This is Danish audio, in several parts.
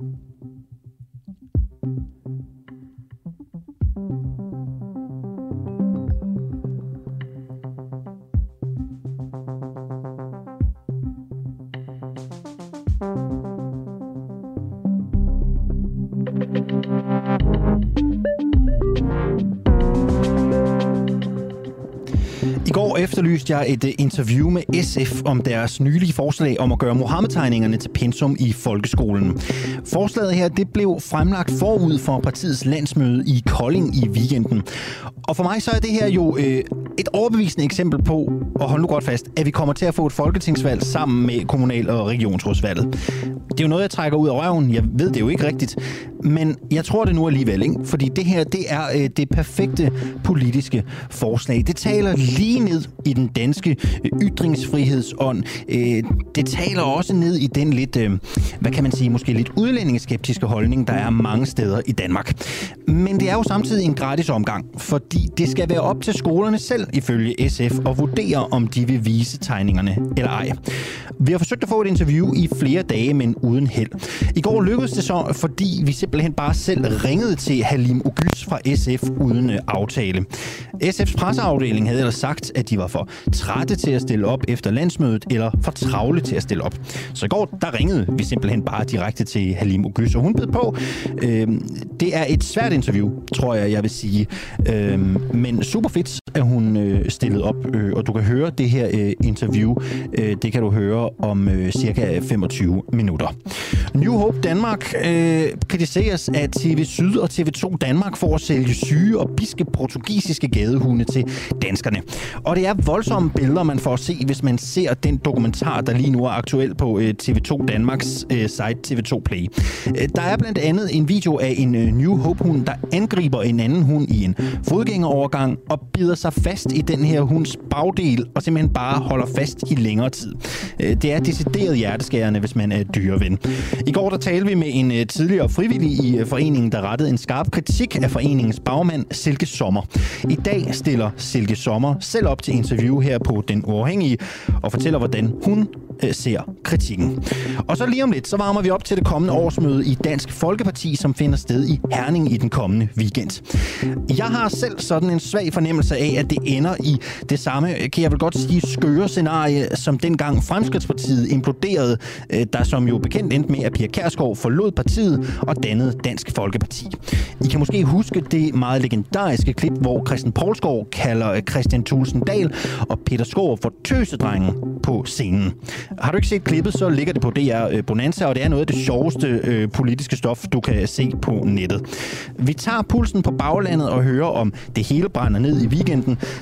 Thank you. Efterlyste jeg et øh, interview med SF om deres nylige forslag om at gøre Mohammed-tegningerne til pensum i folkeskolen. Forslaget her det blev fremlagt forud for partiets landsmøde i Kolding i weekenden. Og for mig så er det her jo øh, et overbevisende eksempel på, og hold nu godt fast, at vi kommer til at få et folketingsvalg sammen med kommunal- og regionsrådsvalget. Det er jo noget, jeg trækker ud af røven. Jeg ved det jo ikke rigtigt. Men jeg tror det nu alligevel, ikke? Fordi det her, det er øh, det perfekte politiske forslag. Det taler lige ned i den danske øh, ytringsfrihedsånd. Øh, det taler også ned i den lidt, øh, hvad kan man sige, måske lidt udlændingeskeptiske holdning, der er mange steder i Danmark. Men det er jo samtidig en gratis omgang, fordi det skal være op til skolerne selv, ifølge SF, at vurdere, om de vil vise tegningerne eller ej. Vi har forsøgt at få et interview i flere dage, men uden held. I går lykkedes det så, fordi vi simpelthen bare selv ringede til Halim Ogys fra SF uden øh, aftale. SF's presseafdeling havde ellers sagt, at de var for trætte til at stille op efter landsmødet, eller for travle til at stille op. Så i går, der ringede vi simpelthen bare direkte til Halim Ogys, og hun bed på. Øh, det er et svært interview, tror jeg, jeg vil sige. Øh, men super fedt, at hun øh, stillede op, øh, og du kan høre det her øh, interview. Øh, det kan du høre om øh, cirka 25 minutter. New Hope Danmark øh, kritiseres af TV Syd og TV2 Danmark for at sælge syge og biske portugisiske gadehunde til danskerne. Og det er voldsomme billeder, man får at se, hvis man ser den dokumentar, der lige nu er aktuel på øh, TV2 Danmarks øh, site TV2 Play. Øh, der er blandt andet en video af en øh, New Hope-hund, der angriber en anden hund i en fodgængerovergang og bider sig fast i den her hunds bagdel og simpelthen bare holder fast i længere tid. Øh, det er decideret hjerteskærende, hvis man er dyreven. I går der talte vi med en øh, tidligere frivillig i øh, foreningen, der rettede en skarp kritik af foreningens bagmand, Silke Sommer. I dag stiller Silke Sommer selv op til interview her på Den Uafhængige og fortæller, hvordan hun ser kritikken. Og så lige om lidt, så varmer vi op til det kommende årsmøde i Dansk Folkeparti, som finder sted i Herning i den kommende weekend. Jeg har selv sådan en svag fornemmelse af, at det ender i det samme, kan jeg vel godt sige, skøre scenarie, som dengang Fremskridspartiet imploderede, øh, der som jo bekendt endte med, at Pia Kærsgaard forlod partiet og dannede Dansk Folkeparti. I kan måske huske det meget legendariske klip, hvor Christian Poulsgaard kalder øh, Christian Thulsen Dahl og Peter Skov for tøsedrengen på scenen. Har du ikke set klippet, så ligger det på DR øh, Bonanza, og det er noget af det sjoveste øh, politiske stof, du kan se på nettet. Vi tager pulsen på baglandet og hører om det hele brænder ned i weekenden.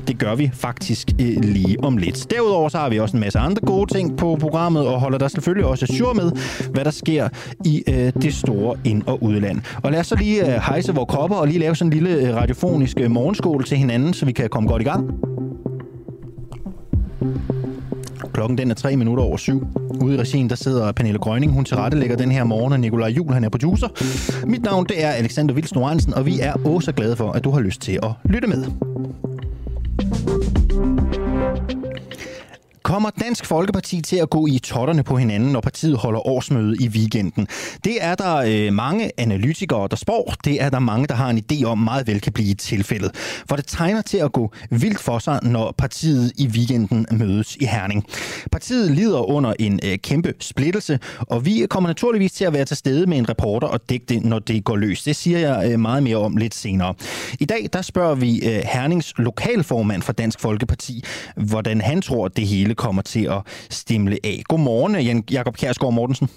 Det gør vi faktisk øh, lige om lidt. Derudover så har vi også en masse andre gode ting på programmet, og holder der selvfølgelig også sur med, hvad der sker i øh, det store ind- og udland. Og lad os så lige øh, hejse vores kopper og lige lave sådan en lille øh, radiofonisk øh, morgenskål til hinanden, så vi kan komme godt i gang. Klokken den er tre minutter over syv. Ude i regien, der sidder Pernille Grønning. Hun tilrettelægger den her morgen, og Nikolaj Jul, han er producer. Mit navn, det er Alexander Vils og vi er også glade for, at du har lyst til at lytte med. Kommer Dansk Folkeparti til at gå i totterne på hinanden, når partiet holder årsmøde i weekenden? Det er der øh, mange analytikere, der spår. Det er der mange, der har en idé om meget vel kan blive tilfældet. For det tegner til at gå vildt for sig, når partiet i weekenden mødes i Herning. Partiet lider under en øh, kæmpe splittelse, og vi kommer naturligvis til at være til stede med en reporter og dække det, når det går løs. Det siger jeg øh, meget mere om lidt senere. I dag der spørger vi øh, Hernings lokalformand for Dansk Folkeparti, hvordan han tror, det hele kommer til at stimle af. Godmorgen, Jan Jakob Kjærsgaard Mortensen.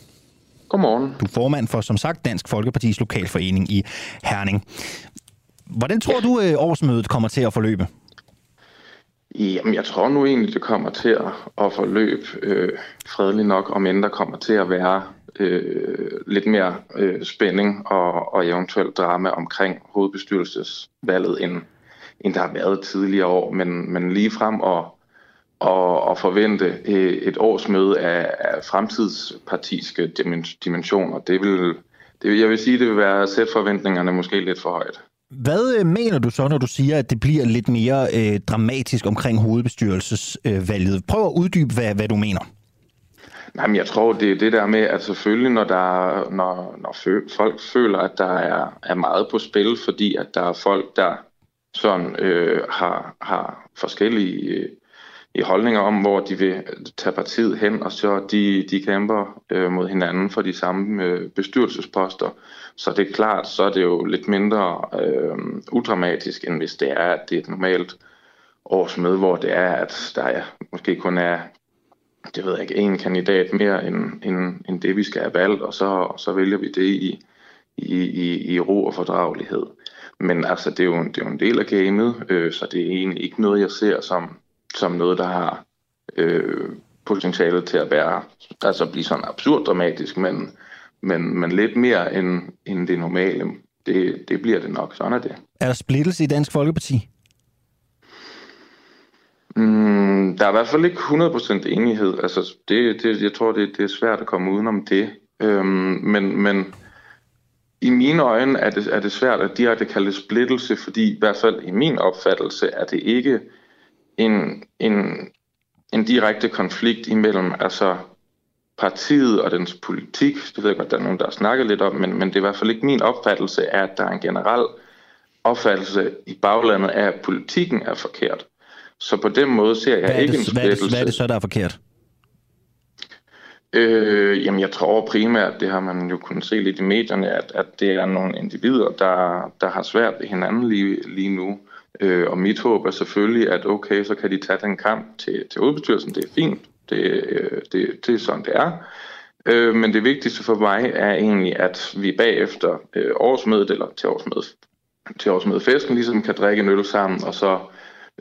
Godmorgen. Du er formand for, som sagt, Dansk Folkepartis lokalforening i Herning. Hvordan tror du, at årsmødet kommer til at forløbe? Jamen, jeg tror nu egentlig, det kommer til at, at forløbe øh, fredeligt nok, om end der kommer til at være øh, lidt mere øh, spænding og, og eventuelt drama omkring hovedbestyrelsesvalget, end, end der har været tidligere år. Men, men lige frem og og, og forvente et årsmøde af, af fremtidspartiske dimensioner. Det vil, det, jeg vil sige, det vil være at sætte forventningerne måske lidt for højt. Hvad øh, mener du så, når du siger, at det bliver lidt mere øh, dramatisk omkring hovedbestyrelsesvalget? Øh, Prøv at uddybe, hvad, hvad du mener. Nej, men jeg tror, det er det der med, at selvfølgelig, når, der, når, når folk føler, at der er, er meget på spil, fordi at der er folk, der sådan øh, har, har forskellige i holdninger om, hvor de vil tage partiet hen, og så de, de kæmper øh, mod hinanden for de samme øh, bestyrelsesposter. Så det er klart, så er det jo lidt mindre øh, udramatisk, end hvis det er, at det er et normalt årsmøde, hvor det er, at der er, måske kun er det ved jeg ikke, en kandidat mere end, end, end det, vi skal have valgt, og så, så vælger vi det i, i, i, i ro og fordragelighed. Men altså, det er jo, det er jo en del af gamet, øh, så det er egentlig ikke noget, jeg ser som, som noget, der har øh, potentiale til at være, altså blive sådan absurd dramatisk, men, men, men lidt mere end, end det normale. Det, det bliver det nok, sådan er det. Er der splittelse i Dansk Folkeparti? Mm, der er i hvert fald ikke 100% enighed. Altså, det, det, jeg tror, det, det er svært at komme udenom det. Øhm, men, men i mine øjne er det, er det svært at direkte kalde det splittelse, fordi i hvert fald i min opfattelse er det ikke en, en, en direkte konflikt imellem altså partiet og dens politik. Det ved jeg godt, der er nogen, der har snakket lidt om, men, men det er i hvert fald ikke min opfattelse, at der er en generel opfattelse i baglandet af, at politikken er forkert. Så på den måde ser jeg hvad ikke det, en splittelse. Hvad er, det, hvad er det så, der er forkert? Øh, jamen, jeg tror primært, det har man jo kunnet se lidt i medierne, at, at det er nogle individer, der, der har svært ved hinanden lige, lige nu. Øh, og mit håb er selvfølgelig, at okay, så kan de tage den kamp til, til udbestyrelsen. Det er fint. Det, øh, det, det er sådan, det er. Øh, men det vigtigste for mig er egentlig, at vi bagefter øh, årsmødet, eller til årsmødet, til årsmødefesten, ligesom kan drikke en øl sammen, og så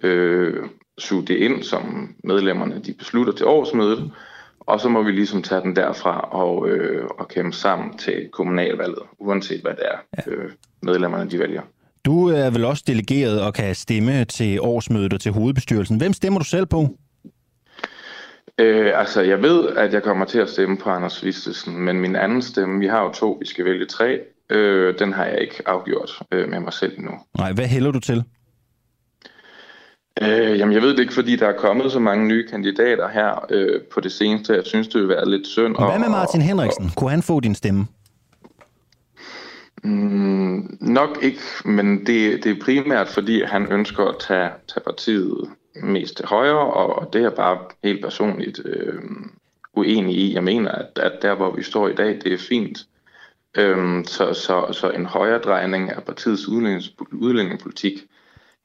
øh, suge det ind, som medlemmerne de beslutter til årsmødet, og så må vi ligesom tage den derfra og, øh, og kæmpe sammen til kommunalvalget, uanset hvad det er, ja. øh, medlemmerne de vælger. Du er vel også delegeret og kan stemme til årsmødet og til hovedbestyrelsen. Hvem stemmer du selv på? Øh, altså, jeg ved, at jeg kommer til at stemme på Anders Vistesen, men min anden stemme, vi har jo to, vi skal vælge tre, øh, den har jeg ikke afgjort øh, med mig selv endnu. Nej, hvad hælder du til? Øh, jamen, jeg ved det ikke, fordi der er kommet så mange nye kandidater her øh, på det seneste. Jeg synes, det vil være lidt synd. Hvad med Martin Henriksen? Og, Kunne han få din stemme? Mm, nok ikke, men det, det er primært, fordi han ønsker at tage, tage partiet mest til højre, og, og det er bare helt personligt øh, uenig i. Jeg mener, at, at der, hvor vi står i dag, det er fint. Øhm, så, så, så en højre drejning af partiets udlændingepolitik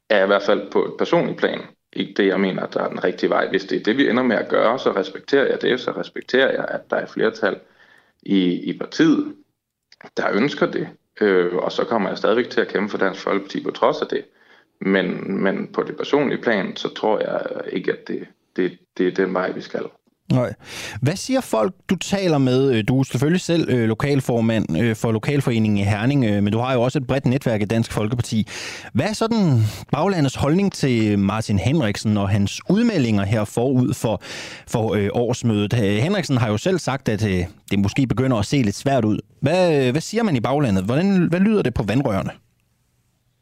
er i hvert fald på et personligt plan ikke det, jeg mener, der er den rigtige vej. Hvis det er det, vi ender med at gøre, så respekterer jeg det. Så respekterer jeg, at der er flertal i, i partiet, der ønsker det. Øh, og så kommer jeg stadigvæk til at kæmpe for Dansk Folkeparti på trods af det. Men, men på det personlige plan, så tror jeg ikke, at det, det, det er den vej, vi skal. Nej. Hvad siger folk, du taler med? Øh, du er selvfølgelig selv øh, lokalformand øh, for Lokalforeningen i Herning, øh, men du har jo også et bredt netværk i Dansk Folkeparti. Hvad er så den baglandets holdning til Martin Henriksen og hans udmeldinger her forud for, for øh, årsmødet? Øh, Henriksen har jo selv sagt, at øh, det måske begynder at se lidt svært ud. Hvad, øh, hvad siger man i baglandet? Hvordan, hvad lyder det på vandrørene?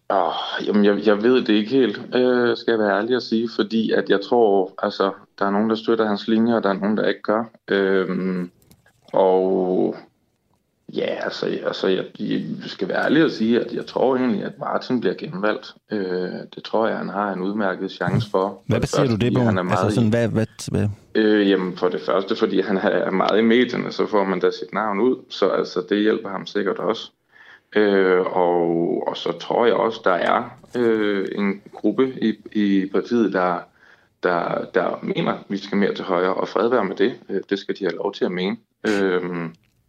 Oh, jamen, jeg, jeg ved det ikke helt, øh, skal jeg være ærlig at sige, fordi at jeg tror, altså, der er nogen, der støtter hans linje, og der er nogen, der ikke gør. Øhm, og ja, altså, altså jeg, jeg skal være ærlig at sige, at jeg tror egentlig, at Martin bliver genvalgt. Øh, det tror jeg, han har en udmærket chance for. Hvad baserer du det på? Han er meget altså sådan, hvad, hvad, hvad? Øh, jamen, for det første, fordi han er meget i medierne, så får man da sit navn ud, så altså, det hjælper ham sikkert også. Øh, og, og så tror jeg også, der er øh, en gruppe i, i partiet, der, der, der mener, at vi skal mere til højre, og fred være med det. Øh, det skal de have lov til at mene. Øh,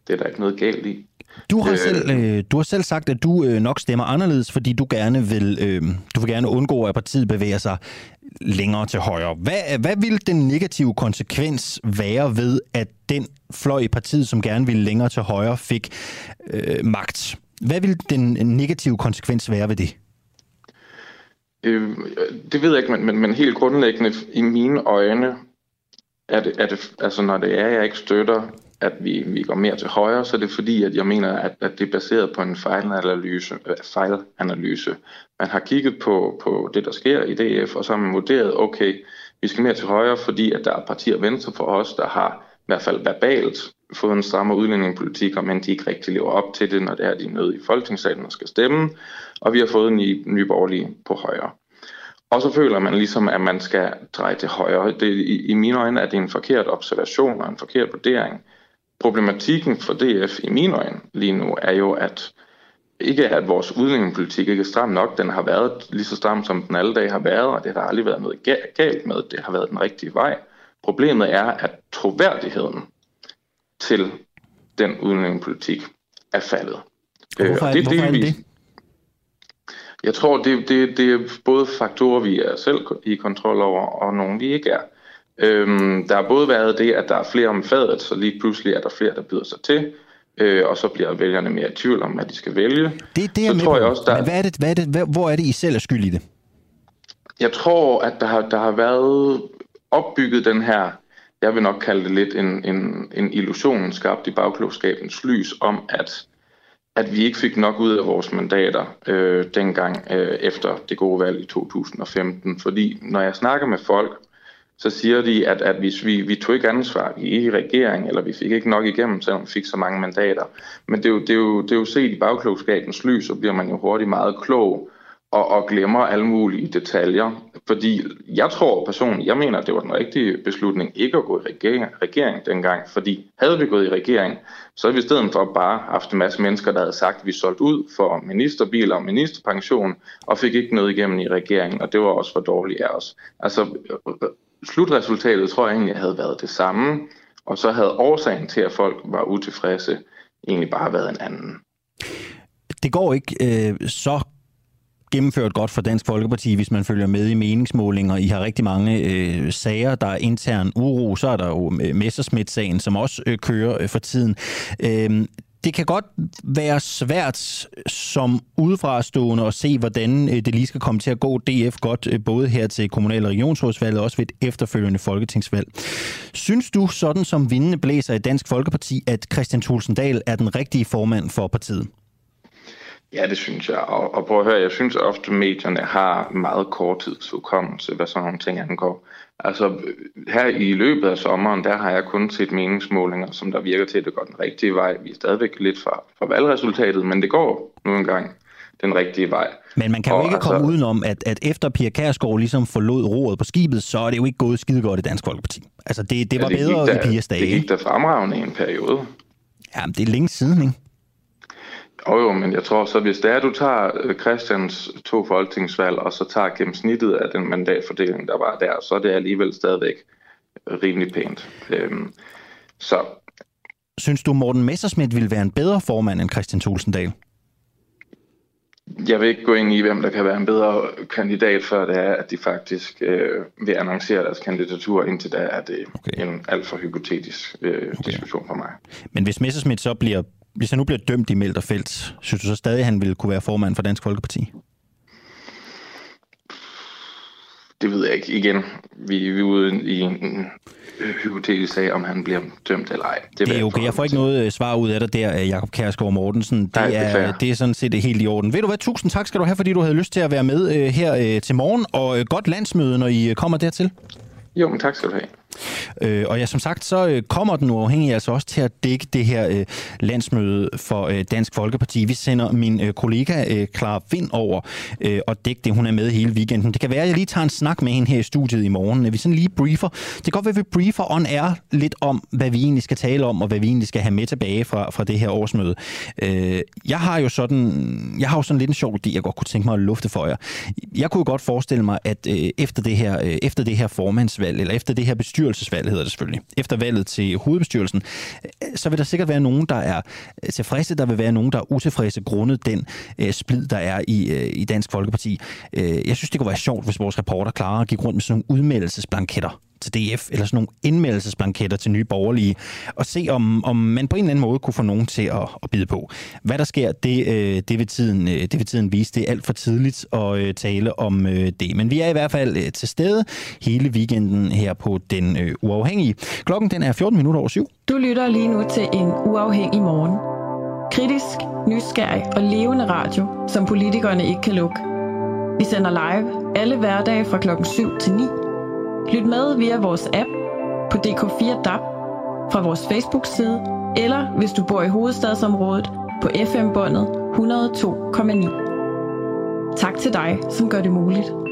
det er der ikke noget galt i. Du har, øh, selv, øh, du har selv sagt, at du øh, nok stemmer anderledes, fordi du gerne vil, øh, du vil gerne undgå, at partiet bevæger sig længere til højre. Hvad, hvad vil den negative konsekvens være ved, at den fløj i partiet, som gerne ville længere til højre, fik øh, magt? Hvad vil den negative konsekvens være ved det? Øh, det ved jeg ikke, men, men, men helt grundlæggende i mine øjne, er det, er det, altså når det er, jeg ikke støtter, at vi, vi går mere til højre, så er det fordi, at jeg mener, at, at det er baseret på en fejlanalyse, øh, fejlanalyse. Man har kigget på, på det, der sker i DF, og så har man vurderet, okay, vi skal mere til højre, fordi at der er partier venstre for os, der har i hvert fald verbalt, fået en strammere udlændingepolitik, men de ikke rigtig lever op til det, når det er, de er nede i folketingssalen og skal stemme. Og vi har fået en ny, ny borgerlige på højre. Og så føler man ligesom, at man skal dreje til højre. Det, i, I mine øjne er det en forkert observation og en forkert vurdering. Problematikken for DF i mine øjne lige nu er jo, at ikke at vores udlændingepolitik ikke er stram nok. Den har været lige så stram, som den alle dage har været, og det har aldrig været noget galt med. Det har været den rigtige vej. Problemet er, at troværdigheden til den udlændingepolitik er faldet. Og hvorfor er, det, hvorfor er det det? Jeg tror, det, det, det er både faktorer, vi er selv i kontrol over, og nogle, vi ikke er. Øhm, der har både været det, at der er flere om fadet, så lige pludselig er der flere, der byder sig til, øh, og så bliver vælgerne mere i tvivl om, hvad de skal vælge. Det, det er så tror jeg også, der... Hvad er det, hvad er det, hvad, hvor er det, I selv er skyld i det? Jeg tror, at der har, der har været opbygget den her, jeg vil nok kalde det lidt en, en, en illusion skabt i bagklogskabens lys om, at at vi ikke fik nok ud af vores mandater øh, dengang øh, efter det gode valg i 2015. Fordi når jeg snakker med folk, så siger de, at, at hvis vi, vi tog ikke ansvar, vi er ikke i regering, eller vi fik ikke nok igennem, selvom vi fik så mange mandater. Men det er jo, det er jo, det er jo set i bagklogskabens lys, så bliver man jo hurtigt meget klog og, og glemmer alle mulige detaljer. Fordi jeg tror personligt, jeg mener, at det var den rigtige beslutning ikke at gå i regering, regering dengang. Fordi havde vi gået i regering, så havde vi i stedet for bare haft en masse mennesker, der havde sagt, at vi solgte ud for ministerbiler og ministerpension, og fik ikke noget igennem i regeringen, og det var også for dårligt af os. Altså, slutresultatet tror jeg egentlig havde været det samme, og så havde årsagen til, at folk var utilfredse, egentlig bare været en anden. Det går ikke øh, så gennemført godt for Dansk Folkeparti, hvis man følger med i meningsmålinger. I har rigtig mange øh, sager, der er intern uro. Så er der jo øh, Messersmith-sagen, som også øh, kører øh, for tiden. Øh, det kan godt være svært som udefrastående at se, hvordan øh, det lige skal komme til at gå DF godt, øh, både her til kommunal- og regionsrådsvalget og også ved et efterfølgende folketingsvalg. Synes du, sådan som vindende blæser i Dansk Folkeparti, at Christian Tulsendal er den rigtige formand for partiet? Ja, det synes jeg. Og, og prøv at høre, jeg synes ofte, at medierne har meget kort tidsudkommelse, hvad sådan nogle ting angår. Altså, her i løbet af sommeren, der har jeg kun set meningsmålinger, som der virker til, at det går den rigtige vej. Vi er stadigvæk lidt fra, fra valgresultatet, men det går nu engang den rigtige vej. Men man kan jo og ikke altså, komme udenom, at, at efter Pia Kærsgaard ligesom forlod roret på skibet, så er det jo ikke gået skide godt i Dansk Folkeparti. Altså, det, det var ja, det bedre der, i Pias dage. Det gik der fremragende i en periode. Jamen, det er længe siden, ikke? Jo, jo, men jeg tror så, hvis det er, at du tager øh, Christians to folketingsvalg, og så tager gennemsnittet af den mandatfordeling, der var der, så er det alligevel stadigvæk rimelig pænt. Øhm, så. Synes du, Morten Messersmith ville være en bedre formand end Christian Tulsendal? Jeg vil ikke gå ind i, hvem der kan være en bedre kandidat, før det er, at de faktisk øh, vil annoncere deres kandidatur. Indtil da er det okay. en alt for hypotetisk øh, okay. diskussion for mig. Men hvis Messersmith så bliver hvis han nu bliver dømt i Melterfelt, synes du så stadig, at han ville kunne være formand for Dansk Folkeparti? Det ved jeg ikke. Igen, vi, vi er ude i en hypotetisk sag, om han bliver dømt eller ej. Det, det er okay. Jeg får ikke noget øh, svar ud af dig der, øh, Jakob Kærsgaard Mortensen. Det, Nej, det, er, det er sådan set helt i orden. Ved du hvad? Tusind tak skal du have, fordi du havde lyst til at være med uh, her til morgen, og godt landsmøde, når I kommer dertil. Jo, men tak skal du have. Øh, og ja, som sagt, så øh, kommer den uafhængige altså også til at dække det her øh, landsmøde for øh, Dansk Folkeparti. Vi sender min øh, kollega øh, Clara Vind over øh, og dække det. Hun er med hele weekenden. Det kan være, at jeg lige tager en snak med hende her i studiet i morgen. Vi sådan lige briefer. Det kan godt være, at vi briefer on air lidt om, hvad vi egentlig skal tale om, og hvad vi egentlig skal have med tilbage fra, fra det her årsmøde. Øh, jeg har jo sådan, jeg har jo sådan lidt en sjov idé, jeg godt kunne tænke mig at lufte for jer. Jeg kunne godt forestille mig, at øh, efter, det her, øh, efter det her formandsvalg, eller efter det her bestyr bestyrelsesvalg hedder det selvfølgelig, efter valget til hovedbestyrelsen, øh, så vil der sikkert være nogen, der er øh, tilfredse, der vil være nogen, der er utilfredse grundet den øh, splid, der er i, øh, i Dansk Folkeparti. Øh, jeg synes, det kunne være sjovt, hvis vores reporter klarer gik rundt med sådan nogle udmeldelsesblanketter til DF, eller sådan nogle indmeldelsesblanketter til nye borgerlige, og se, om, om man på en eller anden måde kunne få nogen til at, at bide på. Hvad der sker, det, øh, det, vil tiden, øh, det vil tiden vise. Det er alt for tidligt at øh, tale om øh, det. Men vi er i hvert fald øh, til stede hele weekenden her på Den øh, Uafhængige. Klokken den er 14 minutter over syv. Du lytter lige nu til en uafhængig morgen. Kritisk, nysgerrig og levende radio, som politikerne ikke kan lukke. Vi sender live alle hverdage fra klokken 7 til 9 Lyt med via vores app på DK4 DAB, fra vores Facebook-side, eller hvis du bor i hovedstadsområdet på FM-båndet 102,9. Tak til dig, som gør det muligt.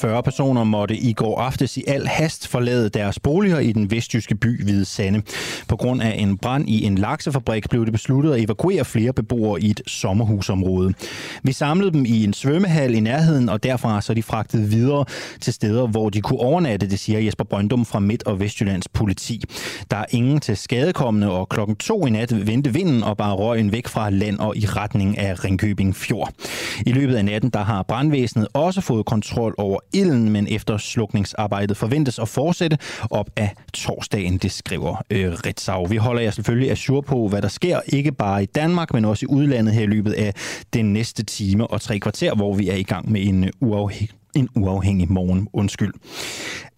40 personer måtte i går aftes i al hast forlade deres boliger i den vestjyske by Hvide Sande. På grund af en brand i en laksefabrik blev det besluttet at evakuere flere beboere i et sommerhusområde. Vi samlede dem i en svømmehal i nærheden, og derfra så de fragtet videre til steder, hvor de kunne overnatte, det siger Jesper Brøndum fra Midt- og Vestjyllands politi. Der er ingen til skadekommende, og klokken to i nat vendte vinden og bare røgen væk fra land og i retning af Ringkøbing Fjord. I løbet af natten der har brandvæsenet også fået kontrol over ilden, men efter slukningsarbejdet forventes at fortsætte op af torsdagen, det skriver øh, Ritzau. Vi holder jer selvfølgelig assur på, hvad der sker, ikke bare i Danmark, men også i udlandet her i løbet af den næste time og tre kvarter, hvor vi er i gang med en uafhængig en uafhængig morgen. Undskyld.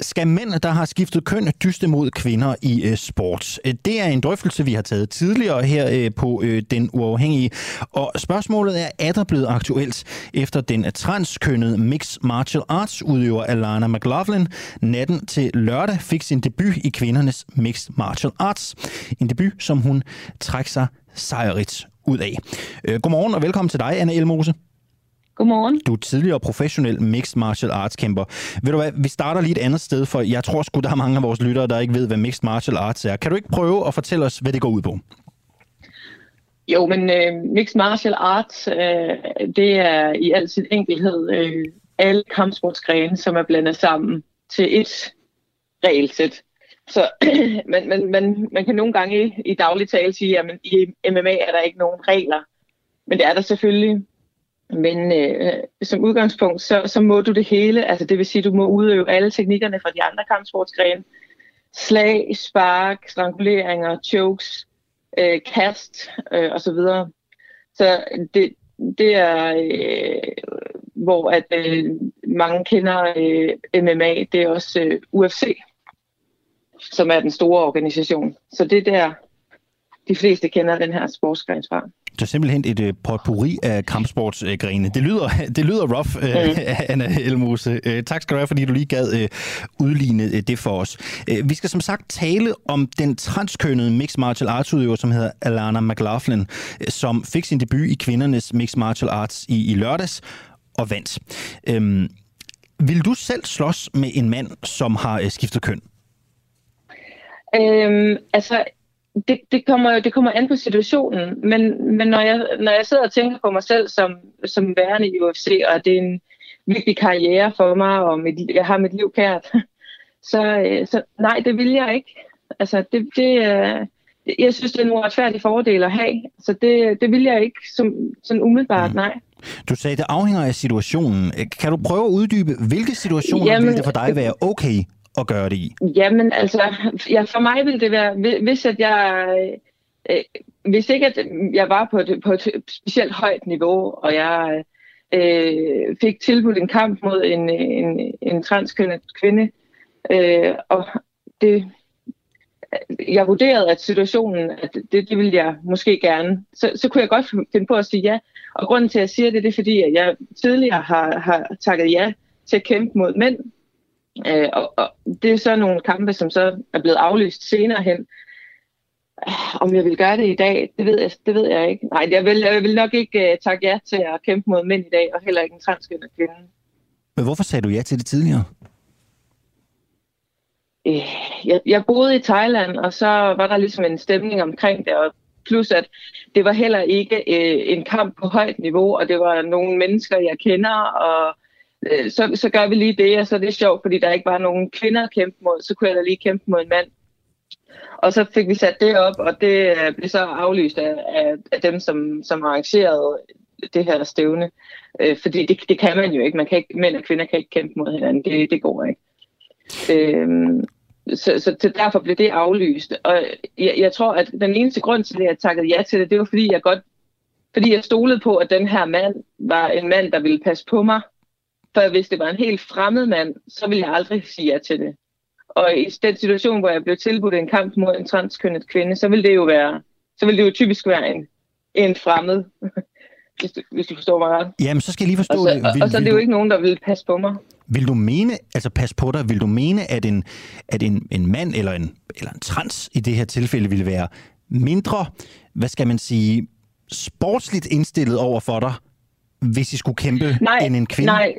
Skal mænd, der har skiftet køn, dyste mod kvinder i øh, sport? Øh, det er en drøftelse, vi har taget tidligere her øh, på øh, Den Uafhængige. Og spørgsmålet er, er der blevet aktuelt efter den transkønnede Mixed Martial Arts udøver Alana McLaughlin natten til lørdag fik sin debut i kvindernes Mixed Martial Arts. En debut, som hun trækker sig sejrigt ud af. Øh, godmorgen og velkommen til dig, Anne Elmose. Godmorgen. Du er tidligere professionel mixed martial arts kæmper. Ved du hvad, vi starter lige et andet sted, for jeg tror sgu, der er mange af vores lyttere, der ikke ved, hvad mixed martial arts er. Kan du ikke prøve at fortælle os, hvad det går ud på? Jo, men uh, mixed martial arts, uh, det er i al sin enkelhed uh, alle kampsportsgrene, som er blandet sammen til et regelsæt. Så man, man, man, man kan nogle gange i, i daglig tale sige, at i MMA er der ikke nogen regler. Men det er der selvfølgelig. Men øh, som udgangspunkt, så, så må du det hele. Altså det vil sige, du må udøve alle teknikkerne fra de andre kampsportsgrene. Slag, spark, stranguleringer, chokes, øh, kast øh, osv. Så, så det, det er, øh, hvor at øh, mange kender øh, MMA, det er også øh, UFC, som er den store organisation. Så det der, de fleste kender den her sportsgren fra. Det er simpelthen et uh, potpourri af kampsportsgrene. Uh, det lyder, det lyder rough, uh, mm. Anna Elmose. Uh, tak skal du have, fordi du lige gad udligne det for os. Vi skal som sagt tale om den transkønnede mixed martial arts udøver, som hedder Alana McLaughlin, som fik sin debut i kvindernes mixed martial arts i, i lørdags og vandt. Uh, vil du selv slås med en mand, som har skiftet køn? Øhm, altså, det, det, kommer, det kommer an på situationen, men, men når, jeg, når jeg sidder og tænker på mig selv som, som værende i UFC, og det er en vigtig karriere for mig, og mit, jeg har mit liv kært, så, øh, så nej, det vil jeg ikke. Altså, det, det, jeg synes, det er en uretfærdig fordel at have, så det, det vil jeg ikke som, sådan umiddelbart, mm. nej. Du sagde, det afhænger af situationen. Kan du prøve at uddybe, hvilke situationer Jamen, vil det for dig være okay at gøre det i? Jamen altså, ja, for mig ville det være, hvis at jeg... Øh, hvis ikke at jeg var på et, på et specielt højt niveau, og jeg øh, fik tilbudt en kamp mod en, en, en transkønnet kvinde, øh, og det, jeg vurderede, at situationen, at det, det ville jeg måske gerne, så, så kunne jeg godt finde på at sige ja. Og grunden til, at jeg siger det, det er fordi, at jeg tidligere har, har takket ja til at kæmpe mod mænd, Øh, og, og det er så nogle kampe, som så er blevet aflyst senere hen. Om jeg vil gøre det i dag, det ved jeg, det ved jeg ikke. Nej, jeg vil, jeg vil nok ikke uh, takke ja til at kæmpe mod mænd i dag, og heller ikke en transkønnet kvinde. Men hvorfor sagde du ja til det tidligere? Øh, jeg, jeg boede i Thailand, og så var der ligesom en stemning omkring det, og plus at det var heller ikke øh, en kamp på højt niveau, og det var nogle mennesker, jeg kender, og øh, så, så gør vi lige det, og så er det sjovt, fordi der ikke var nogen kvinder at kæmpe mod, så kunne jeg da lige kæmpe mod en mand. Og så fik vi sat det op, og det øh, blev så aflyst af, af, af dem, som, som arrangerede det her stævne. Øh, fordi det, det kan man jo ikke. Man kan ikke. Mænd og kvinder kan ikke kæmpe mod hinanden. Det, det går ikke. Øh, så, så, så derfor blev det aflyst. Og jeg, jeg tror, at den eneste grund til, at jeg takkede ja til det, det var, fordi jeg godt fordi jeg stolede på, at den her mand var en mand, der ville passe på mig, for hvis det var en helt fremmed mand, så ville jeg aldrig sige ja til det. Og i den situation, hvor jeg blev tilbudt en kamp mod en transkønnet kvinde, så ville det jo være, så ville det jo typisk være en, en fremmed, hvis du, hvis du forstår mig ret. Jamen, så skal jeg lige forstå og så, det. Vil, og så er det jo ikke nogen, der vil passe på mig. Vil du mene, altså pas på dig, vil du mene, at en, at en, en mand eller en, eller en trans i det her tilfælde ville være mindre, hvad skal man sige, sportsligt indstillet over for dig, hvis I skulle kæmpe nej, end en kvinde? Nej,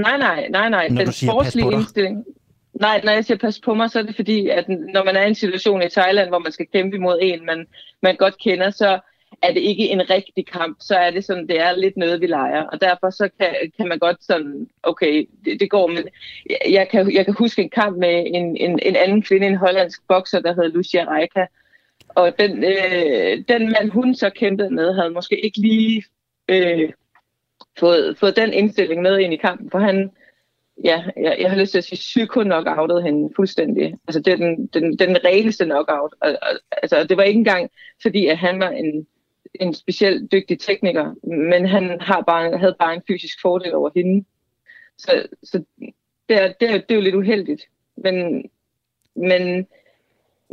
nej, nej, nej, nej. Når Den sportslige indstilling. Nej, når jeg siger pas på mig, så er det fordi, at når man er i en situation i Thailand, hvor man skal kæmpe imod en, man, man godt kender, så er det ikke en rigtig kamp, så er det sådan, det er lidt noget, vi leger. Og derfor så kan, kan man godt sådan, okay, det, det går, men jeg kan, jeg kan huske en kamp med en, en, en anden kvinde, en hollandsk bokser, der hedder Lucia Reika. Og den, øh, den mand, hun så kæmpede med, havde måske ikke lige øh, fået, fået den indstilling med ind i kampen, for han, ja, jeg, jeg har lyst til at sige, psyko knockoutet hende fuldstændig. Altså det er den, den, den reneste knockout. Og, og, altså det var ikke engang, fordi at han var en, en specielt dygtig tekniker, men han har bare, havde bare en fysisk fordel over hende. Så, så det, er, det, er, det er jo lidt uheldigt. Men, men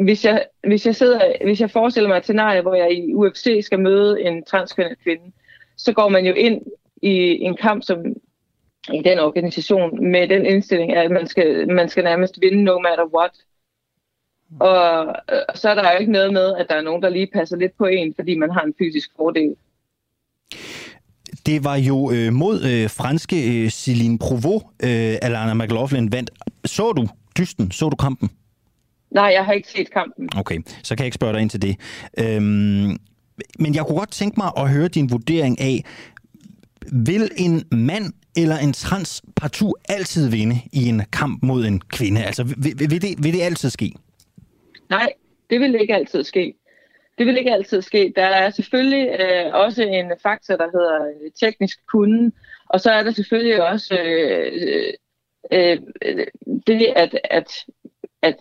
hvis jeg, hvis jeg, sidder, hvis jeg forestiller mig et scenarie, hvor jeg i UFC skal møde en transkønnet kvinde, så går man jo ind i en kamp som i den organisation med den indstilling, at man skal, man skal nærmest vinde no matter what. Og, og så er der jo ikke noget med, at der er nogen, der lige passer lidt på en, fordi man har en fysisk fordel. Det var jo øh, mod øh, franske øh, Celine Provo, øh, Alana McLaughlin vandt. Så du dysten? Så du kampen? Nej, jeg har ikke set kampen. Okay, så kan jeg ikke spørge dig ind til det. Øhm, men jeg kunne godt tænke mig at høre din vurdering af, vil en mand eller en trans partout altid vinde i en kamp mod en kvinde? Altså, vil, vil, det, vil det altid ske? Nej, det vil ikke altid ske. Det vil ikke altid ske. Der er selvfølgelig øh, også en faktor, der hedder øh, teknisk kunde, og så er der selvfølgelig også øh, øh, øh, det, at, at, at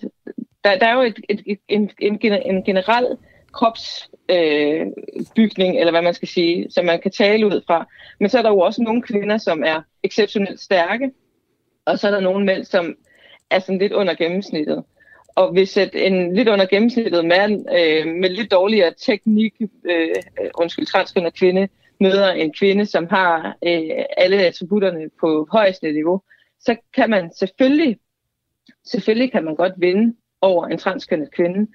der, der er jo et, et, et, en, en, en generel krops øh, eller hvad man skal sige, som man kan tale ud fra. Men så er der jo også nogle kvinder, som er exceptionelt stærke, og så er der nogle mænd, som er sådan lidt under gennemsnittet. Og hvis et, en lidt under gennemsnittet mand øh, med lidt dårligere teknik, øh, undskyld, transkønnet kvinde, møder en kvinde, som har øh, alle attributterne på højeste niveau, så kan man selvfølgelig, selvfølgelig kan man godt vinde over en transkønnet kvinde.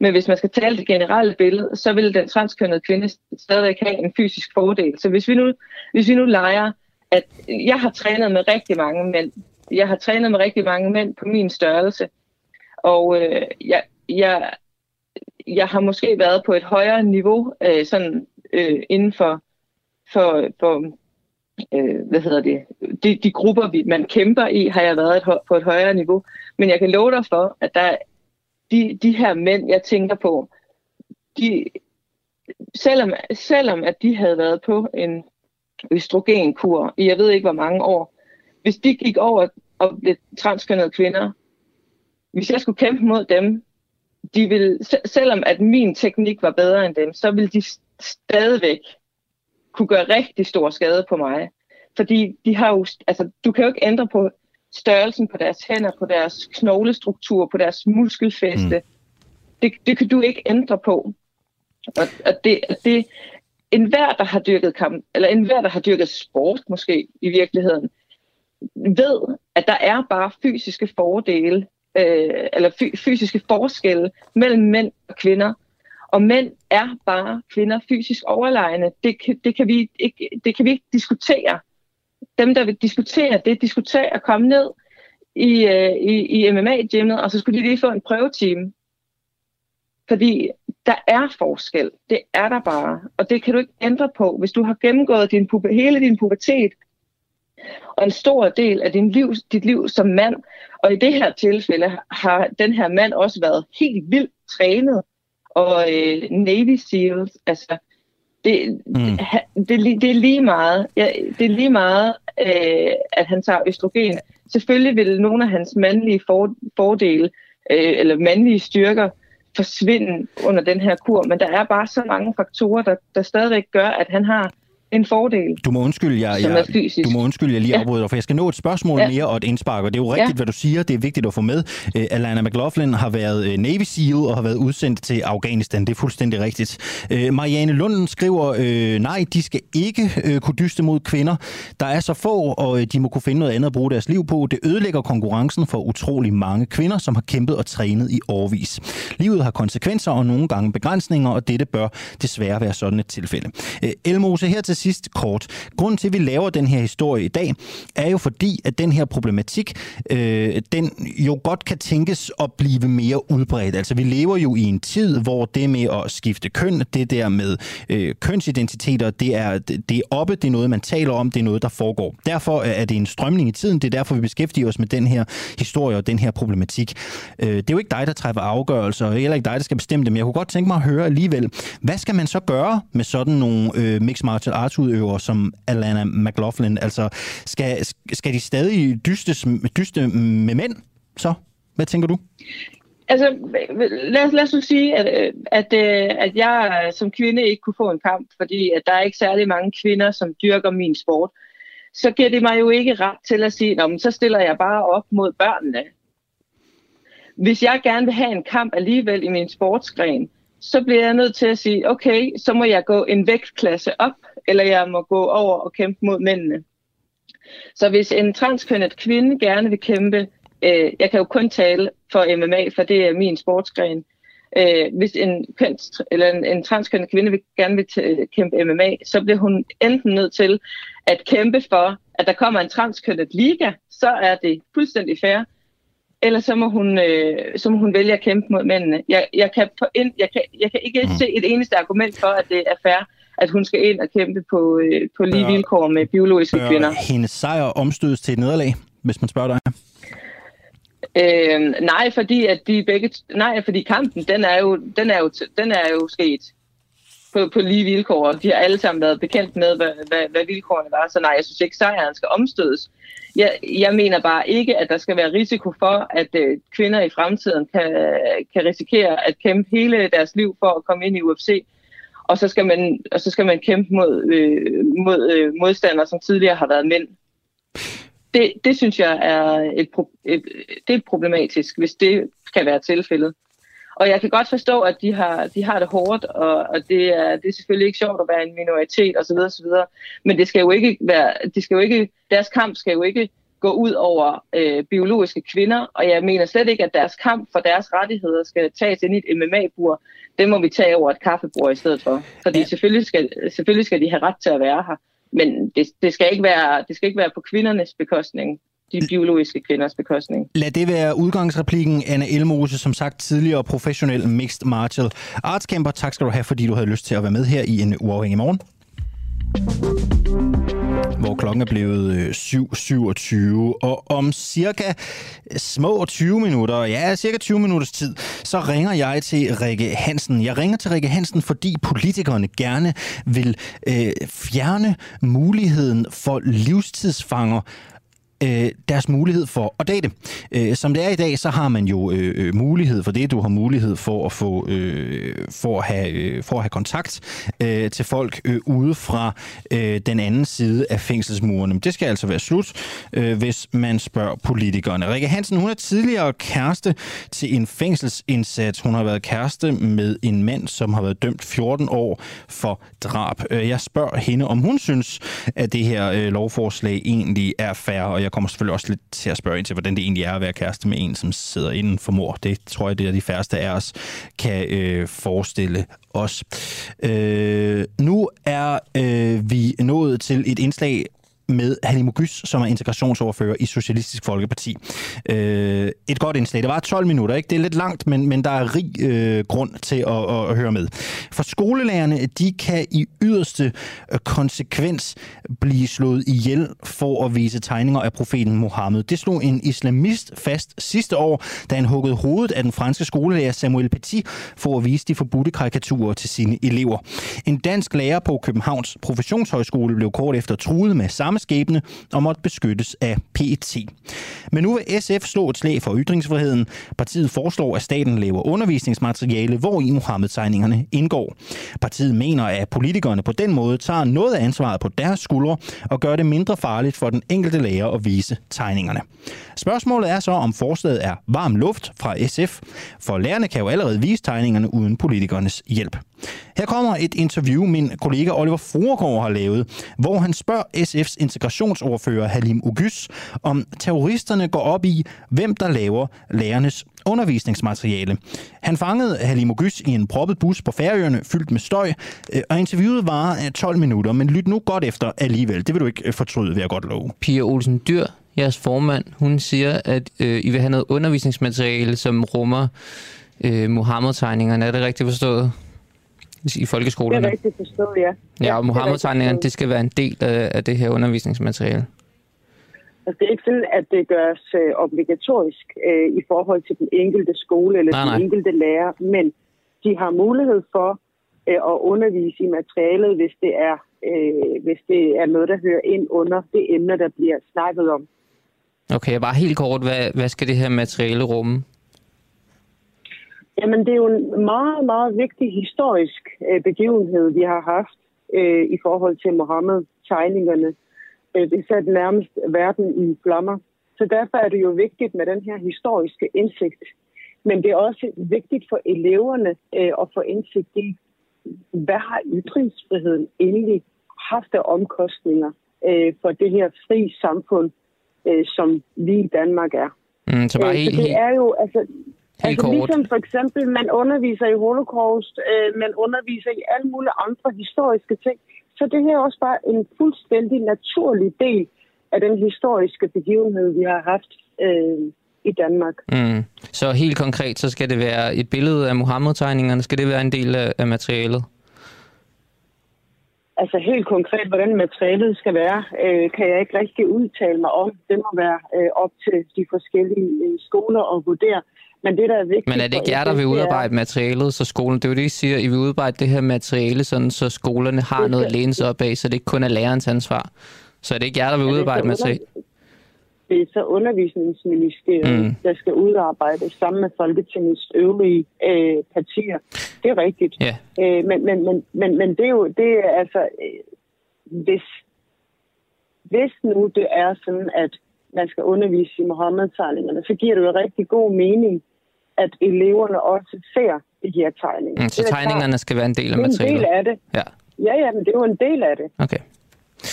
Men hvis man skal tale det generelle billede, så vil den transkønnede kvinde stadigvæk have en fysisk fordel. Så hvis vi nu, hvis vi nu leger, at jeg har trænet med rigtig mange mænd, jeg har trænet med rigtig mange mænd på min størrelse, og øh, jeg, jeg, jeg har måske været på et højere niveau, øh, sådan øh, inden for, for, for øh, hvad hedder det, de, de grupper, vi, man kæmper i, har jeg været et, på et højere niveau. Men jeg kan love dig for, at der de, de her mænd, jeg tænker på, de, selvom, selvom at de havde været på en østrogenkur i jeg ved ikke hvor mange år, hvis de gik over og blev transkønnede kvinder, hvis jeg skulle kæmpe mod dem, de vil, selvom at min teknik var bedre end dem, så ville de stadigvæk kunne gøre rigtig stor skade på mig. Fordi de har jo, altså, du kan jo ikke ændre på størrelsen på deres hænder, på deres knoglestruktur, på deres muskelfæste. Mm. Det, det kan du ikke ændre på. Og, og det, det, enhver, der har dyrket kamp, eller enhver, der har dyrket sport måske i virkeligheden, ved, at der er bare fysiske fordele, øh, eller fy, fysiske forskelle mellem mænd og kvinder. Og mænd er bare kvinder fysisk overlegne. Det, det, kan vi ikke, det kan vi ikke diskutere dem, der vil diskutere det, diskutere at komme ned i, øh, i, i MMA-gymmet, og så skulle de lige få en prøvetime. Fordi der er forskel. Det er der bare. Og det kan du ikke ændre på. Hvis du har gennemgået din puber, hele din pubertet, og en stor del af din liv, dit liv som mand, og i det her tilfælde har den her mand også været helt vildt trænet, og øh, Navy SEALs, altså det, mm. det, det, er lige meget, ja, det er lige meget øh, at han tager østrogen. Selvfølgelig vil nogle af hans mandlige for, fordele, øh, eller mandlige styrker, forsvinde under den her kur, men der er bare så mange faktorer, der, der stadigvæk gør, at han har en fordel. Du må undskylde, jeg, jeg, du må undskylde, jeg lige Ja. afbryder dig, for jeg skal nå et spørgsmål Ja. mere og et indspark, og det er jo rigtigt, Ja. hvad du siger. Det er vigtigt at få med. Uh, Alana McLaughlin har været uh, Navy SEAL og har været udsendt til Afghanistan. Det er fuldstændig rigtigt. Uh, Marianne Lunden skriver, uh, nej, de skal ikke uh, kunne dyste mod kvinder. Der er så få, og uh, de må kunne finde noget andet at bruge deres liv på. Det ødelægger konkurrencen for utrolig mange kvinder, som har kæmpet og trænet i årvis. Livet har konsekvenser og nogle gange begrænsninger, og dette bør desværre være sådan et tilfælde. Øh, Elmose, her til sidst kort. Grunden til, at vi laver den her historie i dag, er jo fordi, at den her problematik, øh, den jo godt kan tænkes at blive mere udbredt. Altså, vi lever jo i en tid, hvor det med at skifte køn, det der med øh, kønsidentiteter, det er, det er oppe, det er noget, man taler om, det er noget, der foregår. Derfor er det en strømning i tiden, det er derfor, vi beskæftiger os med den her historie og den her problematik. Øh, det er jo ikke dig, der træffer afgørelser, og heller ikke dig, der skal bestemme det, men jeg kunne godt tænke mig at høre alligevel, hvad skal man så gøre med sådan nogle øh, mixed martial arts som Alana McLaughlin? Altså, skal, skal de stadig dystes, dyste med mænd så? Hvad tænker du? Altså, lad, lad os nu sige, at, at, øh, at jeg som kvinde ikke kunne få en kamp, fordi at der er ikke særlig mange kvinder, som dyrker min sport. Så giver det mig jo ikke ret til at sige, men så stiller jeg bare op mod børnene. Hvis jeg gerne vil have en kamp alligevel i min sportsgren, så bliver jeg nødt til at sige, okay, så må jeg gå en vægtklasse op, eller jeg må gå over og kæmpe mod mændene. Så hvis en transkønnet kvinde gerne vil kæmpe, øh, jeg kan jo kun tale for MMA, for det er min sportsgren. Øh, hvis en, køns, eller en, en transkønnet kvinde vil, gerne vil t- kæmpe MMA, så bliver hun enten nødt til at kæmpe for, at der kommer en transkønnet liga, så er det fuldstændig fair. Eller så må hun, øh, så må hun vælge at kæmpe mod mændene. Jeg, jeg, kan, på jeg, kan, jeg kan ikke Mm. se et eneste argument for, at det er fair, at hun skal ind og kæmpe på, øh, på lige Bør- vilkår med biologiske kvinder. Bør hendes sejr omstødes til et nederlag, hvis man spørger dig? Øh, nej, fordi at de begge, nej, fordi kampen, den er jo, den er jo, den er jo sket på, på lige vilkår, og de har alle sammen været bekendt med, hvad, hvad, hvad vilkårene var. Så nej, jeg synes ikke, sejren skal omstødes. Jeg, jeg mener bare ikke, at der skal være risiko for, at øh, kvinder i fremtiden kan, kan risikere at kæmpe hele deres liv for at komme ind i UFC, og så skal man, og så skal man kæmpe mod, øh, mod øh, modstandere, som tidligere har været mænd. Det, det synes jeg er et, pro- et, det er problematisk, hvis det kan være tilfældet. Og jeg kan godt forstå, at de har, de har det hårdt, og, og det, er, det er selvfølgelig ikke sjovt at være en minoritet osv. osv. Men det skal jo ikke være, de skal jo ikke, deres kamp skal jo ikke gå ud over øh, biologiske kvinder, og jeg mener slet ikke, at deres kamp for deres rettigheder skal tages ind i et MMA-bur. Det må vi tage over et kaffebord i stedet for. Fordi Ja. selvfølgelig, skal, selvfølgelig skal de have ret til at være her. Men det, det, skal ikke være, det skal ikke være på kvindernes bekostning, de biologiske kvinders bekostning. Lad det være udgangsreplikken, Anna Elmose, som sagt tidligere professionel mixed martial arts kæmper. Tak skal du have, fordi du havde lyst til at være med her i en uafhængig morgen. Hvor klokken er blevet øh, 7.27, og om cirka små 20 minutter, ja, cirka 20 minutters tid, så ringer jeg til Rikke Hansen. Jeg ringer til Rikke Hansen, fordi politikerne gerne vil øh, fjerne muligheden for livstidsfanger øh, deres mulighed for at date. Øh, som det er i dag, så har man jo øh, øh, mulighed for det. Du har mulighed for at få øh, for at have øh, for at have kontakt øh, til folk øh, ude fra øh, den anden side af fængselsmurene. Men det skal altså være slut, øh, hvis man spørger politikerne. Rikke Hansen, hun er tidligere kæreste til en fængselsindsats. Hun har været kæreste med en mand, som har været dømt 14 år for drab. Øh, jeg spørger hende, om hun synes, at det her øh, lovforslag egentlig er fair, og jeg kommer selvfølgelig også lidt til at spørge ind til, hvordan det egentlig er at være kæreste med en, som sidder inden for mor. Det tror jeg, det er de færreste af os kan øh, forestille os. Øh, nu er øh, vi nået til et indslag med Halimo Gys, som er integrationsordfører i Socialistisk Folkeparti. Øh, et godt indslag. Det var 12 minutter, ikke? Det er lidt langt, men, men der er rig øh, grund til at, at, at høre med. For skolelærerne, de kan i yderste øh, konsekvens blive slået ihjel for at vise tegninger af profeten Mohammed. Det slog en islamist fast sidste år, da han huggede hovedet af den franske skolelærer Samuel Petit for at vise de forbudte karikaturer til sine elever. En dansk lærer på Københavns Professionshøjskole blev kort efter truet med samme skæbne og måtte beskyttes af PET. Men nu vil SF slå et slag for ytringsfriheden. Partiet foreslår, at staten laver undervisningsmateriale, hvor i Mohammed-tegningerne indgår. Partiet mener, at politikerne på den måde tager noget af ansvaret på deres skuldre og gør det mindre farligt for den enkelte lærer at vise tegningerne. Spørgsmålet er så, om forslaget er varm luft fra SF, for lærerne kan jo allerede vise tegningerne uden politikernes hjælp. Her kommer et interview, min kollega Oliver Foregård har lavet, hvor han spørger SF's integrationsordfører Halim Ugys, om terroristerne går op i, hvem der laver lærernes undervisningsmateriale. Han fangede Halim Ugys i en proppet bus på Færøerne, fyldt med støj, øh, og interviewet var 12 øh, minutter, men lyt nu godt efter alligevel. Det vil du ikke øh, fortryde, vil jeg godt love. Pia Olsen Dyr, jeres formand, hun siger, at øh, I vil have noget undervisningsmateriale, som rummer øh, Mohammed-tegningerne. Er det rigtigt forstået? I folkeskolerne? Det er rigtigt forstået, ja. Ja, og Mohammed-tegningerne, det skal være en del af, det her undervisningsmateriale. Altså, det er ikke sådan, at det gøres øh, obligatorisk øh, i forhold til den enkelte skole eller Nej, den nej. enkelte lærer, men de har mulighed for øh, at undervise i materialet, hvis det er øh, hvis det er noget, der hører ind under det emne, der bliver snakket om. Okay, bare helt kort, hvad, hvad skal det her materiale rumme? Jamen, det er jo en meget, meget vigtig historisk øh, begivenhed, vi har haft øh, i forhold til Mohammed-tegningerne. Øh, det satte nærmest verden i flammer. Så derfor er det jo vigtigt med den her historiske indsigt. Men det er også vigtigt for eleverne øh, at få indsigt i, hvad har ytringsfriheden egentlig haft af omkostninger øh, for det her fri samfund, øh, som vi i Danmark er. Mm, så bare Øh, så det er jo, altså, altså kort. ligesom for eksempel, man underviser i holocaust, øh, man underviser i alle mulige andre historiske ting, så det her er også bare en fuldstændig naturlig del af den historiske begivenhed, vi har haft øh, i Danmark. Mm. Så helt konkret, så skal det være et billede af Mohammed-tegningerne. Skal det være en del af, af materialet? Altså helt konkret, hvordan materialet skal være, øh, kan jeg ikke rigtig udtale mig om. Det må være øh, op til de forskellige øh, skoler at vurdere. Men det, der er vigtigt... Men er det ikke jer, der vil det er- udarbejde materialet, så skolen... Det er jo det, I siger. I vil udarbejde det her materiale, sådan, så skolerne har Det noget at læne sig op af, så det ikke kun er lærerens ansvar. Så er det ikke jer, der vil udarbejde så materiale? under- Det er så undervisningsministeriet, Mm. der skal udarbejde sammen med Folketingets øvrige øh, partier. Det er rigtigt. Ja. Øh, men, men, men, men, men det er jo, det er altså, øh, hvis, hvis nu det er sådan, at man skal undervise i Mohammed-tegningerne, så giver det jo rigtig god mening, at eleverne også ser de her tegninger. Mm, så er tegningerne skal være en del af klart. Det er en del materialet? af det. Ja, Ja, ja, men det er jo en del af det. okay.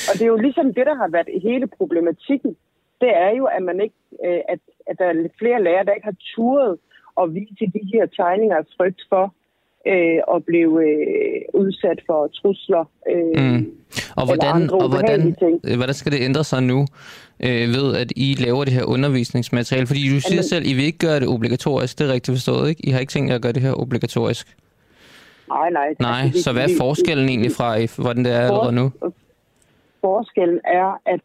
Og det er jo ligesom det, der har været hele problematikken. Det er jo, at man ikke, øh, at, at der er flere lærere, der ikke har turet at vise de her tegninger af frygt for øh, at blive øh, udsat for trusler. Øh, Mm. Og hvordan, og hvordan, ting. øh, hvordan skal det ændre sig nu, øh, ved at I laver det her undervisningsmateriale? Fordi du siger Jamen- selv, I vil ikke gøre det obligatorisk. Det er rigtigt forstået, ikke? I har ikke tænkt jer at gøre det her obligatorisk. Nej, nej. Nej, Altså, så hvad er forskellen egentlig fra, hvordan det er allerede nu? Forskellen er, at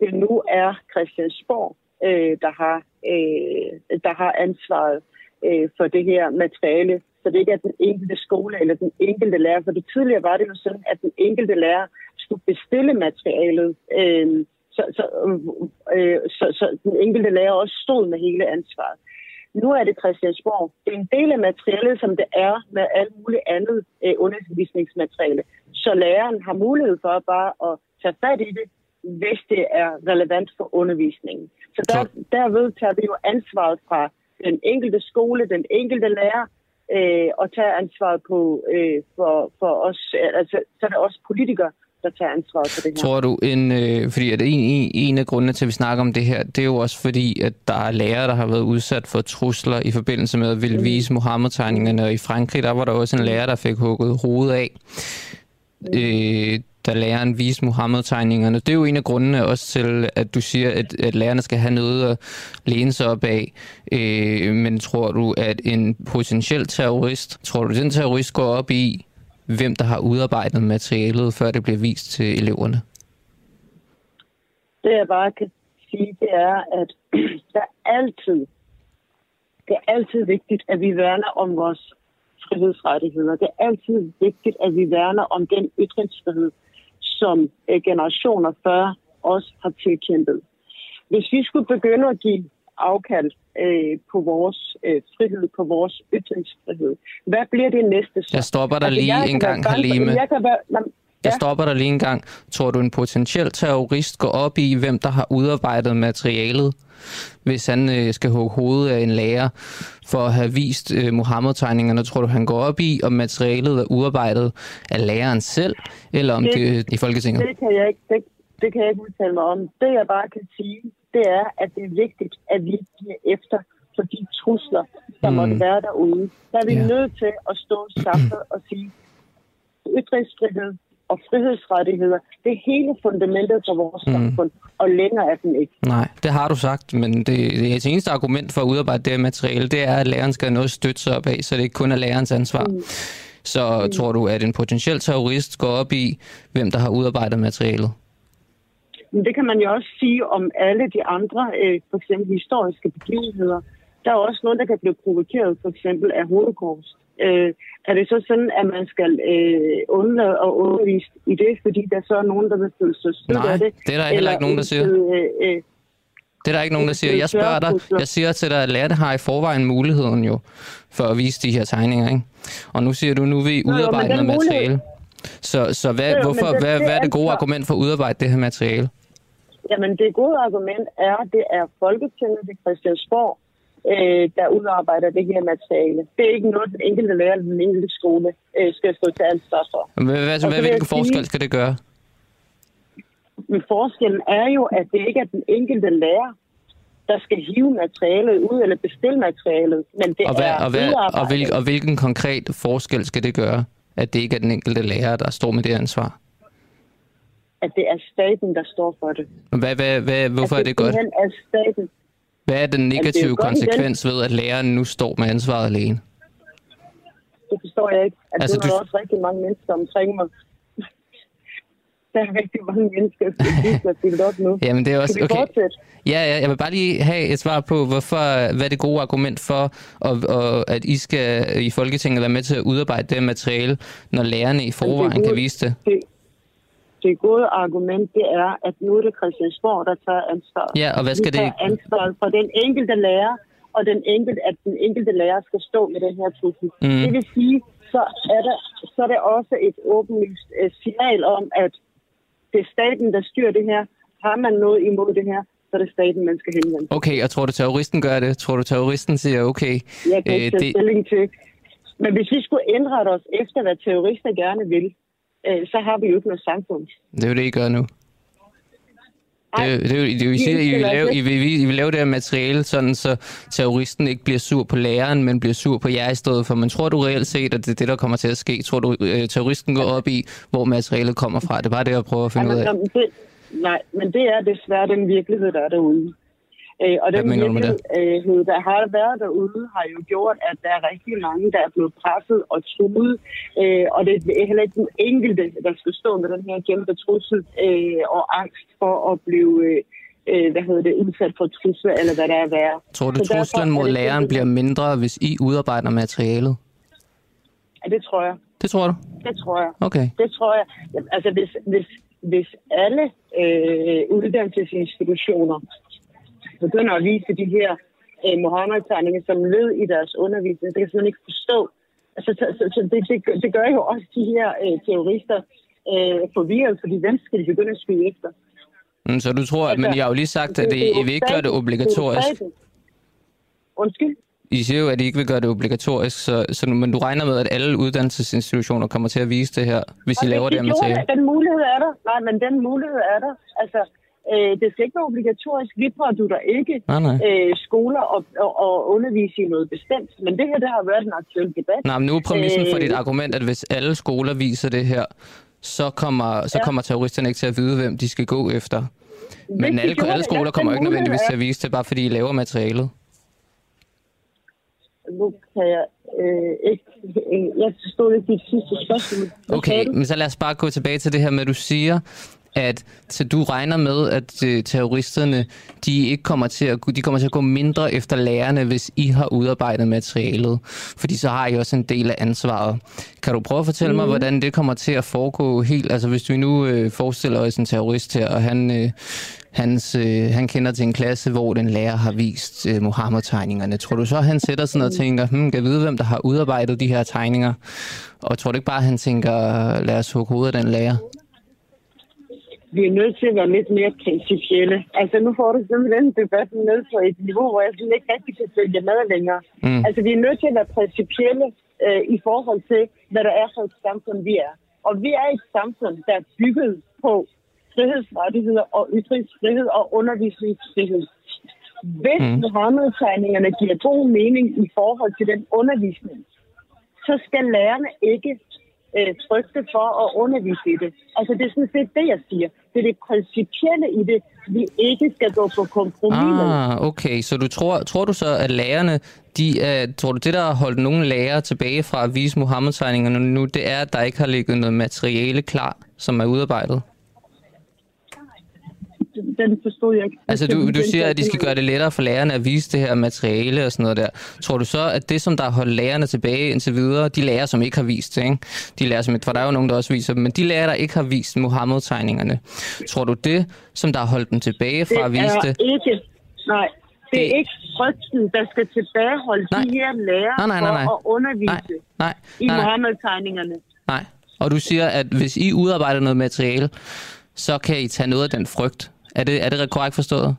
det nu er Christiansborg, øh, der, har, øh, der har ansvaret øh, for det her materiale. Så det ikke er den enkelte skole eller den enkelte lærer. For det tidligere var det jo sådan, at den enkelte lærer skulle bestille materialet. Øh, så, så, øh, så, så den enkelte lærer også stod med hele ansvaret. Nu er det Christiansborg. Det er en del af materialet, som det er med alt muligt andet øh, undervisningsmateriale. Så læreren har mulighed for bare at tage fat i det, hvis det er relevant for undervisningen. Så der, derved tager vi jo ansvaret fra den enkelte skole, den enkelte lærer, øh, og tager ansvaret på øh, for, for os, altså så er det også politikere, der tager ansvaret for det her. Tror du, en, øh, fordi at en, en, en af grundene til, at vi snakker om det her, det er jo også fordi, at der er lærere, der har været udsat for trusler i forbindelse med at ville vise Mohammed-tegningerne. Og i Frankrig, der var der også en lærer, der fik hugget hovedet af, øh, da læreren viste Mohammed-tegningerne. Det er jo en af grundene også til, at du siger, at, at lærerne skal have noget at læne sig op af. Øh, men tror du, at en potentiel terrorist, tror du, den terrorist går op i, hvem der har udarbejdet materialet, før det bliver vist til eleverne? Det jeg bare kan sige, det er, at der altid, det er altid vigtigt, at vi værner om vores frihedsrettigheder. Det er altid vigtigt, at vi værner om den ytringsfrihed, som øh, generationer før os har tilkæmpet. hvis vi skulle begynde at give afkald øh, på vores øh, frihed, på vores ytringsfrihed, hvad bliver det næste så? Jeg stopper dig altså, lige en gang, Halime. Jeg kan være, jeg stopper dig lige en gang. Tror du, en potentiel terrorist går op i, hvem der har udarbejdet materialet, hvis han øh, skal hugge hovedet af en lærer for at have vist øh, Mohammed-tegningerne? Tror du, han går op i, om materialet er udarbejdet af læreren selv, eller om det, det er i Folketinget? Det kan, jeg ikke, det, det kan jeg ikke udtale mig om. Det, jeg bare kan sige, det er, at det er vigtigt, at vi giver efter for de trusler, der mm. måtte være derude. Der er vi ja. nødt til at stå sammen og sige, ytringsfrihed, og frihedsrettigheder, det er hele fundamentet for vores mm. samfund, og længere er den ikke. Nej, det har du sagt, men det, det eneste argument for at udarbejde det her materiale, det er, at læreren skal have noget støtte sig op af, så det ikke kun er lærerens ansvar. Mm. Så mm. tror du, at en potentiel terrorist går op i, hvem der har udarbejdet materialet? Men det kan man jo også sige om alle de andre, øh, for eksempel historiske begivenheder. Der er også nogen, der kan blive provokeret, for eksempel af holocaust øh, er det så sådan, at man skal øh, undlade at undervise i det, fordi der så er nogen, der vil føle sig stødt af det? det er der heller Eller ikke nogen, der siger. Øh, øh, det er der ikke nogen, der siger. Jeg spørger dig, jeg siger til dig, at lærte har i forvejen muligheden jo for at vise de her tegninger, ikke? Og nu siger du, nu vil I udarbejde noget materiale. Så, så hvad, jo, hvorfor, det, hvad, det hvad er det gode argument for at udarbejde det her materiale? Jamen, det gode argument er, at det er Folketinget, er Christiansborg, øh, der udarbejder det her materiale. Det er ikke noget, den enkelte lærer eller den enkelte skole øh, skal stå til ansvar for. Hvad, hvad, hvilken forskel skal det gøre? Men forskellen er jo, at det ikke er den enkelte lærer, der skal hive materialet ud eller bestille materialet, men det og hvad, er og, hvad, og, hvil, og hvilken konkret forskel skal det gøre, at det ikke er den enkelte lærer, der står med det ansvar? At det er staten, der står for det. Hvad, hvad, hvad, hvorfor at det er det godt? er staten, hvad er den negative er konsekvens ved, at læreren nu står med ansvaret alene? Det forstår jeg ikke. At altså, der er du... også rigtig mange mennesker omkring mig. Der er rigtig mange mennesker, der er op nu. Jamen, det er også... Okay. Ja, ja, jeg vil bare lige have et svar på, hvorfor, hvad er det gode argument for, og, og, at I skal i Folketinget være med til at udarbejde det materiale, når lærerne i forvejen kan vise det? det det gode argument, det er, at nu er det Christiansborg, der tager ansvar. Ja, og hvad skal det? ansvar for den enkelte lærer, og den enkelte, at den enkelte lærer skal stå med den her trussel. Mm. Det vil sige, så er, der, så er det også et åbenlyst uh, signal om, at det er staten, der styrer det her. Har man noget imod det her, så er det staten, man skal henvende. Okay, og tror du, terroristen gør det? Tror du, terroristen siger, okay... Jeg kan ikke øh, det... stilling til. Men hvis vi skulle ændre os efter, hvad terrorister gerne vil, øh, så har vi jo ikke noget samfund. Det er jo det, I gør nu. Det, det, det, det, det, I siger, I vil, lave, I, vil, I vil lave det her materiale, sådan så terroristen ikke bliver sur på læreren, men bliver sur på jer i stedet for. Men tror du reelt set, at det er det, der kommer til at ske? Tror du, at øh, terroristen går op i, hvor materialet kommer fra? Det er bare det, jeg prøver at finde ja, ud af. Nej, men det er desværre den virkelighed, der er derude. Øh, og den virkelighed, der har været derude, har jo gjort, at der er rigtig mange, der er blevet presset og truet. Øh, og det er heller ikke den enkelte, der skal stå med den her kæmpe trussel øh, og angst for at blive... Øh, hvad hedder det, udsat for trusler, eller hvad der er værd. Tror du, truslen mod læreren bliver mindre, hvis I udarbejder materialet? Ja, det tror jeg. Det tror du? Det tror jeg. Okay. Det tror jeg. Altså, hvis, hvis, hvis alle øh, uddannelsesinstitutioner begynder at vise de her øh, Mohammed-tegninger som led i deres undervisning. Det kan jeg simpelthen ikke forstå. Altså, så, så, så det, det, det gør jo også de her øh, terrorister øh, forvirret, fordi hvem skal de begynde at skyde efter? Mm, så du tror, at, altså, men jeg har jo lige sagt, at det, I vil ikke gøre det obligatorisk. Undskyld? I siger jo, at I ikke vil gøre det obligatorisk, så, så, men du regner med, at alle uddannelsesinstitutioner kommer til at vise det her, hvis I laver det her materiale? Den mulighed er der. Nej, men den mulighed er der. Altså, Øh, det skal ikke være obligatorisk. Vi der ikke nej, nej. Øh, skoler og, og, og undervise i noget bestemt. Men det her, det har været en aktuel debat. Nej, men nu er præmissen øh, for dit argument, at hvis alle skoler viser det her, så kommer, så ja. kommer terroristerne ikke til at vide, hvem de skal gå efter. Men alle, alle skoler kommer ikke nødvendigvis til at vise det, bare fordi I laver materialet. Nu kan jeg øh, ikke... Jeg forstod ikke dit sidste spørgsmål. Okay, men så lad os bare gå tilbage til det her med, at du siger, at så du regner med, at uh, terroristerne de ikke kommer til at de kommer til at gå mindre efter lærerne, hvis I har udarbejdet materialet, fordi så har I også en del af ansvaret. Kan du prøve at fortælle mm. mig, hvordan det kommer til at foregå helt? Altså hvis vi nu uh, forestiller os en terrorist her, og han uh, hans, øh, han kender til en klasse, hvor den lærer har vist øh, Mohammed-tegningerne. Tror du så, han sætter sådan og tænker, hmm, kan vide, hvem der har udarbejdet de her tegninger? Og tror du ikke bare, han tænker, lad os hugge hovedet af den lærer? Vi er nødt til at være lidt mere principielle. Altså nu får du simpelthen debatten ned på et niveau, hvor jeg sådan ikke rigtig kan følge med længere. Mm. Altså vi er nødt til at være principielle øh, i forhold til, hvad der er for et samfund, vi er. Og vi er et samfund, der er bygget på frihedsrettigheder og ytringsfrihed og undervisningsfrihed. Hvis mm. Mohammed-tegningerne giver god mening i forhold til den undervisning, så skal lærerne ikke øh, frygte for at undervise i det. Altså det er sådan set det, jeg siger. Det er det principielle i det, vi ikke skal gå på kompromis med. Ah, okay. Så du tror, tror du så, at lærerne, de, uh, tror du det, der har holdt nogle lærere tilbage fra at vise Mohammed-tegningerne nu, det er, at der ikke har ligget noget materiale klar, som er udarbejdet? Den forstod jeg ikke. Altså, du, du siger, at de skal gøre det lettere for lærerne at vise det her materiale og sådan noget der. Tror du så, at det, som der har holdt lærerne tilbage indtil videre, de lærer, som ikke har vist det, ikke? De lærer, som, for der er jo nogen, der også viser dem, men de lærer, der ikke har vist Mohammed-tegningerne. Tror du det, som der har holdt dem tilbage fra at vise det? Er ikke, nej, det, det er ikke frygten, der skal tilbageholde nej. de her lærere nej, nej, nej, nej. for at undervise nej, nej, nej, i Mohammed-tegningerne. Nej, og du siger, at hvis I udarbejder noget materiale, så kan I tage noget af den frygt, er det, er det korrekt forstået?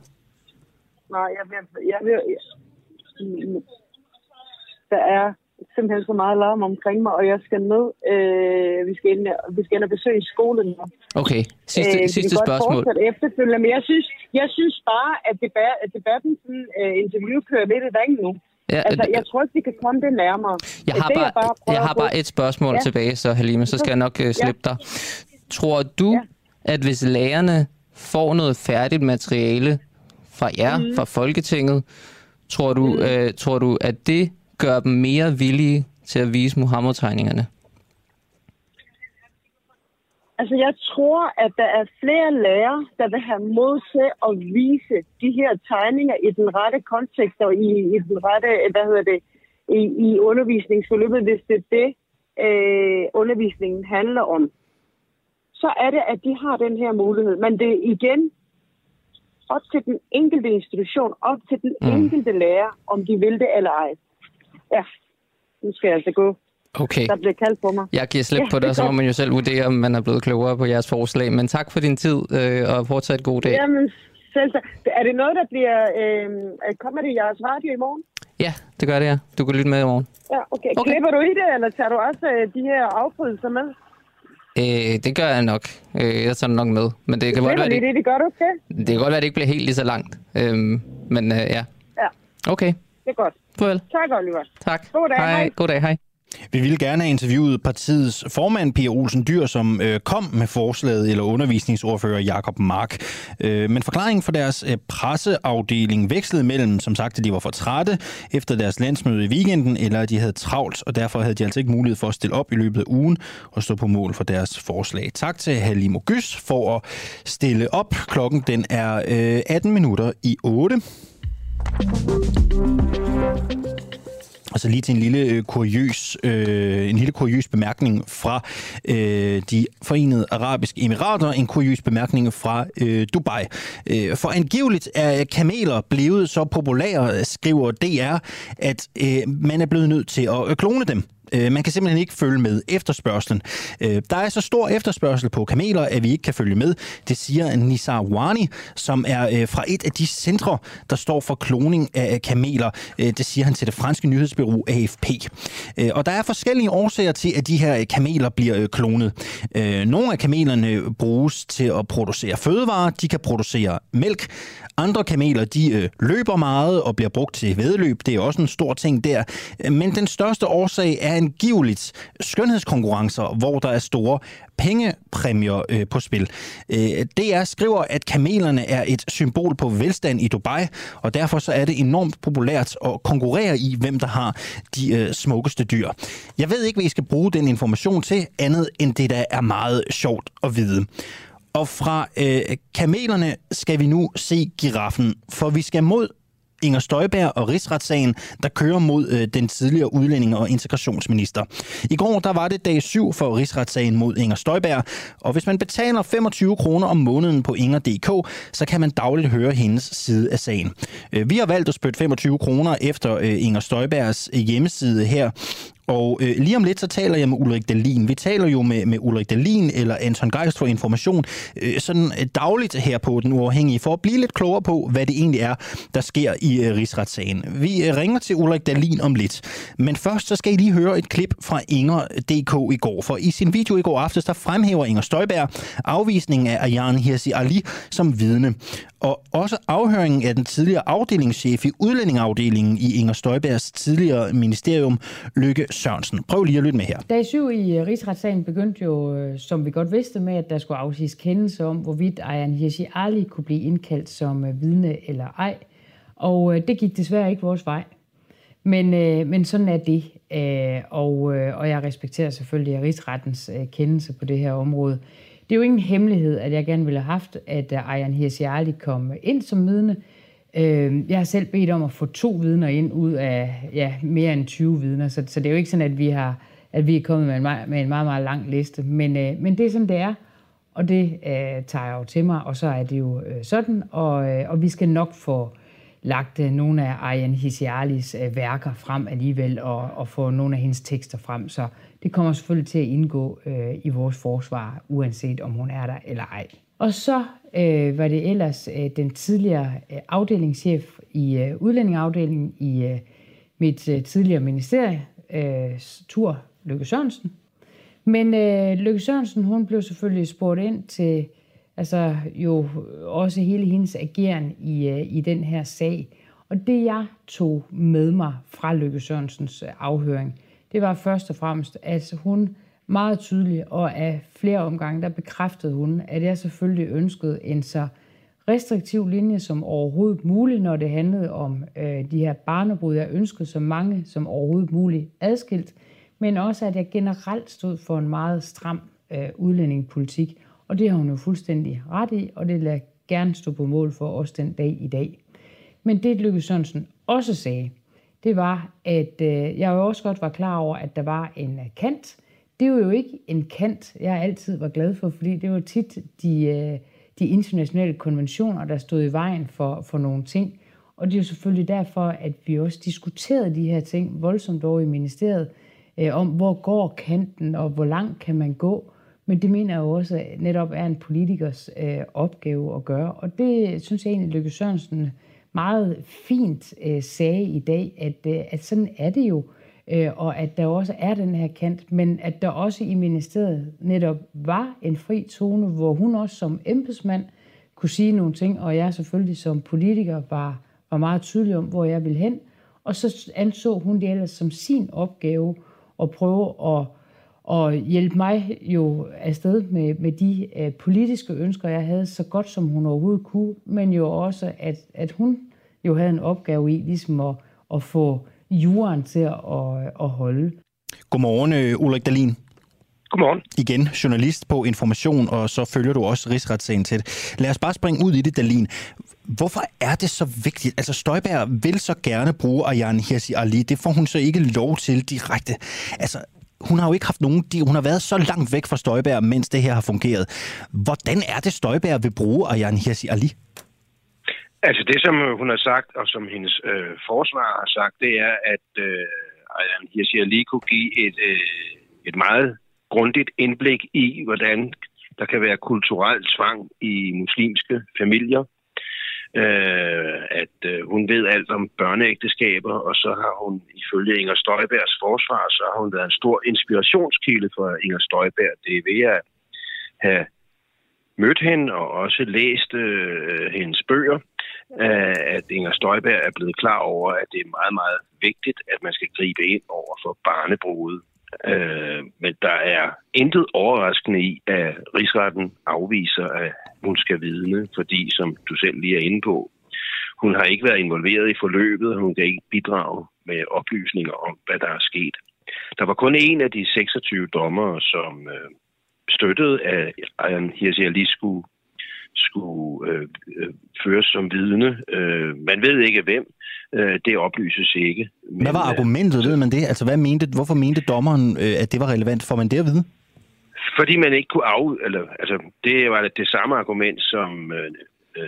Nej, jeg vil, jeg vil, jeg, der er simpelthen så meget larm omkring mig, og jeg skal ned. Øh, vi, skal ind, vi skal ind og besøge skolen nu. Okay, sidste, øh, sidste spørgsmål. efterfølgende, men jeg synes, jeg synes bare, at, debat, at debatten sådan, uh, interview kører lidt i ringen nu. Ja, altså, jeg tror ikke, vi kan komme det nærmere. Jeg har, det, bare, jeg bare, jeg har bare et spørgsmål ja. tilbage, så Halime, så skal jeg nok uh, slippe ja. dig. Tror du, ja. at hvis lærerne får noget færdigt materiale fra jer, mm. fra Folketinget, tror du, mm. øh, tror du, at det gør dem mere villige til at vise Mohammed-tegningerne? Altså, jeg tror, at der er flere lærere, der vil have mod til at vise de her tegninger i den rette kontekst og i, i den rette, hvad hedder det, i, i undervisningsforløbet, hvis det er det, øh, undervisningen handler om så er det, at de har den her mulighed. Men det er igen op til den enkelte institution, op til den mm. enkelte lærer, om de vil det eller ej. Ja, nu skal jeg altså gå. Okay. Der bliver kaldt på mig. Jeg giver slip ja, på det så må man jo selv vurdere, om man er blevet klogere på jeres forslag. Men tak for din tid, øh, og fortsat god dag. Jamen, selv Er det noget, der bliver... Øh, kommer det i jeres radio i morgen? Ja, det gør det, ja. Du kan lytte med i morgen. Ja, okay. okay. Klipper du i det, eller tager du også øh, de her afbrydelser med? Øh, det gør jeg nok. Øh, jeg tager det nok med. Men det kan godt være, det, det, det gør du okay? Det kan godt være, det ikke bliver helt lige så langt. Øhm, men øh, ja. Ja. Okay. Det er godt. Farvel. Tak, Oliver. Tak. God dag. Hej. hej. God dag. Hej. Vi ville gerne have interviewet partiets formand, Pia Olsen Dyr, som øh, kom med forslaget, eller undervisningsordfører Jakob Mark. Øh, men forklaringen for deres øh, presseafdeling vekslede mellem, som sagt, at de var for trætte efter deres landsmøde i weekenden, eller at de havde travlt, og derfor havde de altså ikke mulighed for at stille op i løbet af ugen og stå på mål for deres forslag. Tak til Halimo Gys for at stille op. Klokken den er øh, 18 minutter i 8. Altså lige til en lille øh, kuriøs, øh, en lille kuriøs bemærkning fra øh, de forenede arabiske emirater, en kuriøs bemærkning fra øh, Dubai. Øh, for angiveligt er kameler blevet så populære, skriver DR, at øh, man er blevet nødt til at øh, klone dem. Øh, man kan simpelthen ikke følge med efterspørgselen. Øh, der er så stor efterspørgsel på kameler, at vi ikke kan følge med. Det siger Nisar Wani, som er øh, fra et af de centre, der står for kloning af kameler. Øh, det siger han til det franske nyhedsbyrå AFP. Øh, og der er forskellige årsager til, at de her øh, kameler bliver klonet. Nogle af kamelerne bruges til at producere fødevarer. De kan producere mælk. Andre kameler, de øh, løber meget og bliver brugt til vedløb. Det er også en stor ting der. Øh, men den største årsag er angiveligt skønhedskonkurrencer, hvor der er store pengepræmier øh, på spil. Øh, DR skriver, at kamelerne er et symbol på velstand i Dubai, og derfor så er det enormt populært at konkurrere i, hvem der har de øh, smukkeste dyr. Jeg ved ikke, hvad I skal bruge den information til, andet end det, der er meget sjovt at vide. Og fra øh, kamelerne skal vi nu se giraffen, for vi skal mod Inger Støjberg og rigsretssagen, der kører mod øh, den tidligere udlændinge- og integrationsminister. I går der var det dag 7 for rigsretssagen mod Inger Støjberg, og hvis man betaler 25 kroner om måneden på Inger.dk, så kan man dagligt høre hendes side af sagen. Øh, vi har valgt at spytte 25 kroner efter øh, Inger Støjbergs øh, hjemmeside her, og øh, lige om lidt, så taler jeg med Ulrik Dalin. Vi taler jo med, med Ulrik Dalin eller Anton Geist for Information øh, sådan øh, dagligt her på Den Uafhængige, for at blive lidt klogere på, hvad det egentlig er, der sker i øh, rigsretssagen. Vi øh, ringer til Ulrik Dalin om lidt. Men først så skal I lige høre et klip fra Inger.dk i går. For i sin video i går aftes, der fremhæver Inger Støjberg afvisningen af Ayan Hirsi Ali som vidne. Og også afhøringen af den tidligere afdelingschef i udlændingeafdelingen i Inger Støjbergs tidligere ministerium, Lykke Sørensen. Prøv lige at lytte med her. Dag 7 i øh, rigsretssagen begyndte jo, øh, som vi godt vidste med, at der skulle afsiges kendelse om, hvorvidt Ayan Hirsi Ali kunne blive indkaldt som øh, vidne eller ej. Og det gik desværre ikke vores vej. Men, men sådan er det. Og, og jeg respekterer selvfølgelig rigsrettens kendelse på det her område. Det er jo ingen hemmelighed, at jeg gerne ville have haft, at Ayan Hirsi Ali kom ind som vidne. Øh, jeg har selv bedt om at få to vidner ind ud af ja, mere end 20 vidner, så, så det er jo ikke sådan, at vi, har, at vi er kommet med en, meget, med en meget, meget lang liste. Men, øh, men det er sådan, det er, og det øh, tager jeg jo til mig, og så er det jo øh, sådan, og, øh, og vi skal nok få lagt øh, nogle af Arjen Hisialis øh, værker frem alligevel, og, og få nogle af hendes tekster frem, så det kommer selvfølgelig til at indgå øh, i vores forsvar, uanset om hun er der eller ej. Og så øh, var det ellers øh, den tidligere øh, afdelingschef i øh, udlændingeafdelingen i øh, mit øh, tidligere ministerie, øh, Tur Lykke Sørensen. Men øh, Lykke Sørensen, hun blev selvfølgelig spurgt ind til altså jo også hele hendes ageren i, øh, i den her sag. Og det jeg tog med mig fra Lykke Sørensens øh, afhøring, det var først og fremmest, at hun meget tydeligt, og af flere omgange, der bekræftede hun, at jeg selvfølgelig ønskede en så restriktiv linje som overhovedet muligt, når det handlede om øh, de her barnebrud. Jeg ønskede så mange som overhovedet muligt adskilt, men også at jeg generelt stod for en meget stram øh, udlændingepolitik, og det har hun jo fuldstændig ret i, og det lader jeg gerne stå på mål for os den dag i dag. Men det Lykke Sørensen også sagde, det var, at øh, jeg jo også godt var klar over, at der var en øh, kant, det var jo ikke en kant, jeg altid var glad for, fordi det var tit de, øh, de internationale konventioner, der stod i vejen for, for nogle ting. Og det er jo selvfølgelig derfor, at vi også diskuterede de her ting voldsomt over i ministeriet, øh, om hvor går kanten, og hvor langt kan man gå. Men det mener jeg jo også netop er en politikers øh, opgave at gøre. Og det synes jeg egentlig, Lykke Sørensen meget fint øh, sagde i dag, at, øh, at sådan er det jo øh, Øh, og at der også er den her kant, men at der også i ministeriet netop var en fri tone, hvor hun også som embedsmand kunne sige nogle ting, og jeg selvfølgelig som politiker var, var meget tydelig om, hvor jeg ville hen. Og så anså hun det ellers som sin opgave at prøve at, at hjælpe mig jo afsted med, med de øh, politiske ønsker, jeg havde, så godt som hun overhovedet kunne, men jo også, at, at hun jo havde en opgave i ligesom at, at få jorden til at, at holde. Godmorgen, øh, Ulrik Dalin. Godmorgen. Igen, journalist på Information, og så følger du også rigsretssagen tæt. Lad os bare springe ud i det, Dalin. Hvorfor er det så vigtigt? Altså, Støjberg vil så gerne bruge Ayan Hirsi Ali. Det får hun så ikke lov til direkte. Altså, hun har jo ikke haft nogen... Hun har været så langt væk fra Støjberg, mens det her har fungeret. Hvordan er det, Støjberg vil bruge Ayan Hirsi Ali? Altså det, som øh, hun har sagt, og som hendes øh, forsvar har sagt, det er, at øh, Ayan Hirsi lige kunne give et, øh, et meget grundigt indblik i, hvordan der kan være kulturel tvang i muslimske familier. Øh, at øh, hun ved alt om børneægteskaber, og så har hun ifølge Inger Støjbergs forsvar, så har hun været en stor inspirationskilde for Inger Støjberg. Det er ved at have mødt hende og også læst øh, hendes bøger, Øh, at Inger Støjberg er blevet klar over, at det er meget, meget vigtigt, at man skal gribe ind over for barnebruget. Øh, men der er intet overraskende i, at rigsretten afviser, at hun skal vidne, fordi, som du selv lige er inde på, hun har ikke været involveret i forløbet, og hun kan ikke bidrage med oplysninger om, hvad der er sket. Der var kun en af de 26 dommere, som øh, støttede, at Ayan Hirsi Ali skulle skulle øh, øh, føres som vidne. Øh, man ved ikke hvem. Øh, det oplyses ikke. Men, hvad var argumentet, ved man det? Altså, hvad mente, hvorfor mente dommeren, øh, at det var relevant? Får man det at vide? Fordi man ikke kunne af... Eller, altså, det var det samme argument, som øh,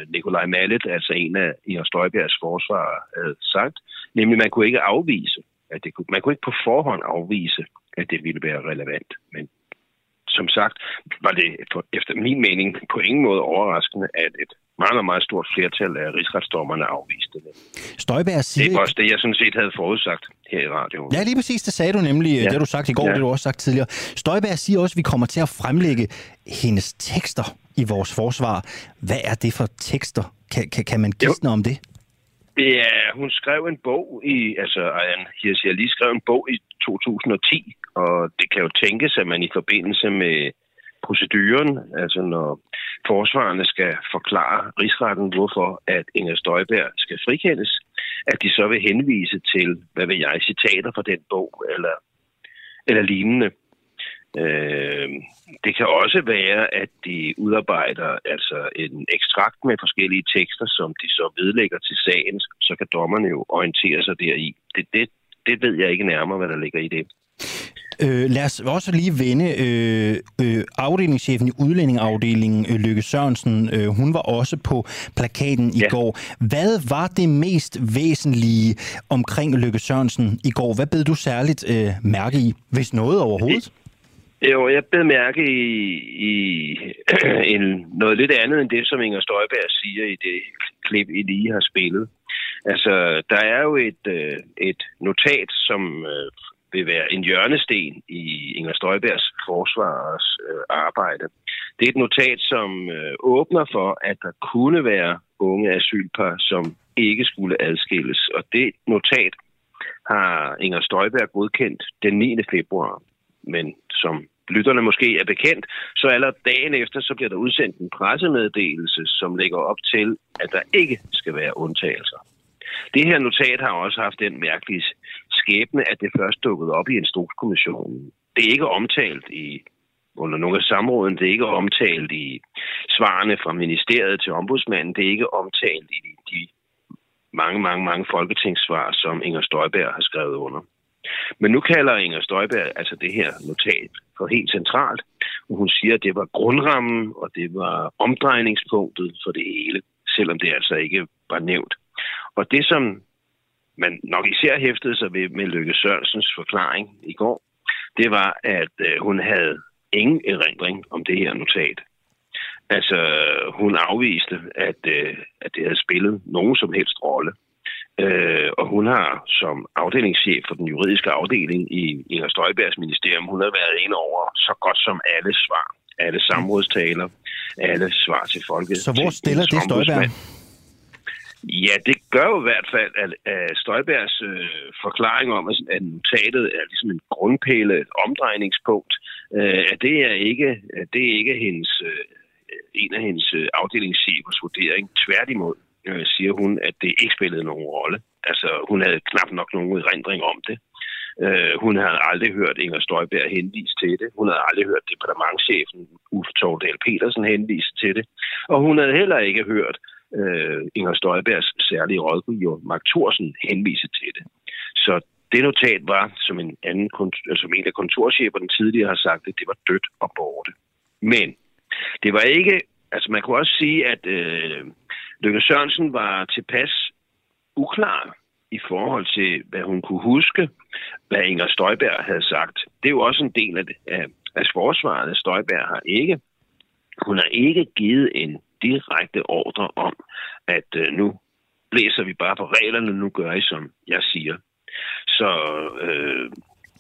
Nikolaj Mallet, altså en af Inger Støjbergs forsvar, havde sagt. Nemlig, man kunne ikke afvise, at det kunne, man kunne ikke på forhånd afvise, at det ville være relevant. Men som sagt, var det efter min mening på ingen måde overraskende, at et meget, meget stort flertal af rigsretsdommerne afviste det. Støjberg siger... Det var også det, jeg sådan set havde forudsagt her i radioen. Ja, lige præcis. Det sagde du nemlig. Ja. Det har du sagt i går, ja. det har du også sagt tidligere. Støjberg siger også, at vi kommer til at fremlægge hendes tekster i vores forsvar. Hvad er det for tekster? Kan, kan, kan man gisne om det? Ja, hun skrev en bog i, altså Ayan Hirsi lige skrev en bog i 2010, og det kan jo tænkes, at man i forbindelse med proceduren, altså når forsvarerne skal forklare rigsretten, hvorfor at Inger Støjberg skal frikendes, at de så vil henvise til, hvad vil jeg, citater fra den bog eller, eller lignende. Øh, det kan også være, at de udarbejder altså en ekstrakt med forskellige tekster, som de så vedlægger til sagen, så kan dommerne jo orientere sig deri. Det, det, det ved jeg ikke nærmere, hvad der ligger i det. Øh, lad os også lige vende øh, øh, afdelingschefen i udlændingeafdelingen, øh, Lykke Sørensen. Øh, hun var også på plakaten i ja. går. Hvad var det mest væsentlige omkring Lykke Sørensen i går? Hvad bed du særligt øh, mærke i, hvis noget overhovedet? Jo, jeg bed mærke i, i en, noget lidt andet end det, som Inger Støjberg siger i det klip, I lige har spillet. Altså, der er jo et, øh, et notat, som øh, vil være en hjørnesten i Inger Støjbergs forsvars øh, arbejde. Det er et notat, som øh, åbner for, at der kunne være unge asylpar, som ikke skulle adskilles. Og det notat har Inger Støjberg godkendt den 9. februar. Men som lytterne måske er bekendt, så allerede dagen efter, så bliver der udsendt en pressemeddelelse, som lægger op til, at der ikke skal være undtagelser. Det her notat har også haft den mærkelige skæbne, at det først dukkede op i instrukskommissionen. Det er ikke omtalt i under nogle af samråden, det er ikke omtalt i svarene fra ministeriet til ombudsmanden, det er ikke omtalt i de mange, mange, mange folketingssvar, som Inger Støjberg har skrevet under. Men nu kalder Inger Støjberg altså det her notat for helt centralt, og hun siger, at det var grundrammen, og det var omdrejningspunktet for det hele, selvom det altså ikke var nævnt. Og det, som man nok især hæftede sig ved med Lykke Sørensens forklaring i går, det var, at øh, hun havde ingen erindring om det her notat. Altså, hun afviste, at, øh, at det havde spillet nogen som helst rolle. Øh, og hun har som afdelingschef for den juridiske afdeling i Inger Støjbergs ministerium, hun har været ind over så godt som alle svar, alle samrådstaler, alle svar til folket. Så hvor stiller det Støjberg? Ja, det gør jo i hvert fald, at, at Støjbergs øh, forklaring om, at notatet er ligesom en grundpæle, et omdrejningspunkt, øh, at det er ikke, at det er ikke hendes, øh, en af hendes øh, afdelingschefers vurdering. Tværtimod øh, siger hun, at det ikke spillede nogen rolle. Altså, hun havde knap nok nogen erindring om det. Øh, hun havde aldrig hørt Inger Støjberg henvise til det. Hun havde aldrig hørt departementchefen Uffe Tordal Petersen henvise til det. Og hun havde heller ikke hørt øh, Inger Støjbergs særlige rådgiver, Mark Thorsen, henvise til det. Så det notat var, som en, anden, som en af kontorcheferne tidligere har sagt, at det var dødt og borte. Men det var ikke, altså man kunne også sige, at øh, Løkke Sørensen var tilpas uklar i forhold til, hvad hun kunne huske, hvad Inger Støjberg havde sagt. Det er jo også en del af, det, af, af forsvaret. Støjberg har ikke, hun har ikke givet en direkte ordre om, at øh, nu blæser vi bare på reglerne, nu gør I, som jeg siger. Så øh,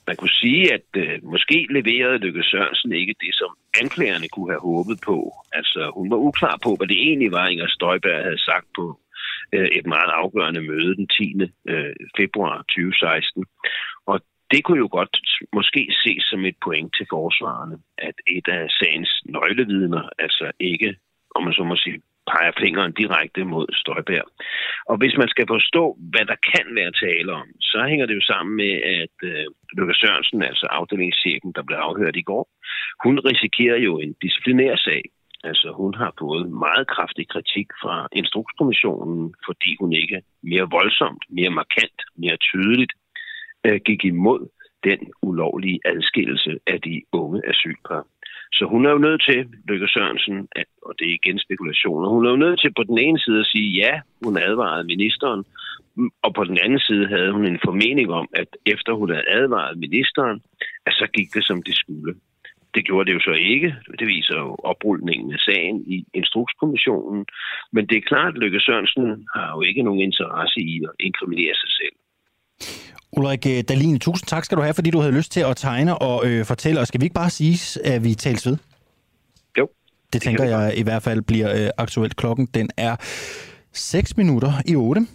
man kunne sige, at øh, måske leverede Lykke Sørensen ikke det, som anklagerne kunne have håbet på. Altså, hun var uklar på, hvad det egentlig var, Inger Støjberg havde sagt på øh, et meget afgørende møde den 10. Øh, februar 2016. Og det kunne jo godt måske ses som et point til forsvarerne, at et af sagens nøglevidner altså ikke om man så må sige, peger fingeren direkte mod Støjberg. Og hvis man skal forstå, hvad der kan være tale om, så hænger det jo sammen med, at øh, Lukas Sørensen, altså afdelingschefen, der blev afhørt i går, hun risikerer jo en disciplinær sag. Altså hun har fået meget kraftig kritik fra Instrukskommissionen, fordi hun ikke mere voldsomt, mere markant, mere tydeligt øh, gik imod den ulovlige adskillelse af de unge asylpar. Så hun er jo nødt til, Lykke Sørensen, at, og det er igen spekulationer, hun er jo nødt til på den ene side at sige, ja, hun advarede ministeren, mm, og på den anden side havde hun en formening om, at efter hun havde advaret ministeren, at så gik det, som det skulle. Det gjorde det jo så ikke. Det viser jo oprulningen af sagen i Instrukskommissionen. Men det er klart, at Lykke Sørensen har jo ikke nogen interesse i at inkriminere sig selv. Ulrik øh, Dalin, tusind tak skal du have, fordi du havde lyst til at tegne og øh, fortælle. Og skal vi ikke bare sige, at vi tales ved? Jo. Det, det tænker jeg i hvert fald bliver øh, aktuelt. Klokken den er 6 minutter i 8.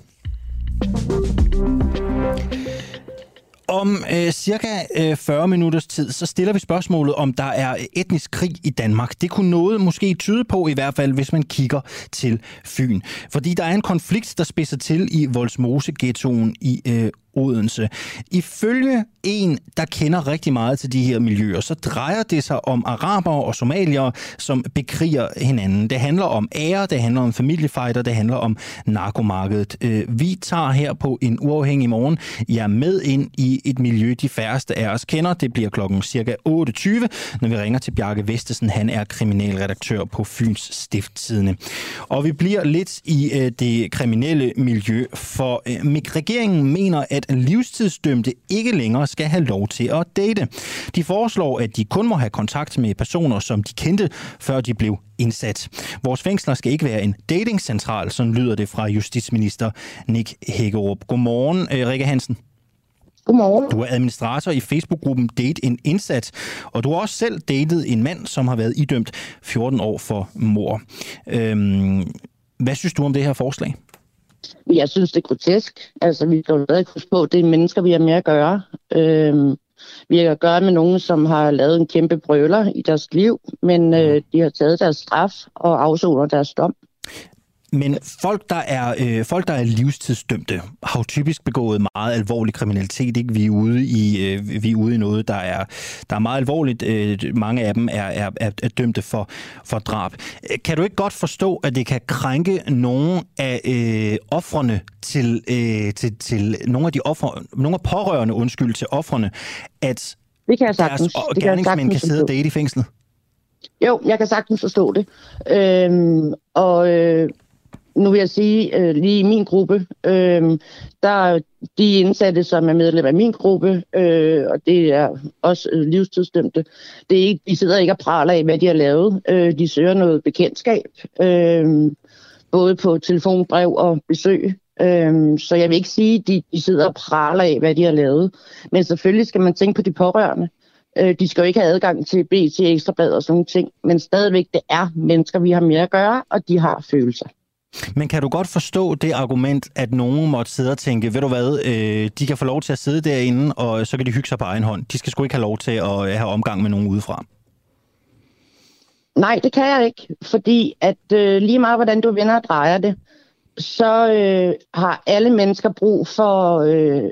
Om øh, cirka øh, 40 minutters tid, så stiller vi spørgsmålet, om der er etnisk krig i Danmark. Det kunne noget måske tyde på, i hvert fald, hvis man kigger til Fyn. Fordi der er en konflikt, der spidser til i Voldsmose-ghettoen i øh, Odense. Ifølge en, der kender rigtig meget til de her miljøer, så drejer det sig om arabere og somalier, som bekriger hinanden. Det handler om ære, det handler om familiefejder, det handler om narkomarkedet. Øh, vi tager her på en uafhængig morgen jer med ind i et miljø, de færreste af os kender. Det bliver klokken cirka 8.20, når vi ringer til Bjarke Vestesen. Han er kriminalredaktør på Fyns Stifttidene. Og vi bliver lidt i øh, det kriminelle miljø, for øh, regeringen mener, at livstidsdømte ikke længere skal have lov til at date. De foreslår, at de kun må have kontakt med personer, som de kendte, før de blev indsat. Vores fængsler skal ikke være en datingcentral, sådan lyder det fra justitsminister Nick Hækkerup. Godmorgen, øh, Rikke Hansen. Godmorgen. Du er administrator i Facebook-gruppen Date en Indsat, og du har også selv datet en mand, som har været idømt 14 år for mor. Øhm, hvad synes du om det her forslag? Jeg synes, det er grotesk. Altså, vi skal jo stadig huske på, det er mennesker, vi har med at gøre. Øhm, vi har at gøre med nogen, som har lavet en kæmpe brøler i deres liv, men øh, de har taget deres straf og afsoner deres dom. Men folk, der er, øh, folk, der er livstidsdømte, har jo typisk begået meget alvorlig kriminalitet. Ikke? Vi, er ude i, øh, vi er ude i noget, der er, der er meget alvorligt. Øh, mange af dem er, er, er, er dømte for, for drab. Kan du ikke godt forstå, at det kan krænke nogle af øh, offrene til, øh, til, til nogle af de ofre, nogle af pårørende, undskyld, til offrene, at det kan jeg sagtens. deres det kan, jeg sagtens kan sidde og date i fængslet? Jo, jeg kan sagtens forstå det. Øhm, og øh, nu vil jeg sige, øh, lige i min gruppe, øh, der er de indsatte, som er medlem af min gruppe, øh, og det er også øh, livstidsdømte, det er ikke, de sidder ikke og praler af, hvad de har lavet. Øh, de søger noget bekendtskab, øh, både på telefonbrev og besøg. Øh, så jeg vil ikke sige, at de, de sidder og praler af, hvad de har lavet. Men selvfølgelig skal man tænke på de pårørende. Øh, de skal jo ikke have adgang til BT, Ekstrablad og sådan nogle ting, men stadigvæk, det er mennesker, vi har med at gøre, og de har følelser. Men kan du godt forstå det argument, at nogen måtte sidde og tænke, ved du hvad, øh, de kan få lov til at sidde derinde, og så kan de hygge sig på egen hånd. De skal sgu ikke have lov til at øh, have omgang med nogen udefra. Nej, det kan jeg ikke, fordi at øh, lige meget hvordan du vender og drejer det, så øh, har alle mennesker brug for øh,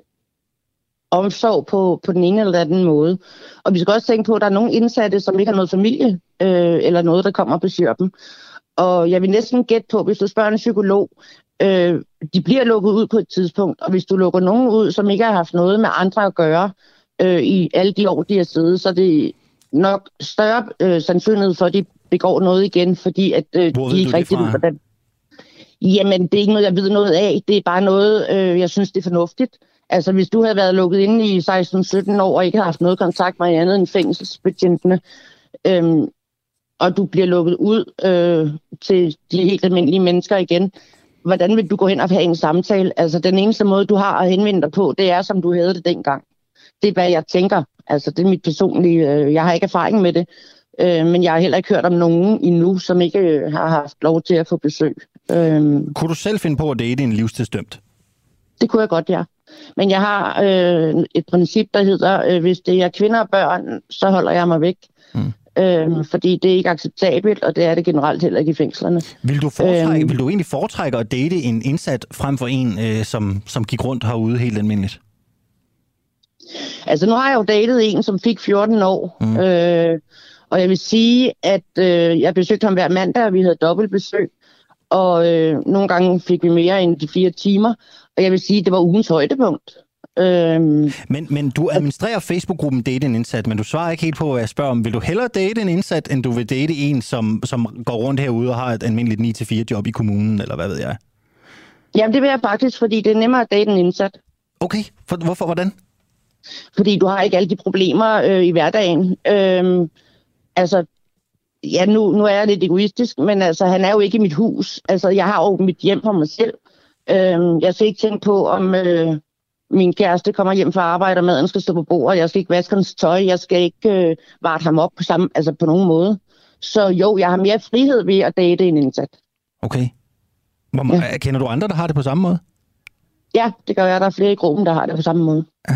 omsorg på, på den ene eller anden måde. Og vi skal også tænke på, at der er nogle indsatte, som ikke har noget familie, øh, eller noget, der kommer og besøger dem. Og jeg vil næsten gætte på, hvis du spørger en psykolog, øh, de bliver lukket ud på et tidspunkt, og hvis du lukker nogen ud, som ikke har haft noget med andre at gøre øh, i alle de år, de har siddet, så er det nok større øh, sandsynlighed for, at de begår noget igen, fordi at øh, Hvor de ikke rigtig ved, hvordan... Jamen, det er ikke noget, jeg ved noget af. Det er bare noget, øh, jeg synes, det er fornuftigt. Altså, hvis du havde været lukket inde i 16-17 år og ikke har haft noget kontakt med andet end fængselsbetjentene, øh, og du bliver lukket ud øh, til de helt almindelige mennesker igen, hvordan vil du gå hen og have en samtale? Altså, den eneste måde, du har at henvende dig på, det er, som du havde det dengang. Det er, hvad jeg tænker. Altså, det er mit personlige... Øh, jeg har ikke erfaring med det, øh, men jeg har heller ikke hørt om nogen endnu, som ikke øh, har haft lov til at få besøg. Øh, kunne du selv finde på at date en livstidsdømt? Det kunne jeg godt, ja. Men jeg har øh, et princip, der hedder, øh, hvis det er kvinder og børn, så holder jeg mig væk. Mm. Øhm, fordi det er ikke acceptabelt, og det er det generelt heller ikke i fængslerne. Vil du, foretrække, øhm, vil du egentlig foretrække at date en indsat frem for en, øh, som, som gik rundt herude helt almindeligt? Altså nu har jeg jo datet en, som fik 14 år, mm. øh, Og jeg vil sige, at øh, jeg besøgte ham hver mandag, og vi havde dobbeltbesøg. Og øh, nogle gange fik vi mere end de fire timer. Og jeg vil sige, at det var ugens højdepunkt. Øhm, men, men du administrerer Facebook-gruppen Date en Indsat, men du svarer ikke helt på, hvad jeg spørger om. Vil du hellere date en indsat, end du vil date en, som, som går rundt herude og har et almindeligt 9-4 job i kommunen, eller hvad ved jeg? Jamen, det vil jeg faktisk, fordi det er nemmere at date en indsat. Okay, For, hvorfor? Hvordan? Fordi du har ikke alle de problemer øh, i hverdagen. Øhm, altså, ja, nu, nu er jeg lidt egoistisk, men altså, han er jo ikke i mit hus. Altså, jeg har jo mit hjem for mig selv. Øhm, jeg skal ikke tænke på, om øh, min kæreste kommer hjem fra arbejde, og maden skal stå på bordet. Jeg skal ikke vaske hans tøj. Jeg skal ikke øh, varte ham op på, samme, altså på nogen måde. Så jo, jeg har mere frihed ved at date en indsat. Okay. Hvor, ja. Kender du andre, der har det på samme måde? Ja, det gør jeg. Der er flere i gruppen, der har det på samme måde. Ja.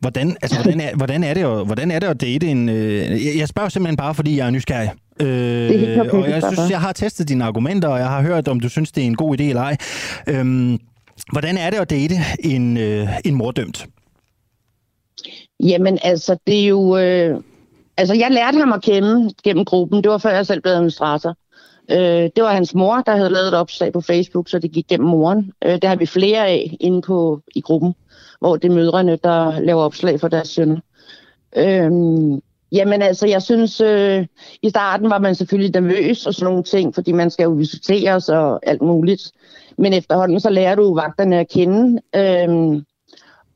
Hvordan, altså, hvordan, er, hvordan, er det at, hvordan er det at date en... Øh, jeg spørger simpelthen bare, fordi jeg er nysgerrig. Øh, og jeg synes, jeg har testet dine argumenter, og jeg har hørt, om du synes, det er en god idé eller ej. Øh, hvordan er det at date en, øh, en mordømt? Jamen, altså, det er jo... Øh, altså, jeg lærte ham at kende gennem gruppen. Det var før jeg selv blev administrator. Øh, det var hans mor, der havde lavet et opslag på Facebook, så det gik gennem moren. Øh, det har vi flere af inde på, i gruppen, hvor det er mødrene, der laver opslag for deres søn. Øh, jamen altså, jeg synes, øh, i starten var man selvfølgelig nervøs og sådan nogle ting, fordi man skal jo visiteres og alt muligt. Men efterhånden så lærer du vagterne at kende. Øh,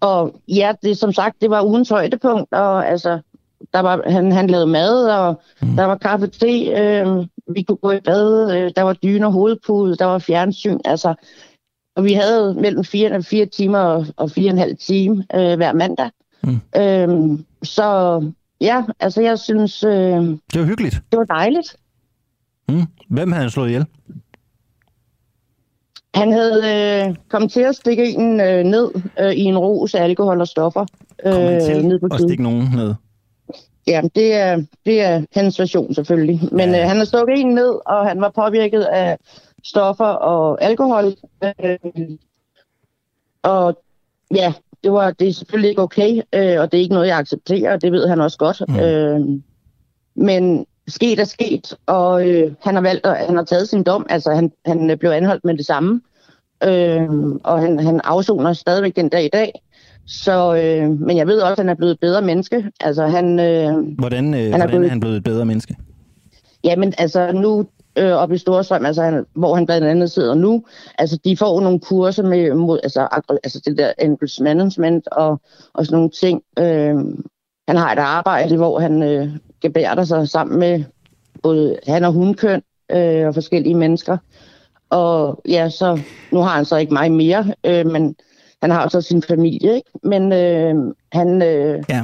og ja, det som sagt, det var ugens højdepunkt, og altså, der var, han, han lavede mad, og mm. der var kaffe te, øh, vi kunne gå i bad, øh, der var dyne og hovedpude, der var fjernsyn, altså, og vi havde mellem fire, fire timer og, og fire og en halv time øh, hver mandag. Mm. Øh, så ja, altså jeg synes... Øh, det var hyggeligt. Det var dejligt. Mm. Hvem havde han slået ihjel? Han havde øh, kommet til at stikke en øh, ned øh, i en ros af alkohol og stoffer. Øh, Kom han til ned på at stikke nogen ned? Ja, det er, det er hans version selvfølgelig. Men ja. øh, han har stukket en ned, og han var påvirket af stoffer og alkohol. Øh, og ja, det, var, det er selvfølgelig ikke okay, øh, og det er ikke noget, jeg accepterer, og det ved han også godt. Mm. Øh, men sket er sket, og øh, han har valgt, at han har taget sin dom. Altså, han, han blev anholdt med det samme, øh, og han, han afsoner stadigvæk den dag i dag. Så, øh, men jeg ved også, at han er blevet et bedre menneske. Altså, han, øh, hvordan øh, han er, hvordan blevet... er han blevet et bedre menneske? Jamen, altså nu øh, oppe i Storstrøm, altså, han, hvor han blandt andet sidder nu, altså de får nogle kurser med, mod, altså, altså det der endless management og, og sådan nogle ting. Øh, han har et arbejde, hvor han øh, gebærder sig sammen med både han og hundkøn øh, og forskellige mennesker. Og ja, så nu har han så ikke mig mere, øh, men han har så sin familie, ikke? Men øh, han, øh, ja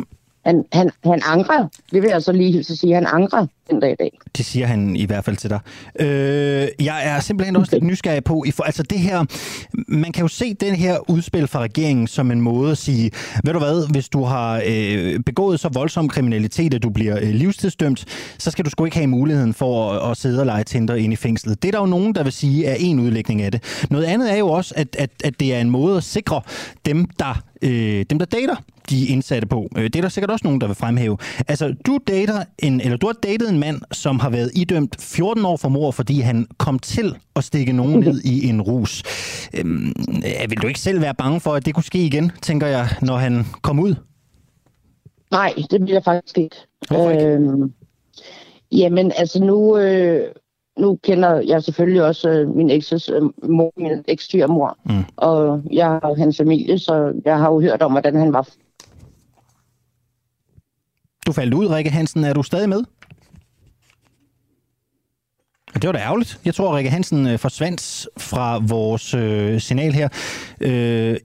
han, han, han angrer. Det vil jeg så lige sige, han angrer den dag i dag. Det siger han i hvert fald til dig. Øh, jeg er simpelthen også lidt nysgerrig på, for, altså det her, man kan jo se den her udspil fra regeringen som en måde at sige, ved du hvad, hvis du har øh, begået så voldsom kriminalitet, at du bliver øh, livstidsdømt, så skal du sgu ikke have muligheden for at, at sidde og lege Tinder ind i fængslet. Det er der jo nogen, der vil sige er en udlægning af det. Noget andet er jo også, at, at, at det er en måde at sikre dem, der, øh, dem, der dater de indsatte på. Øh, det er der sikkert også nogen, der vil fremhæve. Altså, du dater en, eller du har datet en mand, som har været idømt 14 år for mor, fordi han kom til at stikke nogen ned i en rus. Øhm, vil du ikke selv være bange for, at det kunne ske igen, tænker jeg, når han kom ud? Nej, det bliver faktisk ikke. ikke? Øhm, jamen, altså nu... Øh nu kender jeg selvfølgelig også øh, min ekses øh, mor, min eks mor, mm. og jeg har hans familie, så jeg har jo hørt om, hvordan han var du faldt ud, Rikke Hansen. Er du stadig med? Det var da ærgerligt. Jeg tror, Rikke Hansen øh, forsvandt fra vores øh, signal her. Øh,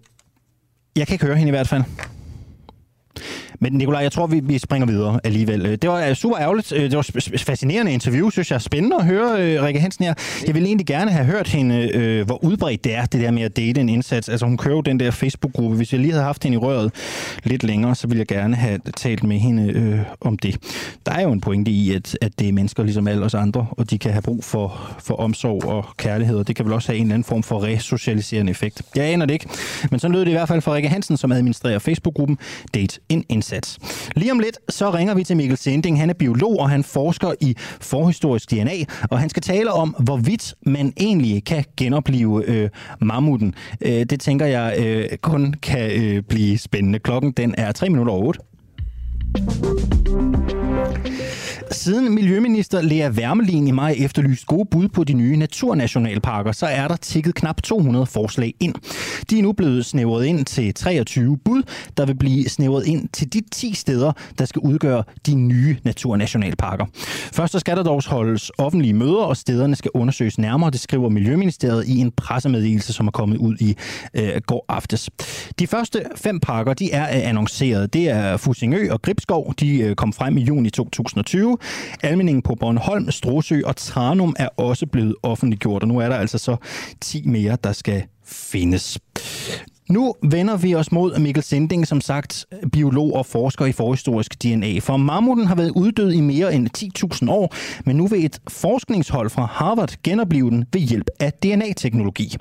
jeg kan ikke høre hende i hvert fald. Men Nikolaj, jeg tror, vi, vi springer videre alligevel. Øh, det var øh, super ærgerligt. Øh, det var fascinerende interview, synes jeg. Spændende at høre Rikke Hansen her. Jeg ville egentlig gerne have hørt hende, hvor udbredt det er, det der med at date en indsats. Altså hun kører den der Facebook-gruppe. Hvis jeg lige havde haft hende i røret lidt længere, så ville jeg gerne have talt med hende øh, om det. Der er jo en pointe i, at, at det er mennesker ligesom alle os andre, og de kan have brug for, for omsorg og kærlighed, og det kan vel også have en eller anden form for resocialiserende effekt. Jeg aner det ikke, men så lød det i hvert fald fra Rikke Hansen, som administrerer Facebook-gruppen Date en Indsats indsats. Lige om lidt, så ringer vi til Mikkel Sending. Han er biolog, og han forsker i forhistorisk DNA, og han skal tale om, hvorvidt man egentlig kan genopleve øh, mammuten. Øh, det tænker jeg øh, kun kan øh, blive spændende. Klokken den er 3 minutter over 8. Siden Miljøminister Lea Wermelin i maj efterlyst gode bud på de nye naturnationalparker, så er der tikket knap 200 forslag ind. De er nu blevet snævret ind til 23 bud, der vil blive snævret ind til de 10 steder, der skal udgøre de nye naturnationalparker. Først så skal der dog holdes offentlige møder, og stederne skal undersøges nærmere, det skriver Miljøministeriet i en pressemeddelelse, som er kommet ud i øh, går aftes. De første fem parker, de er øh, annonceret. Det er Fusingø og Gribskov, de øh, kom frem i juni 2020. Almeningen på Bornholm, Strosø og Tranum er også blevet offentliggjort, og nu er der altså så 10 mere, der skal findes. Nu vender vi os mod Mikkel Sending, som sagt biolog og forsker i forhistorisk DNA. For mammuten har været uddød i mere end 10.000 år, men nu vil et forskningshold fra Harvard genopleve den ved hjælp af DNA-teknologi.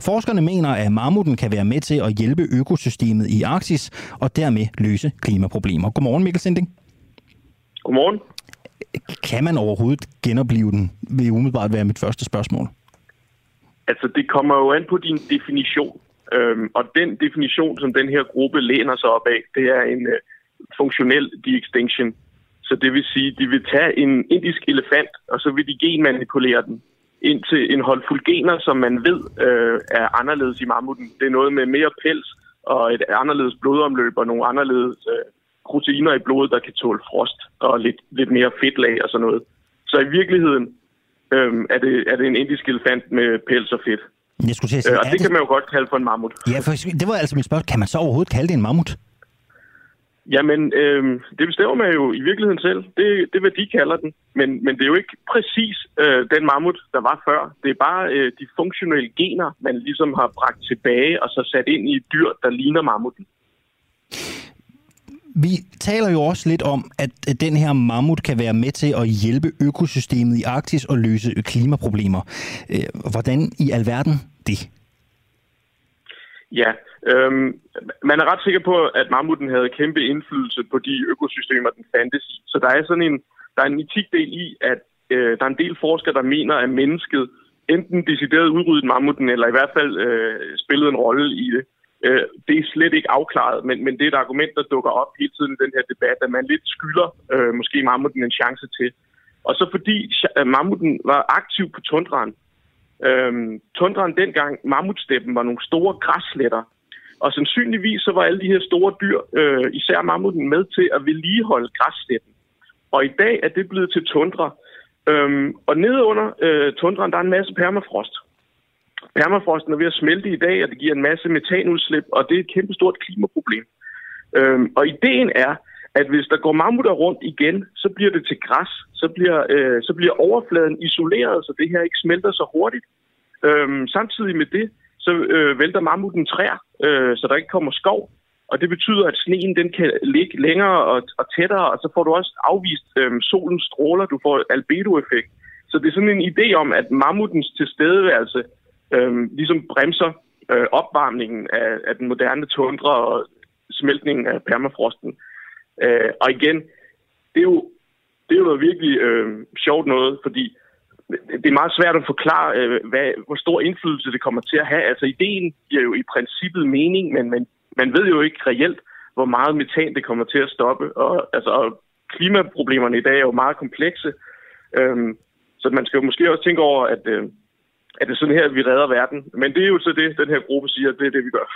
Forskerne mener, at mammuten kan være med til at hjælpe økosystemet i Arktis og dermed løse klimaproblemer. Godmorgen, Mikkel Sending. Godmorgen. Kan man overhovedet genopleve den, vil umiddelbart være mit første spørgsmål. Altså, det kommer jo an på din definition. Øhm, og den definition, som den her gruppe læner sig op af, det er en øh, funktionel de-extinction. Så det vil sige, de vil tage en indisk elefant, og så vil de genmanipulere den ind til en håndfuld gener, som man ved øh, er anderledes i mammuten. Det er noget med mere pels og et anderledes blodomløb og nogle anderledes øh, proteiner i blodet, der kan tåle frost og lidt, lidt mere fedtlag og sådan noget. Så i virkeligheden øhm, er, det, er det en indisk elefant med pels og fedt. Jeg skulle sige, øh, og det, det kan man jo godt kalde for en mammut. Ja, for det var altså mit spørgsmål. Kan man så overhovedet kalde det en mammut? Jamen, øh, det bestemmer man jo i virkeligheden selv. Det, det er, hvad de kalder den. Men, men det er jo ikke præcis øh, den mammut, der var før. Det er bare øh, de funktionelle gener, man ligesom har bragt tilbage og så sat ind i et dyr, der ligner mammuten. Vi taler jo også lidt om, at den her mammut kan være med til at hjælpe økosystemet i Arktis og løse klimaproblemer. Øh, hvordan i alverden det? Ja, øhm, man er ret sikker på, at mammuten havde kæmpe indflydelse på de økosystemer, den fandtes i. Så der er sådan en, der er en etikdel i, at øh, der er en del forskere, der mener, at mennesket enten decideret udryddet mammuten, eller i hvert fald øh, spillede en rolle i det. Øh, det er slet ikke afklaret, men, men det er et argument, der dukker op hele tiden i den her debat, at man lidt skylder øh, måske mammuten en chance til. Og så fordi øh, mammuten var aktiv på tundraen. Øh, tundraen dengang, mammutsteppen, var nogle store græssletter. Og sandsynligvis så var alle de her store dyr, øh, især mammuten, med til at vedligeholde græssteppen. Og i dag er det blevet til tundra. Øhm, og nede under øh, tundraen, der er en masse permafrost. Permafrosten er ved at smelte i dag, og det giver en masse metanudslip, og det er et kæmpestort klimaproblem. Øhm, og ideen er, at hvis der går mammutter rundt igen, så bliver det til græs, så bliver, øh, så bliver overfladen isoleret, så det her ikke smelter så hurtigt. Øhm, samtidig med det, så øh, vælter mammuten træer, øh, så der ikke kommer skov. Og det betyder, at sneen den kan ligge længere og, og tættere, og så får du også afvist øh, solens stråler, du får albedoeffekt. Så det er sådan en idé om, at mammutens tilstedeværelse øh, ligesom bremser øh, opvarmningen af, af den moderne tundra og smeltningen af permafrosten. Øh, og igen, det er jo, det er jo noget virkelig øh, sjovt noget, fordi det er meget svært at forklare, øh, hvad, hvor stor indflydelse det kommer til at have. Altså ideen giver jo i princippet mening, men man, man ved jo ikke reelt, hvor meget metan det kommer til at stoppe. Og, altså, og klimaproblemerne i dag er jo meget komplekse. Øhm, så man skal jo måske også tænke over, at, øh, at det er sådan her, at vi redder verden. Men det er jo så det, den her gruppe siger, det er det, vi gør.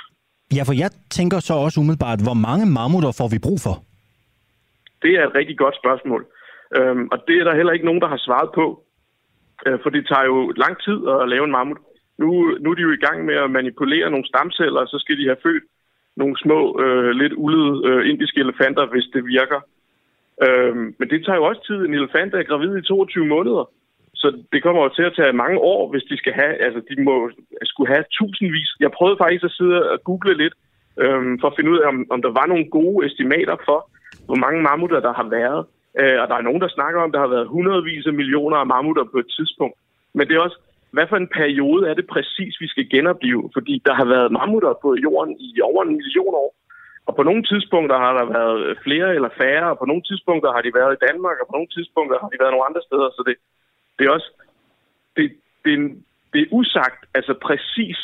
Ja, for jeg tænker så også umiddelbart, hvor mange mammutter får vi brug for? Det er et rigtig godt spørgsmål. Øhm, og det er der heller ikke nogen, der har svaret på. Øh, for det tager jo lang tid at lave en mammut. Nu, nu er de jo i gang med at manipulere nogle stamceller, og så skal de have født nogle små, øh, lidt ullede øh, indiske elefanter, hvis det virker. Øhm, men det tager jo også tid. En elefant er gravid i 22 måneder. Så det kommer jo til at tage mange år, hvis de skal have, altså de må skulle have tusindvis. Jeg prøvede faktisk at sidde og google lidt, øhm, for at finde ud af, om, om der var nogle gode estimater for, hvor mange mammutter der har været. Øh, og der er nogen, der snakker om, at der har været hundredvis af millioner af mammutter på et tidspunkt. Men det er også, hvad for en periode er det præcis, vi skal genopleve? Fordi der har været mammutter på jorden i over en million år. Og på nogle tidspunkter har der været flere eller færre, og på nogle tidspunkter har de været i Danmark, og på nogle tidspunkter har de været nogle andre steder. Så det, det er også det, det, er, det er usagt, altså præcis,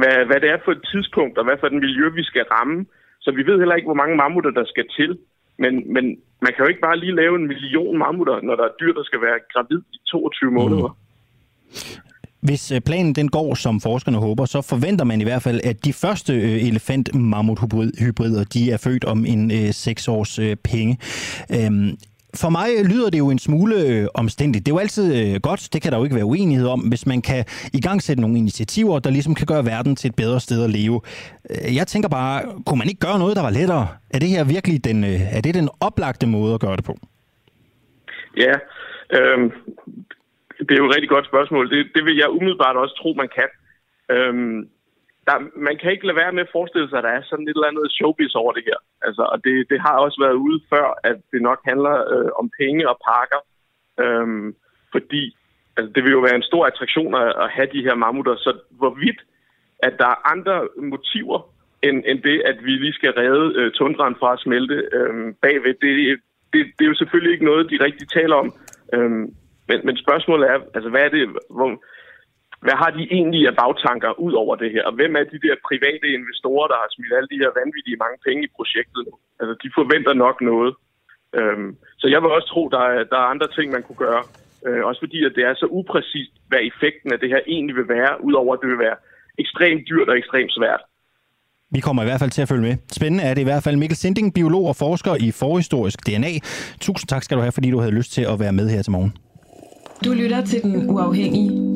hvad, hvad det er for et tidspunkt, og hvad for et miljø, vi skal ramme. Så vi ved heller ikke, hvor mange mammutter, der skal til. Men, men man kan jo ikke bare lige lave en million mammutter, når der er dyr, der skal være gravid i 22 måneder. Mm. Hvis øh, planen den går, som forskerne håber, så forventer man i hvert fald, at de første øh, elefant mammut hybrider de er født om en øh, 6 års øh, penge. Øhm, for mig lyder det jo en smule øh, omstændigt. Det er jo altid øh, godt, det kan der jo ikke være uenighed om, hvis man kan i gang sætte nogle initiativer, der ligesom kan gøre verden til et bedre sted at leve. Øh, jeg tænker bare, kunne man ikke gøre noget, der var lettere? Er det her virkelig den, øh, er det den oplagte måde at gøre det på? Ja, øh, det er jo et rigtig godt spørgsmål. Det, det vil jeg umiddelbart også tro, man kan. Øhm, der, man kan ikke lade være med at forestille sig, at der er sådan et eller andet showbiz over det her. Altså, og det, det har også været ude før, at det nok handler øh, om penge og pakker. Øhm, fordi altså, det vil jo være en stor attraktion at, at have de her mammutter. Så hvorvidt, at der er andre motiver, end, end det, at vi lige skal redde øh, tundraen fra at smelte øh, bagved, det, det, det er jo selvfølgelig ikke noget, de rigtig taler om. Øhm, men, men spørgsmålet er, altså, hvad er det, hvor, hvad har de egentlig af bagtanker ud over det her? Og hvem er de der private investorer, der har smidt alle de her vanvittige mange penge i projektet nu? Altså, de forventer nok noget. Øhm, så jeg vil også tro, der er, der er andre ting, man kunne gøre. Øh, også fordi, at det er så upræcist, hvad effekten af det her egentlig vil være, udover at det vil være ekstremt dyrt og ekstremt svært. Vi kommer i hvert fald til at følge med. Spændende er det i hvert fald. Mikkel Sinding, biolog og forsker i forhistorisk DNA. Tusind tak skal du have, fordi du havde lyst til at være med her til morgen. Du lytter til Den Uafhængige.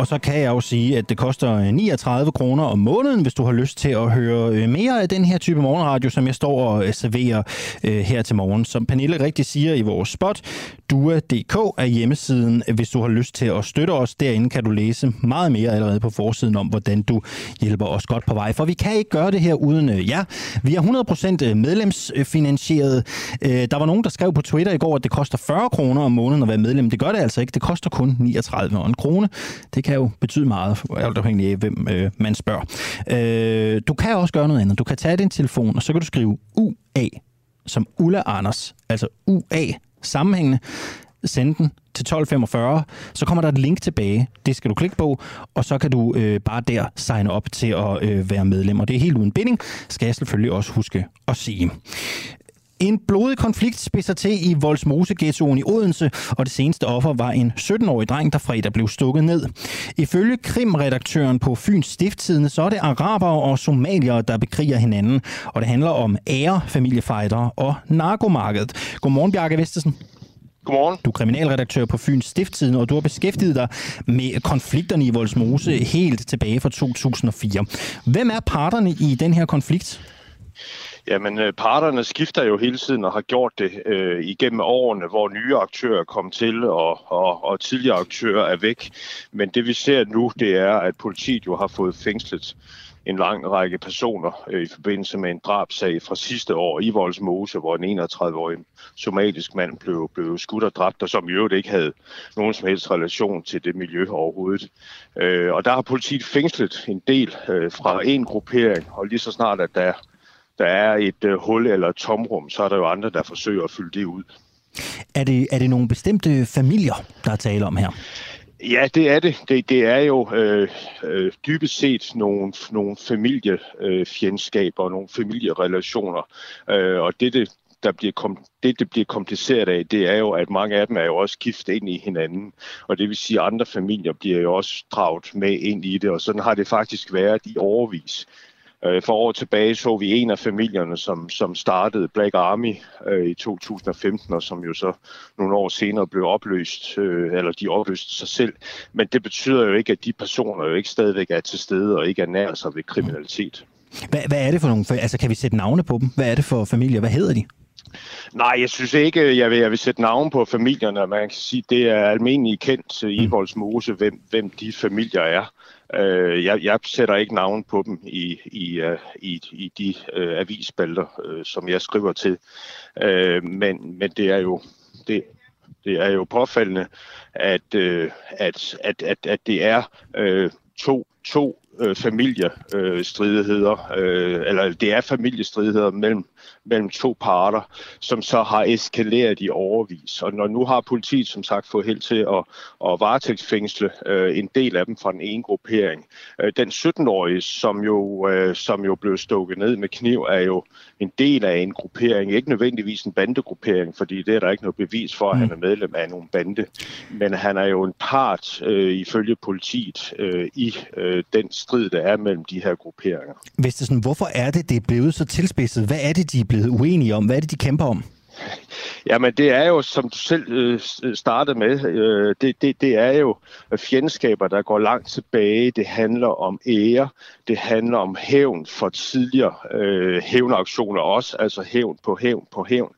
Og så kan jeg jo sige, at det koster øh, 39 kroner om måneden, hvis du har lyst til at høre øh, mere af den her type morgenradio, som jeg står og øh, serverer øh, her til morgen. Som Pernille rigtig siger i vores spot, dua.dk er hjemmesiden, hvis du har lyst til at støtte os. Derinde kan du læse meget mere allerede på forsiden om, hvordan du hjælper os godt på vej. For vi kan ikke gøre det her uden jer. Vi er 100% medlemsfinansieret. Der var nogen, der skrev på Twitter i går, at det koster 40 kroner om måneden at være medlem. Det gør det altså ikke. Det koster kun 39 kroner. Det kan jo betyde meget, alt afhængig af, hvem øh, man spørger. Øh, du kan også gøre noget andet. Du kan tage din telefon, og så kan du skrive UA, som Ulla Anders, altså UA, sammenhængende, sende den til 1245, så kommer der et link tilbage. Det skal du klikke på, og så kan du øh, bare der signe op til at øh, være medlem. Og det er helt uden binding, skal jeg selvfølgelig også huske at sige. En blodig konflikt spidser til i Voldsmose ghettoen i Odense, og det seneste offer var en 17-årig dreng, der fredag blev stukket ned. Ifølge krimredaktøren på Fyns Stifttidende, så er det arabere og somaliere, der bekriger hinanden, og det handler om ære, familiefejder og narkomarkedet. Godmorgen, Bjarke Vestesen. Godmorgen. Du er kriminalredaktør på Fyns Stifttiden, og du har beskæftiget dig med konflikterne i Voldsmose helt tilbage fra 2004. Hvem er parterne i den her konflikt? Jamen, øh, parterne skifter jo hele tiden og har gjort det øh, igennem årene, hvor nye aktører kom til, og, og, og tidligere aktører er væk. Men det vi ser nu, det er, at politiet jo har fået fængslet en lang række personer øh, i forbindelse med en drabsag fra sidste år i Voldsmose, hvor en 31-årig somalisk mand blev, blev skudt og dræbt, og som i øvrigt ikke havde nogen som helst relation til det miljø overhovedet. Øh, og der har politiet fængslet en del øh, fra en gruppering, og lige så snart at der der er et øh, hul eller et tomrum, så er der jo andre, der forsøger at fylde det ud. Er det, er det nogle bestemte familier, der er tale om her? Ja, det er det. Det, det er jo øh, øh, dybest set nogle, nogle familiefjendskaber og nogle familierelationer. Øh, og det, det, der bliver kom, det, det bliver kompliceret af, det er jo, at mange af dem er jo også giftet ind i hinanden. Og det vil sige, at andre familier bliver jo også draget med ind i det, og sådan har det faktisk været i overvis. Øh, for år tilbage så vi en af familierne, som, som startede Black Army øh, i 2015, og som jo så nogle år senere blev opløst, øh, eller de opløste sig selv. Men det betyder jo ikke, at de personer jo ikke stadigvæk er til stede og ikke er nær sig ved kriminalitet. Hvad, hvad er det for nogle, altså kan vi sætte navne på dem? Hvad er det for familier? Hvad hedder de? Nej, jeg synes ikke, jeg vil, jeg vil sætte navn på familierne. Man kan sige, det er almindeligt kendt i mm. Voldsmose, hvem, hvem de familier er. Øh, jeg, jeg sætter ikke navn på dem i, i, uh, i, i de uh, avisspalter, uh, som jeg skriver til. Uh, men, men det er jo det, det er jo påfaldende, at, uh, at, at, at, at det er uh, to, to uh, familiestridigheder, uh, eller det er familiestridigheder mellem mellem to parter, som så har eskaleret i overvis. Og når nu har politiet som sagt fået held til at, at varetægtsfængsle øh, en del af dem fra den ene gruppering. Øh, den 17-årige, som jo, øh, som jo blev stukket ned med kniv, er jo en del af en gruppering. Ikke nødvendigvis en bandegruppering, fordi det er der ikke noget bevis for, at han mm. er medlem af nogen bande. Men han er jo en part, øh, ifølge politiet, øh, i øh, den strid, der er mellem de her grupperinger. Hvis det sådan, hvorfor er det, det er blevet så tilspidset? Hvad er det, de er blevet uenige om? Hvad er det, de kæmper om? Jamen det er jo, som du selv øh, startede med, øh, det, det, det er jo fjendskaber, der går langt tilbage. Det handler om ære, det handler om hævn for tidligere øh, hævnaktioner også, altså hævn på hævn på hævn.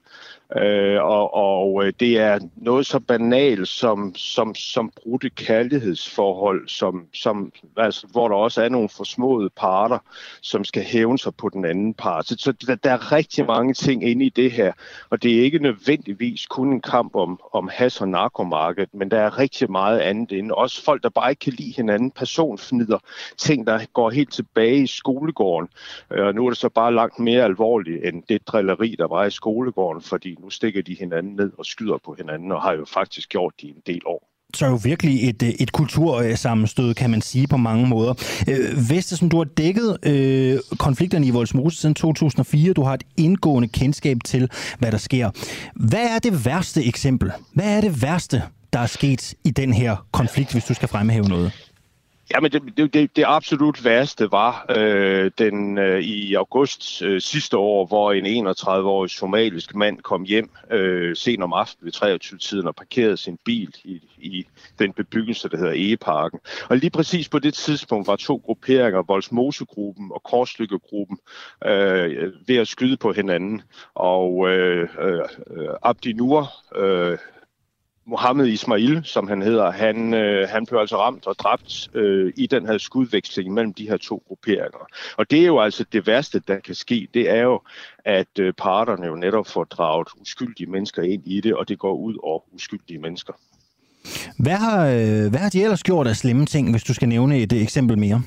Øh, og, og øh, det er noget så banalt som, som, som brudte kærlighedsforhold, som, som, altså, hvor der også er nogle forsmåede parter, som skal hævne sig på den anden part. Så, så der, der er rigtig mange ting inde i det her, og det er ikke nødvendigvis kun en kamp om, om has- og narkomarkedet, men der er rigtig meget andet inde. Også folk, der bare ikke kan lide hinanden, personfnider, ting, der går helt tilbage i skolegården. Øh, og nu er det så bare langt mere alvorligt end det drilleri, der var i skolegården, fordi nu stikker de hinanden ned og skyder på hinanden, og har jo faktisk gjort det i en del år. Så er jo virkelig et, øh, et kultursammenstød, kan man sige på mange måder. Øh, Vestesen, du har dækket øh, konflikterne i Voldsmose siden 2004. Du har et indgående kendskab til, hvad der sker. Hvad er det værste eksempel? Hvad er det værste, der er sket i den her konflikt, hvis du skal fremhæve noget? Jamen, det, det, det, det absolut værste var øh, den øh, i august øh, sidste år, hvor en 31-årig somalisk mand kom hjem øh, sent om aftenen ved 23-tiden og parkerede sin bil i, i den bebyggelse, der hedder Egeparken. Og lige præcis på det tidspunkt var to grupperinger, Voldsmosegruppen og Korslykkegruppen, øh, ved at skyde på hinanden. Og øh, øh, øh Abdi Nur, øh, Mohammed Ismail, som han hedder, han, øh, han blev altså ramt og dræbt øh, i den her skudveksling mellem de her to grupperinger. Og det er jo altså det værste, der kan ske. Det er jo, at øh, parterne jo netop får draget uskyldige mennesker ind i det, og det går ud over uskyldige mennesker. Hvad har, øh, hvad har de ellers gjort af slemme ting, hvis du skal nævne et eksempel mere?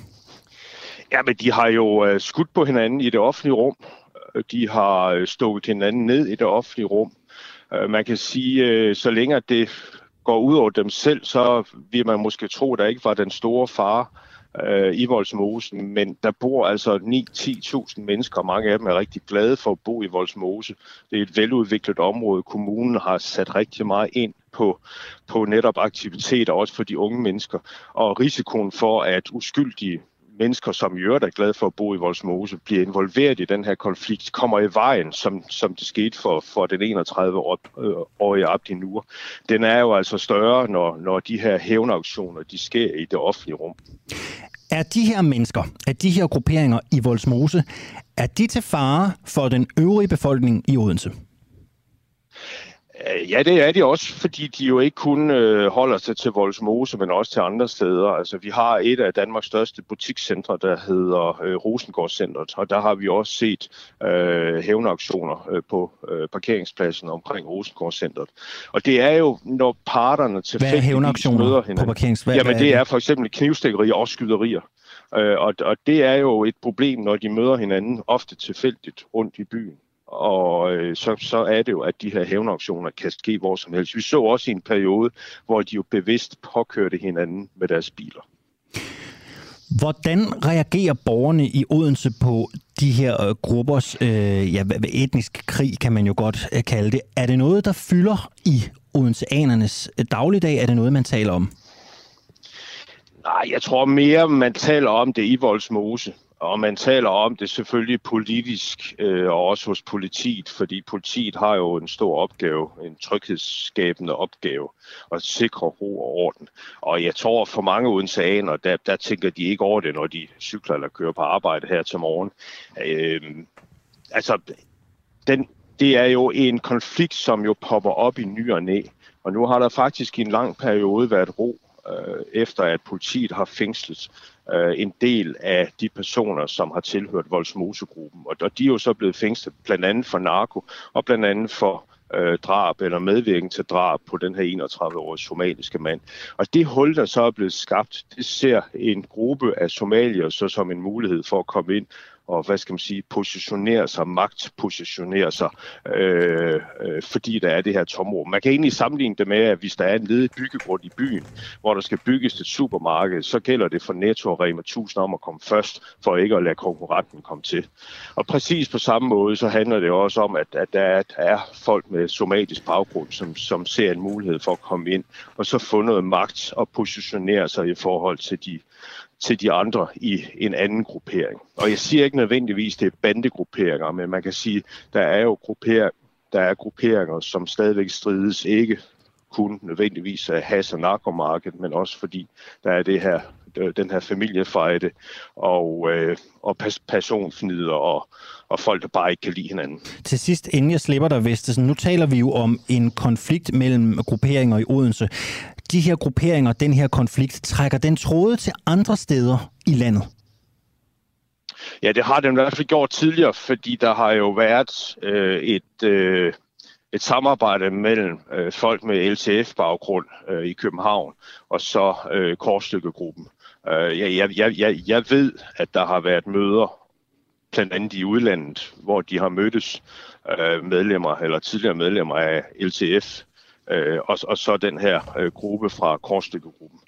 Ja, men de har jo øh, skudt på hinanden i det offentlige rum. De har øh, stukket hinanden ned i det offentlige rum. Øh, man kan sige, øh, så længe det går ud over dem selv, så vil man måske tro, at der ikke var den store fare øh, i Voldsmosen, men der bor altså 9-10.000 mennesker, og mange af dem er rigtig glade for at bo i Voldsmose. Det er et veludviklet område. Kommunen har sat rigtig meget ind på, på netop aktiviteter, også for de unge mennesker. Og risikoen for, at uskyldige mennesker, som i øvrigt er glade for at bo i Voldsmose, bliver involveret i den her konflikt, kommer i vejen, som, som det skete for, for den 31-årige øh, Abdi Nur. Den er jo altså større, når, når de her hævnauktioner de sker i det offentlige rum. Er de her mennesker, er de her grupperinger i Voldsmose, er de til fare for den øvrige befolkning i Odense? Øh, ja, det er de også, fordi de jo ikke kun øh, holder sig til Voldsmose, men også til andre steder. Altså, vi har et af Danmarks største butikscentre, der hedder øh, Rosengårdscentret, og der har vi også set øh, hævnaktioner øh, på øh, parkeringspladsen omkring Rosengårdscentret. Og det er jo, når parterne til Hvad er hævnaktioner på parkeringspladsen? Jamen, det er for eksempel knivstikkerier og skyderier. Øh, og, og det er jo et problem, når de møder hinanden ofte tilfældigt rundt i byen og øh, så, så er det jo, at de her hævnauktioner kan ske hvor som helst. Vi så også i en periode, hvor de jo bevidst påkørte hinanden med deres biler. Hvordan reagerer borgerne i Odense på de her øh, gruppers øh, ja, etnisk krig, kan man jo godt øh, kalde det? Er det noget, der fylder i Odenseanernes øh, dagligdag? Er det noget, man taler om? Nej, jeg tror mere, man taler om det i Voldsmose. Og man taler om det selvfølgelig politisk øh, og også hos politiet, fordi politiet har jo en stor opgave, en tryghedsskabende opgave, at sikre ro og orden. Og jeg tror for mange odenseaner, der, der tænker de ikke over det, når de cykler eller kører på arbejde her til morgen. Øh, altså, den det er jo en konflikt, som jo popper op i ny og næ. Og nu har der faktisk i en lang periode været ro, øh, efter at politiet har fængslet øh, en del af de personer, som har tilhørt Voldsmosegruppen. Og, og de er jo så blevet fængslet blandt andet for narko og blandt andet for øh, drab eller medvirken til drab på den her 31-årige somaliske mand. Og det hul, der så er blevet skabt, det ser en gruppe af somalier så som en mulighed for at komme ind og hvad skal man sige, positionere sig, magtpositionere sig, øh, øh, fordi der er det her tomrum. Man kan egentlig sammenligne det med, at hvis der er en ledig byggegrund i byen, hvor der skal bygges et supermarked, så gælder det for Netto og Rema 1000 om at komme først, for ikke at lade konkurrenten komme til. Og præcis på samme måde, så handler det også om, at, at der, er, der er folk med somatisk baggrund, som, som ser en mulighed for at komme ind, og så få noget magt og positionere sig i forhold til de til de andre i en anden gruppering. Og jeg siger ikke nødvendigvis, det er bandegrupperinger, men man kan sige, der er jo grupper, der er grupperinger, som stadigvæk strides ikke kun nødvendigvis af has- og narkomarkedet, men også fordi der er det her, den her familiefejde og, øh, og personfnider og, og folk, der bare ikke kan lide hinanden. Til sidst, inden jeg slipper dig, Vestesen, nu taler vi jo om en konflikt mellem grupperinger i Odense de her grupperinger, den her konflikt, trækker den tråde til andre steder i landet? Ja, det har den i hvert fald gjort tidligere, fordi der har jo været øh, et, øh, et samarbejde mellem øh, folk med LTF-baggrund øh, i København og så øh, Korsstykkegruppen. Øh, jeg, jeg, jeg, jeg ved, at der har været møder, blandt andet i udlandet, hvor de har mødtes øh, medlemmer eller tidligere medlemmer af LTF øh, og, og så den her øh, gruppe fra Korsstykkegruppen.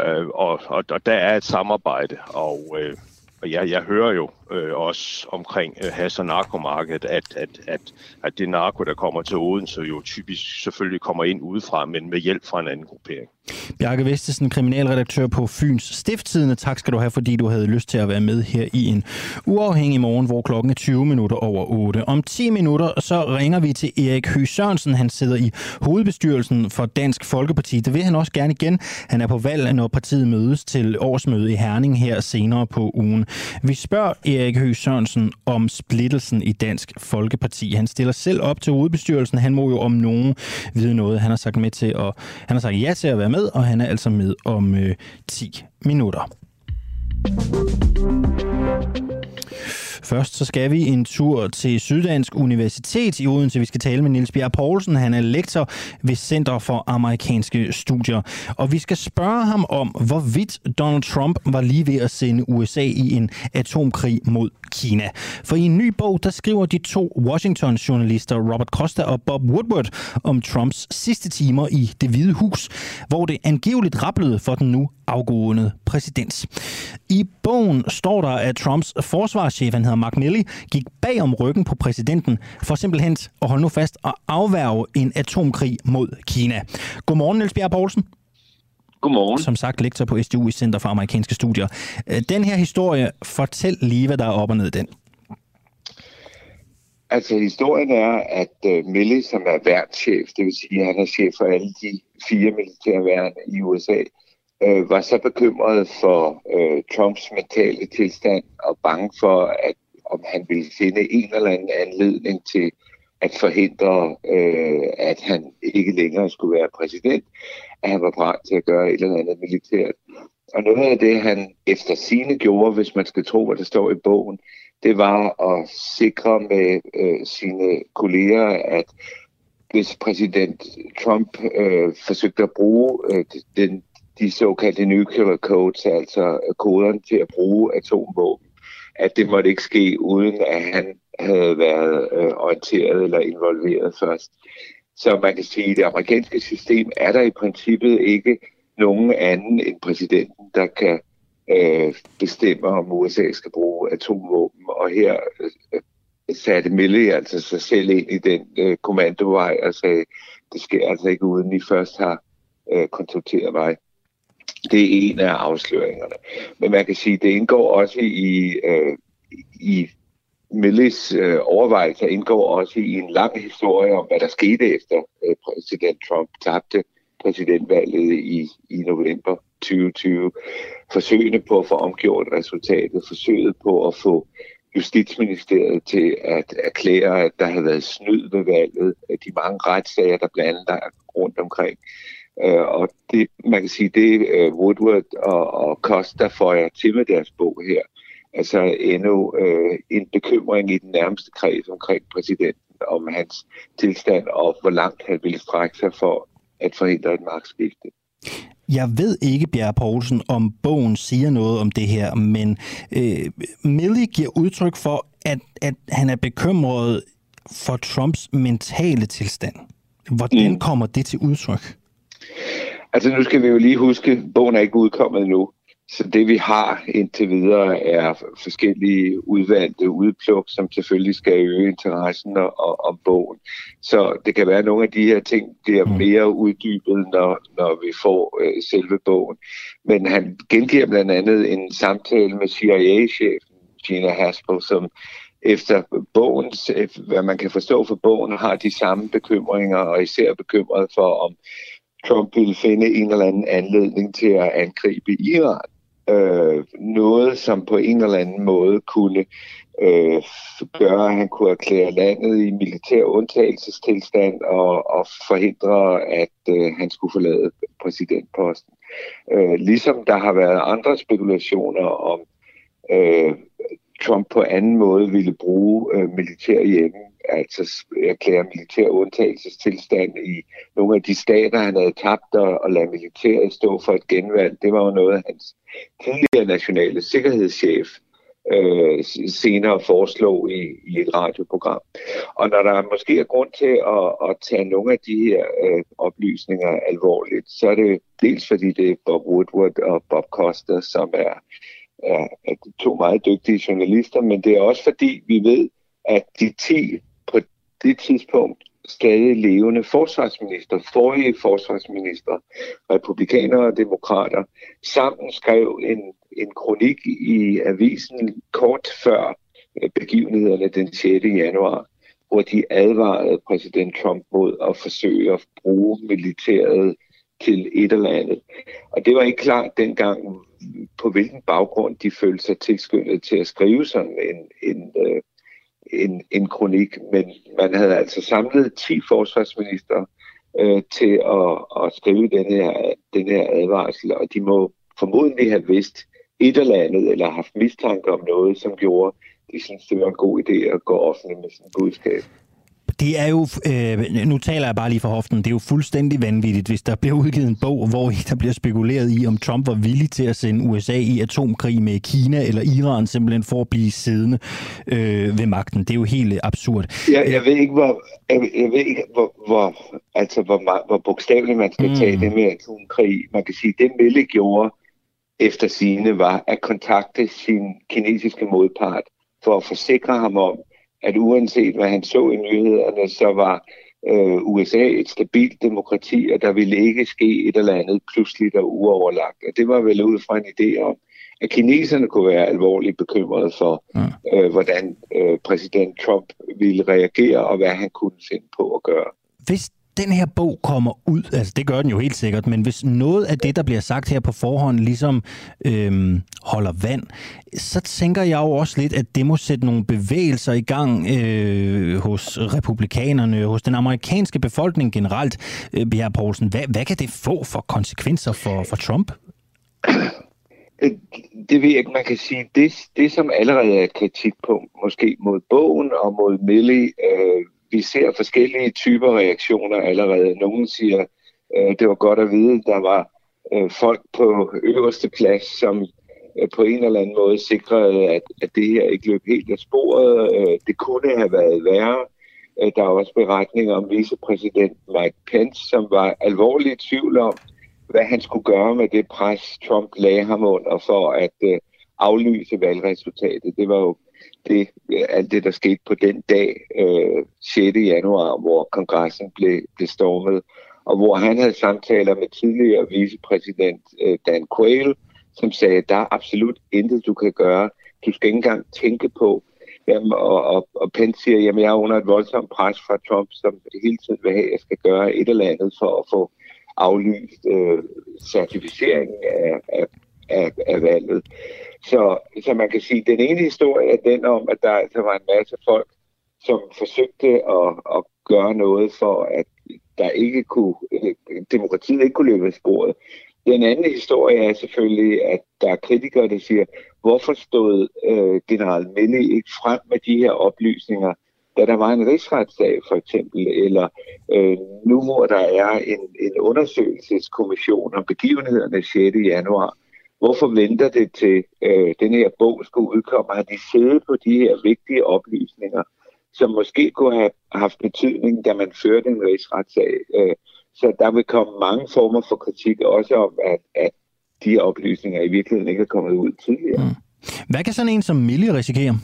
Øh, og, og, og der er et samarbejde, og, øh, og jeg, jeg hører jo øh, også omkring øh, has- og narkomarkedet, at, at, at, at det narko, der kommer til Odense, jo typisk selvfølgelig kommer ind udefra, men med hjælp fra en anden gruppering. Bjarke Vestesen, kriminalredaktør på Fyns Stifttidende. Tak skal du have, fordi du havde lyst til at være med her i en uafhængig morgen, hvor klokken er 20 minutter over 8. Om 10 minutter så ringer vi til Erik Høgh Sørensen. Han sidder i hovedbestyrelsen for Dansk Folkeparti. Det vil han også gerne igen. Han er på valg, når partiet mødes til årsmøde i Herning her senere på ugen. Vi spørger Erik Høgh Sørensen om splittelsen i Dansk Folkeparti. Han stiller selv op til hovedbestyrelsen. Han må jo om nogen vide noget. Han har sagt med til at, han har sagt ja til at være med, og han er altså med om øh, 10 minutter. Først så skal vi en tur til Syddansk Universitet i Odense. Vi skal tale med Niels Bjerg Poulsen. Han er lektor ved Center for Amerikanske Studier. Og vi skal spørge ham om, hvorvidt Donald Trump var lige ved at sende USA i en atomkrig mod Kina. For i en ny bog, der skriver de to Washington-journalister Robert Costa og Bob Woodward om Trumps sidste timer i det hvide hus, hvor det angiveligt rablede for den nu afgående præsident. I bogen står der, at Trumps forsvarschef, han hedder Mark Milley, gik bag om ryggen på præsidenten for simpelthen at holde nu fast og afværge en atomkrig mod Kina. Godmorgen, Niels Bjerg Poulsen. Godmorgen. Som sagt, lektor på SDU i Center for Amerikanske Studier. Øh, den her historie, fortæl lige, hvad der er op og ned den. Altså, historien er, at uh, Milley, som er værnschef, det vil sige, at han er chef for alle de fire militære værn i USA, øh, var så bekymret for øh, Trumps mentale tilstand og bange for, at om han ville finde en eller anden anledning til at forhindre, øh, at han ikke længere skulle være præsident, at han var parat til at gøre et eller andet militært. Og noget af det, han efter sine gjorde, hvis man skal tro, hvad der står i bogen, det var at sikre med øh, sine kolleger, at hvis præsident Trump øh, forsøgte at bruge øh, den, de såkaldte nuclear codes, altså koderne til at bruge atomvåben, at det måtte ikke ske, uden at han havde været øh, orienteret eller involveret først. Så man kan sige, at det amerikanske system er der i princippet ikke nogen anden end præsidenten, der kan øh, bestemme, om USA skal bruge atomvåben. Og her øh, satte Mille altså sig selv ind i den øh, kommandovej og sagde, det sker altså ikke uden I først har øh, konsulteret mig. Det er en af afsløringerne. Men man kan sige, at det indgår også i, øh, i Millis øh, overvejelser indgår også i en lang historie om, hvad der skete efter øh, præsident Trump tabte præsidentvalget i, i november 2020. Forsøgene på at få omgjort resultatet, forsøget på at få Justitsministeriet til at erklære, at der havde været snyd ved valget, de mange retssager, der blandt andet er rundt omkring. Øh, og det, man kan sige, det uh, Woodward og, og Costa får til med deres bog her. Altså endnu uh, en bekymring i den nærmeste kreds omkring præsidenten om hans tilstand og hvor langt han ville strække sig for at forhindre et magtskifte. Jeg ved ikke, Bjerre Poulsen, om bogen siger noget om det her, men øh, Millie giver udtryk for, at, at han er bekymret for Trumps mentale tilstand. Hvordan mm. kommer det til udtryk? Altså nu skal vi jo lige huske, at bogen er ikke udkommet nu. Så det vi har indtil videre er forskellige udvalgte udpluk, som selvfølgelig skal øge interessen og, om bogen. Så det kan være, at nogle af de her ting bliver mm. mere uddybet, når, når vi får øh, selve bogen. Men han gengiver blandt andet en samtale med CIA-chefen Gina Haspel, som efter bogens, hvad man kan forstå for bogen, har de samme bekymringer, og især bekymret for, om Trump ville finde en eller anden anledning til at angribe Iran øh, noget, som på en eller anden måde kunne øh, gøre, at han kunne erklære landet i militær undtagelsestilstand og, og forhindre, at øh, han skulle forlade præsidentposten. Øh, ligesom der har været andre spekulationer om, øh, Trump på anden måde ville bruge øh, militær hjemme, altså erklære militær undtagelsestilstand i nogle af de stater, han havde tabt, og, og lade militæret stå for et genvalg. Det var jo noget, hans tidligere nationale sikkerhedschef øh, senere foreslog i, i et radioprogram. Og når der måske er grund til at, at tage nogle af de her øh, oplysninger alvorligt, så er det dels fordi det er Bob Woodward og Bob Costa, som er, er, er to meget dygtige journalister, men det er også fordi vi ved, at de 10 på det tidspunkt stadig levende forsvarsminister, forrige forsvarsminister, republikanere og demokrater, sammen skrev en, en kronik i avisen kort før øh, begivenhederne den 6. januar, hvor de advarede præsident Trump mod at forsøge at bruge militæret til et eller andet. Og det var ikke klart dengang, på hvilken baggrund de følte sig tilskyndet til at skrive sådan en, en, øh, en, en kronik, men man havde altså samlet 10 forsvarsminister øh, til at, at skrive den her, den her advarsel, og de må formodentlig have vidst et eller andet, eller haft mistanke om noget, som gjorde, de synes, det var en god idé at gå offentligt med sådan budskab det er jo, øh, nu taler jeg bare lige for hoften, det er jo fuldstændig vanvittigt, hvis der bliver udgivet en bog, hvor der bliver spekuleret i, om Trump var villig til at sende USA i atomkrig med Kina eller Iran, simpelthen for at blive siddende øh, ved magten. Det er jo helt absurd. Jeg, jeg ved ikke, hvor, jeg, jeg ved ikke, hvor, hvor, altså, hvor, hvor bogstaveligt man skal mm. tage det med atomkrig. Man kan sige, det Mille gjorde efter sine var at kontakte sin kinesiske modpart for at forsikre ham om, at uanset hvad han så i nyhederne, så var øh, USA et stabilt demokrati, og der ville ikke ske et eller andet pludseligt og uoverlagt. Og det var vel ud fra en idé om, at kineserne kunne være alvorligt bekymrede for, ja. øh, hvordan øh, præsident Trump ville reagere, og hvad han kunne finde på at gøre. Hvis den her bog kommer ud, altså det gør den jo helt sikkert, men hvis noget af det, der bliver sagt her på forhånd, ligesom øhm, holder vand, så tænker jeg jo også lidt, at det må sætte nogle bevægelser i gang øh, hos republikanerne, hos den amerikanske befolkning generelt. Øh, Bjerre Poulsen, hvad, hvad kan det få for konsekvenser for, for Trump? Det ved jeg ikke, man kan sige. Det, det som allerede er et kritikpunkt, måske mod bogen og mod Millie, øh, vi ser forskellige typer reaktioner allerede. Nogle siger, øh, det var godt at vide, der var øh, folk på øverste plads, som øh, på en eller anden måde sikrede, at, at det her ikke løb helt af sporet. Øh, det kunne have været værre. Øh, der er også beretninger om vicepræsident Mike Pence, som var alvorligt i tvivl om, hvad han skulle gøre med det pres, Trump lagde ham under for at øh, aflyse valgresultatet. Det var jo det, alt det, der skete på den dag, øh, 6. januar, hvor kongressen blev, blev stormet, og hvor han havde samtaler med tidligere vicepræsident øh, Dan Quayle, som sagde, der er absolut intet, du kan gøre. Du skal ikke engang tænke på, Jamen, og, og, og Pence siger, jamen jeg er under et voldsomt pres fra Trump, som hele tiden vil have, at jeg skal gøre et eller andet for at få aflyst øh, certificeringen af, af af, af valget. Så, så man kan sige, at den ene historie er den om, at der altså var en masse folk, som forsøgte at, at gøre noget for, at der ikke kunne, øh, demokratiet ikke kunne løbe af sporet. Den anden historie er selvfølgelig, at der er kritikere, der siger, hvorfor stod øh, general Mille ikke frem med de her oplysninger, da der var en rigsretssag for eksempel, eller øh, nu hvor der er en, en undersøgelseskommission om begivenhederne 6. januar, hvorfor venter det til øh, den her bog skulle udkomme? Har de siddet på de her vigtige oplysninger, som måske kunne have haft betydning, da man førte en rigsretssag? Øh, så der vil komme mange former for kritik, også om, at, at de oplysninger i virkeligheden ikke er kommet ud tidligere. Mm. Hvad kan sådan en som Mille risikere?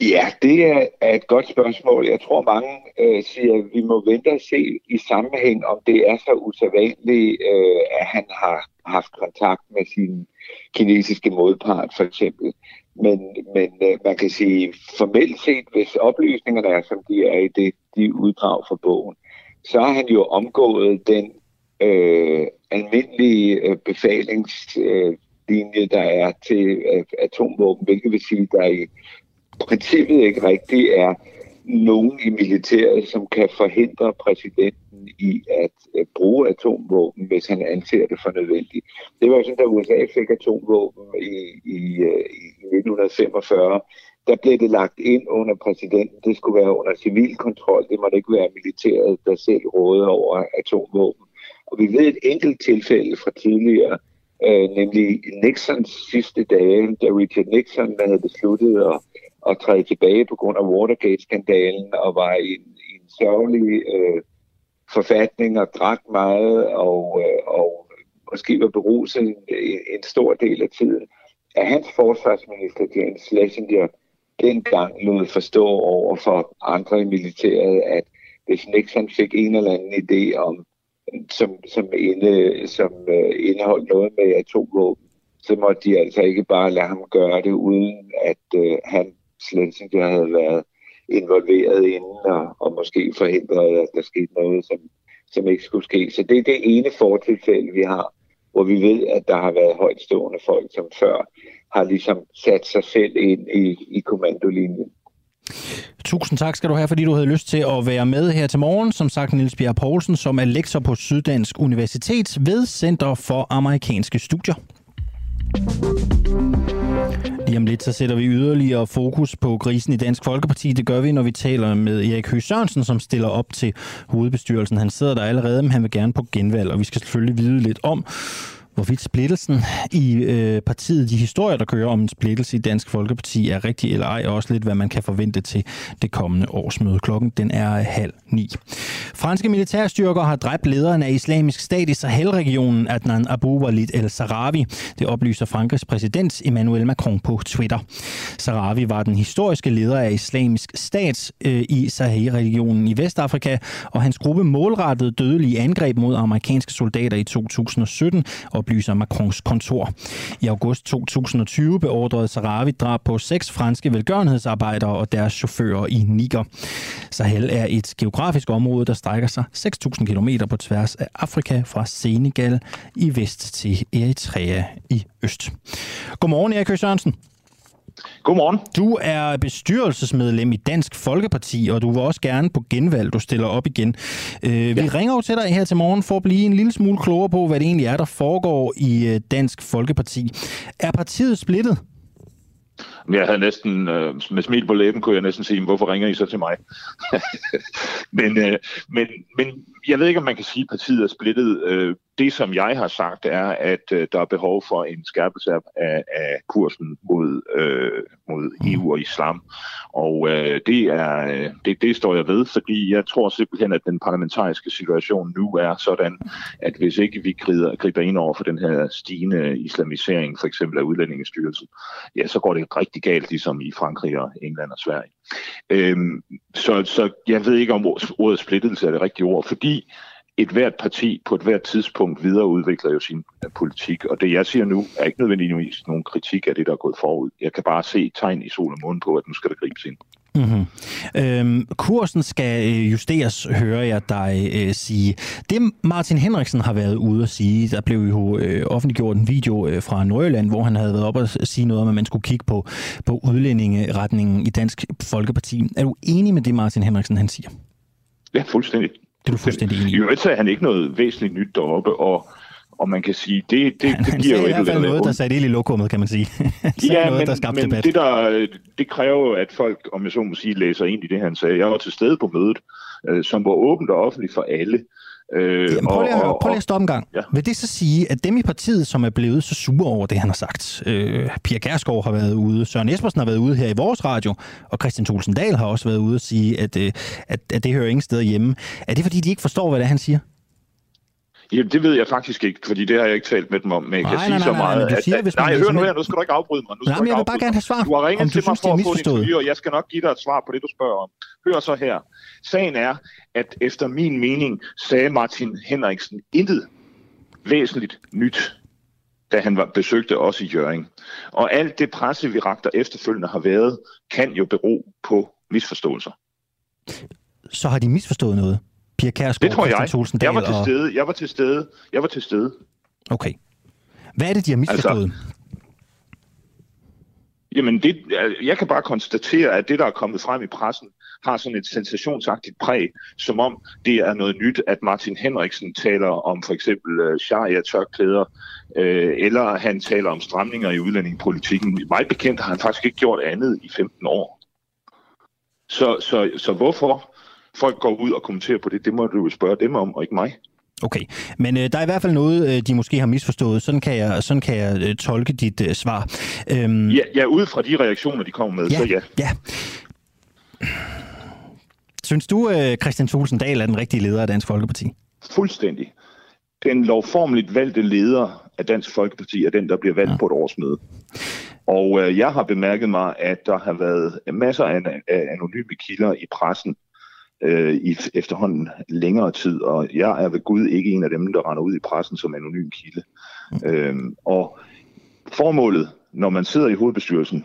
Ja, det er, er et godt spørgsmål. Jeg tror, mange øh, siger, at vi må vente og se i sammenhæng, om det er så usædvanligt, øh, at han har haft kontakt med sin kinesiske modpart, for eksempel. Men, men øh, man kan sige, formelt set, hvis oplysningerne er, som de er i det, de uddrag fra bogen, så har han jo omgået den øh, almindelige øh, befalingslinje, øh, der er til øh, atomvåben, hvilket vil sige, der i princippet ikke rigtigt er nogen i militæret, som kan forhindre præsidenten i at øh, bruge atomvåben, hvis han anser det for nødvendigt. Det var sådan, da USA fik atomvåben i, i, øh, i 1945, der blev det lagt ind under præsidenten. Det skulle være under civil kontrol. Det måtte ikke være militæret, der selv rådede over atomvåben. Og vi ved et enkelt tilfælde fra tidligere, øh, nemlig Nixons sidste dage, da Richard Nixon havde besluttet at, at træde tilbage på grund af Watergate-skandalen og var i en, i en sørgelig øh, forfatning og drak meget og, øh, og måske var beruset en, en stor del af tiden. At hans forsvarsminister, James Schlesinger, dengang lod forstå over for andre i militæret, at hvis Nixon fik en eller anden idé om, som, som, inde, som uh, indeholdt noget med atomvåben, så måtte de altså ikke bare lade ham gøre det, uden at uh, han slet havde været involveret inden, og, og måske forhindret, at der skete noget, som, som ikke skulle ske. Så det er det ene fortilfælde, vi har, hvor vi ved, at der har været højtstående folk, som før har ligesom sat sig selv ind i, i kommandolinjen. Tusind tak skal du have, fordi du havde lyst til at være med her til morgen. Som sagt, Niels Bjerg Poulsen, som er lektor på Syddansk Universitet ved Center for Amerikanske Studier. Lige om lidt, så sætter vi yderligere fokus på krisen i Dansk Folkeparti. Det gør vi, når vi taler med Erik Høgh Sørensen, som stiller op til hovedbestyrelsen. Han sidder der allerede, men han vil gerne på genvalg, og vi skal selvfølgelig vide lidt om, hvorvidt splittelsen i øh, partiet, de historier, der kører om en splittelse i Dansk Folkeparti, er rigtig eller ej, og også lidt, hvad man kan forvente til det kommende årsmøde. Klokken den er øh, halv ni. Franske militærstyrker har dræbt lederen af islamisk stat i Sahel-regionen, Adnan Abu Walid el-Sarawi. Det oplyser Frankrigs præsident Emmanuel Macron på Twitter. Sarawi var den historiske leder af islamisk stat øh, i Sahel-regionen i Vestafrika, og hans gruppe målrettede dødelige angreb mod amerikanske soldater i 2017 og oplyser Macrons kontor. I august 2020 beordrede Sarawi drab på seks franske velgørenhedsarbejdere og deres chauffører i Niger. Sahel er et geografisk område, der strækker sig 6.000 km på tværs af Afrika fra Senegal i vest til Eritrea i øst. Godmorgen, Erik Sørensen. Godmorgen. Du er bestyrelsesmedlem i Dansk Folkeparti, og du vil også gerne på genvalg, du stiller op igen. Øh, ja. Vi ringer jo til dig her til morgen for at blive en lille smule klogere på, hvad det egentlig er, der foregår i øh, Dansk Folkeparti. Er partiet splittet? Jeg havde næsten, øh, med smil på læben, kunne jeg næsten sige, hvorfor ringer I så til mig? men, øh, men, men jeg ved ikke, om man kan sige, at partiet er splittet. Øh, det, som jeg har sagt, er, at øh, der er behov for en skærpelse af, af kursen mod, øh, mod EU og islam. Og øh, det, er, øh, det, det står jeg ved, fordi jeg tror simpelthen, at den parlamentariske situation nu er sådan, at hvis ikke vi grider, griber ind over for den her stigende islamisering, for eksempel af udlændingestyrelsen, ja, så går det rigtig galt, ligesom i Frankrig og England og Sverige. Øhm, så, så jeg ved ikke, om ordet splittelse er det rigtige ord, fordi et hvert parti på et hvert tidspunkt videreudvikler jo sin øh, politik, og det jeg siger nu er ikke nødvendigvis nogen kritik af det, der er gået forud. Jeg kan bare se tegn i sol og måne på, at nu skal der gribes ind. Mm-hmm. Øhm, kursen skal øh, justeres, hører jeg dig øh, sige. Det Martin Henriksen har været ude at sige, der blev jo øh, offentliggjort en video øh, fra Nordjylland, hvor han havde været op og sige noget om, at man skulle kigge på, på udlændingeretningen i Dansk Folkeparti. Er du enig med det, Martin Henriksen han siger? Ja, fuldstændig. Det er du fuldstændig enig i. I øvrigt er han ikke noget væsentligt nyt deroppe, og og man kan sige, det, det, det giver jo i hvert fald noget, der satte ild i lokummet, kan man sige. ja, noget, men, der skabte men debat. det, der, det kræver jo, at folk, om jeg så må sige, læser ind i det, han sagde. Jeg var til stede på mødet, øh, som var åbent og offentligt for alle. Øh, Jamen, prøv lige, at, og, høre, prøv lige at stoppe en gang. Ja. Vil det så sige, at dem i partiet, som er blevet så sure over det, han har sagt, øh, Pia Kærsgaard har været ude, Søren Espersen har været ude her i vores radio, og Christian Thulsen Dahl har også været ude og sige, at, øh, at, at det hører ingen steder hjemme. Er det, fordi de ikke forstår, hvad det er, han siger? Ja, det ved jeg faktisk ikke, fordi det har jeg ikke talt med dem om, men jeg Nej, kan nej, sige nej, så nej, meget. du at- siger, at- nej, hør nu her, nu skal du ikke afbryde mig. Nu skal Nej, men jeg vil bare gerne have svar, Du har ringet om til mig for at få et interview, og jeg skal nok give dig et svar på det, du spørger om. Hør så her. Sagen er, at efter min mening sagde Martin Henriksen intet væsentligt nyt da han var, besøgte os i Jøring. Og alt det presse, vi ragter efterfølgende har været, kan jo bero på misforståelser. Så har de misforstået noget? Pia Kærsgaard, Det tror jeg. Thulsen Jeg var til stede. Jeg var til stede. Jeg var til stede. Okay. Hvad er det, de har misforstået? Altså... Jamen, det, jeg kan bare konstatere, at det, der er kommet frem i pressen, har sådan et sensationsagtigt præg, som om det er noget nyt, at Martin Henriksen taler om for eksempel uh, sharia-tørklæder, øh, eller han taler om stramninger i udlændingepolitikken. Meget bekendt har han faktisk ikke gjort andet i 15 år. Så, så, så hvorfor folk går ud og kommenterer på det, det må du jo spørge dem om, og ikke mig. Okay, men øh, der er i hvert fald noget, øh, de måske har misforstået. Sådan kan jeg, sådan kan jeg øh, tolke dit øh, svar. Øhm, Ja, ja, ud fra de reaktioner, de kommer med, Ja, så ja. ja. Synes du, øh, Christian Thulsen Dahl er den rigtige leder af Dansk Folkeparti? Fuldstændig. Den lovformeligt valgte leder af Dansk Folkeparti er den, der bliver valgt ja. på et årsmøde. Og øh, jeg har bemærket mig, at der har været masser af, af anonyme kilder i pressen øh, i efterhånden længere tid, og jeg er ved Gud ikke en af dem, der render ud i pressen som anonym kilde. Mm. Øhm, og formålet, når man sidder i hovedbestyrelsen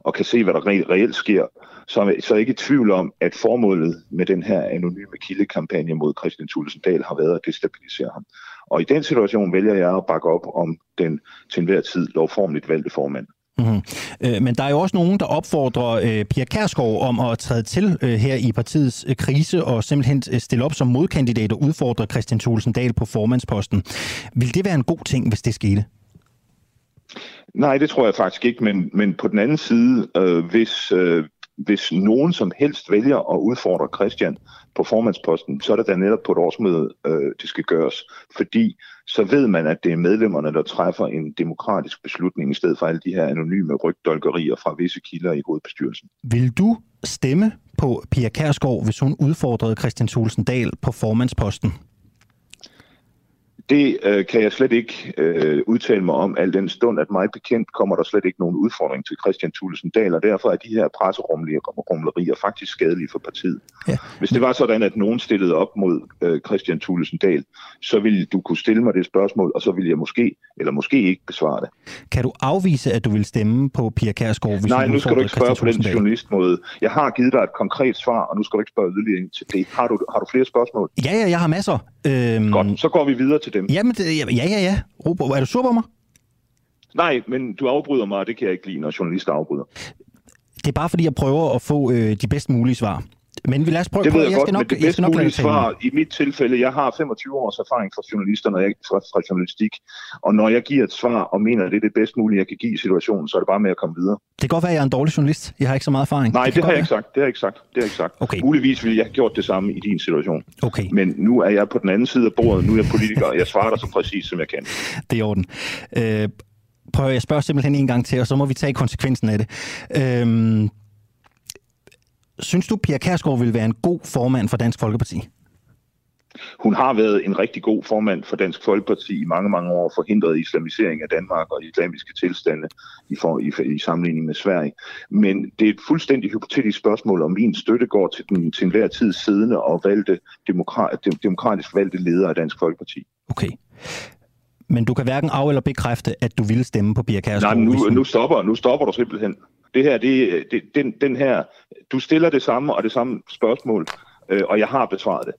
og kan se, hvad der re- reelt sker, så er så ikke i tvivl om, at formålet med den her anonyme kildekampagne mod Christian Thulesen Dahl har været at destabilisere ham. Og i den situation vælger jeg at bakke op om den til enhver tid lovformeligt valgte formand. Mm-hmm. Øh, men der er jo også nogen, der opfordrer øh, Pia Kærsgaard om at træde til øh, her i partiets øh, krise og simpelthen øh, stille op som modkandidat og udfordre Christian Thulesen Dahl på formandsposten. Vil det være en god ting, hvis det skete? Nej, det tror jeg faktisk ikke, men, men på den anden side, øh, hvis, øh, hvis nogen som helst vælger at udfordre Christian på formandsposten, så er det da netop på et årsmøde, øh, det skal gøres. Fordi så ved man, at det er medlemmerne, der træffer en demokratisk beslutning, i stedet for alle de her anonyme rygdolkerier fra visse kilder i hovedbestyrelsen. Vil du stemme på Pia Kærsgaard, hvis hun udfordrede Christian Tulsendal på formandsposten? Det øh, kan jeg slet ikke øh, udtale mig om, al den stund, at mig bekendt kommer der slet ikke nogen udfordring til Christian Thulesen Dahl, og derfor er de her presserumlerier faktisk skadelige for partiet. Ja. Hvis det var sådan, at nogen stillede op mod øh, Christian Thulesen Dahl, så ville du kunne stille mig det spørgsmål, og så ville jeg måske, eller måske ikke besvare det. Kan du afvise, at du vil stemme på Pia Kærsgaard, hvis Nej, nu skal du ikke spørge på den journalistmåde. Jeg har givet dig et konkret svar, og nu skal du ikke spørge yderligere ind til det. Har du, har du flere spørgsmål? Ja, ja, jeg har masser. Øhm... Godt, så går vi videre til dem. Jamen, det, ja, ja, ja. ja. Robert, er du sur på mig? Nej, men du afbryder mig, og det kan jeg ikke lide, når journalister afbryder. Det er bare fordi, jeg prøver at få øh, de bedst mulige svar. Men lad os prøve, Det ved prøve jeg, godt, skal men nok, det jeg bedst nok mulige svar i mit tilfælde, jeg har 25 års erfaring fra journalister, når jeg, fra, fra journalistik, og når jeg giver et svar og mener, at det er det bedst mulige, jeg kan give i situationen, så er det bare med at komme videre. Det kan godt være, at jeg er en dårlig journalist. Jeg har ikke så meget erfaring. Nej, det, det har jeg ikke sagt. Det har jeg ikke sagt. Det har jeg ikke sagt. Okay. Muligvis ville jeg have gjort det samme i din situation. Okay. Men nu er jeg på den anden side af bordet. Nu er jeg politiker, og jeg svarer dig så præcis, som jeg kan. Det er i orden. Øh, prøv, jeg spørger simpelthen en gang til, og så må vi tage konsekvensen af det. Øhm, synes du, Pia Kærsgaard vil være en god formand for Dansk Folkeparti? Hun har været en rigtig god formand for Dansk Folkeparti i mange, mange år, forhindret islamisering af Danmark og islamiske tilstande i, for, i, i sammenligning med Sverige. Men det er et fuldstændig hypotetisk spørgsmål, om min støtte går til den til enhver tid siddende og valgte demokrat, demokratisk valgte leder af Dansk Folkeparti. Okay. Men du kan hverken af- eller bekræfte, at du ville stemme på Pia Kærsgaard? Nej, nu, nu, stopper, nu stopper du simpelthen. Det her, det, det, den, den her, du stiller det samme og det samme spørgsmål, øh, og jeg har besvaret det.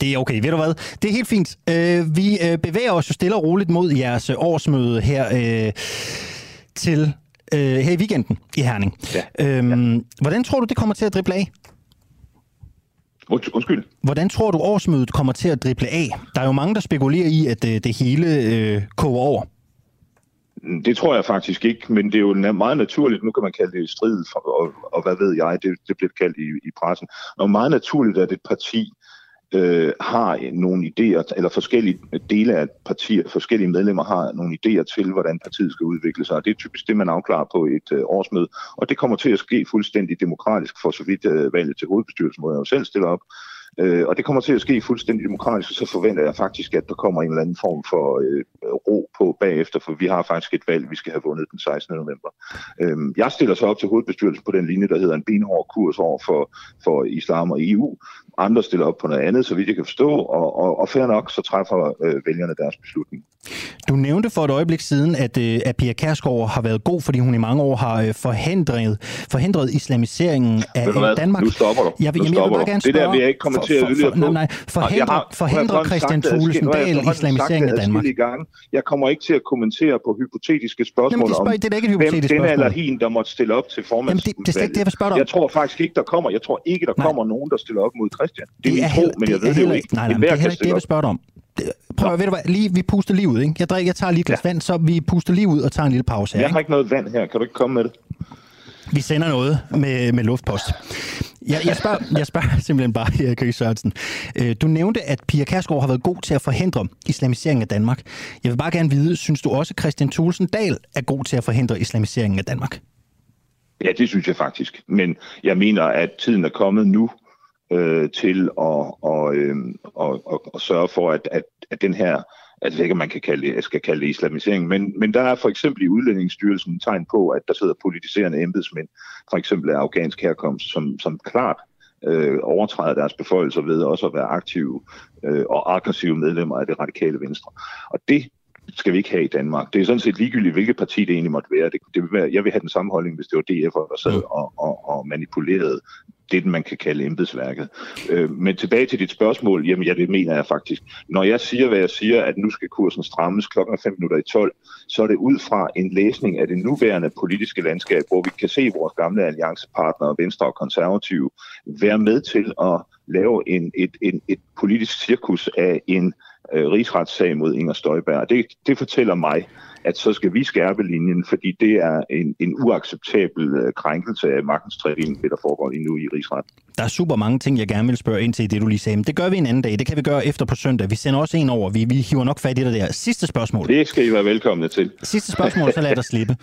Det er okay, ved du hvad? Det er helt fint. Øh, vi øh, bevæger os jo stille og roligt mod jeres øh, årsmøde her øh, til øh, her i weekenden i Herning. Ja. Øhm, ja. Hvordan tror du, det kommer til at drible af? Undskyld? Hvordan tror du, årsmødet kommer til at drible af? Der er jo mange, der spekulerer i, at øh, det hele øh, koger over. Det tror jeg faktisk ikke, men det er jo meget naturligt, nu kan man kalde det strid, for, og, og hvad ved jeg, det, det bliver kaldt i, i pressen, og meget naturligt, at et parti øh, har nogle idéer, eller forskellige dele af partier, forskellige medlemmer har nogle idéer til, hvordan partiet skal udvikle sig. Og det er typisk det, man afklarer på et øh, årsmøde. Og det kommer til at ske fuldstændig demokratisk, for så vidt øh, valget til hovedbestyrelsen, hvor jeg jo selv stiller op. Øh, og det kommer til at ske fuldstændig demokratisk, og så forventer jeg faktisk, at der kommer en eller anden form for øh, ro på bagefter, for vi har faktisk et valg, vi skal have vundet den 16. november. Øh, jeg stiller så op til hovedbestyrelsen på den linje, der hedder en benhård kurs over for, for islam og EU. Andre stiller op på noget andet, så vidt jeg kan forstå, og, og, og fair nok, så træffer øh, vælgerne deres beslutning. Du nævnte for et øjeblik siden, at, øh, at Pia Kærsgaard har været god, fordi hun i mange år har øh, forhindret, forhindret islamiseringen af Danmark. Nu stopper du. Jeg, nu jamen, jeg vil bare gerne spørge, det der vil jeg ikke komme til at lytte for, nej, nej, forhindre, har, forhindre Christian Thulesen Dahl islamiseringen af Danmark. Gange. Jeg kommer ikke til at kommentere på hypotetiske spørgsmål jamen, det om, det er ikke et hypotetisk hvem den eller hin, der måtte stille op til formandsudvalget. Jamen, det, det er ikke det, jeg vil spørge dig om. Jeg tror faktisk ikke, der kommer. Jeg tror ikke, der kommer nogen, der stiller op mod Christian. Det er Det min er tro, men jeg det er ved det jo ikke. nej, nej, det er heller ikke det, jeg vil op. spørge dig om. Det- Prøv, ved du hvad, lige, vi puster lige ud, ikke? Jeg, drikker, jeg tager lige et glas vand, så vi puster lige ud og tager en lille pause her. Jeg har ikke noget vand her. Kan du ikke komme med det? Vi sender noget med, med luftpost. Jeg, jeg, spørger, jeg spørger simpelthen bare, Erik Høgh Sørensen. Øh, Du nævnte, at Pia Kærsgaard har været god til at forhindre islamiseringen af Danmark. Jeg vil bare gerne vide, synes du også, at Christian Thulesen Dahl er god til at forhindre islamiseringen af Danmark? Ja, det synes jeg faktisk. Men jeg mener, at tiden er kommet nu øh, til at, og, øh, og, og, og sørge for, at, at, at den her, altså ikke, man kan kalde det, jeg skal kalde det islamisering, men, men der er for eksempel i Udlændingsstyrelsen tegn på, at der sidder politiserende embedsmænd, for eksempel af afghansk herkomst, som, som klart øh, overtræder deres beføjelser ved også at være aktive øh, og aggressive medlemmer af det radikale venstre. Og det skal vi ikke have i Danmark. Det er sådan set ligegyldigt, hvilket parti det egentlig måtte være. Det, det vil være jeg vil have den samme holdning, hvis det var DF'er, der sad og, og, og manipulerede det, man kan kalde embedsværket. Øh, men tilbage til dit spørgsmål, jamen ja, det mener jeg faktisk. Når jeg siger, hvad jeg siger, at nu skal kursen strammes klokken 5 minutter i 12, så er det ud fra en læsning af det nuværende politiske landskab, hvor vi kan se vores gamle alliancepartnere, Venstre og Konservative, være med til at lave en, et, en, et politisk cirkus af en øh, rigsretssag mod Inger Støjberg. Det, det fortæller mig, at så skal vi skærpe linjen, fordi det er en, en uacceptabel øh, krænkelse af magtens tredeling, det der foregår lige nu i rigsret. Der er super mange ting, jeg gerne vil spørge ind til i det, du lige sagde. Men det gør vi en anden dag. Det kan vi gøre efter på søndag. Vi sender også en over. Vi, vi hiver nok fat i det der. Sidste spørgsmål. Det skal I være velkomne til. Sidste spørgsmål, så lad dig slippe.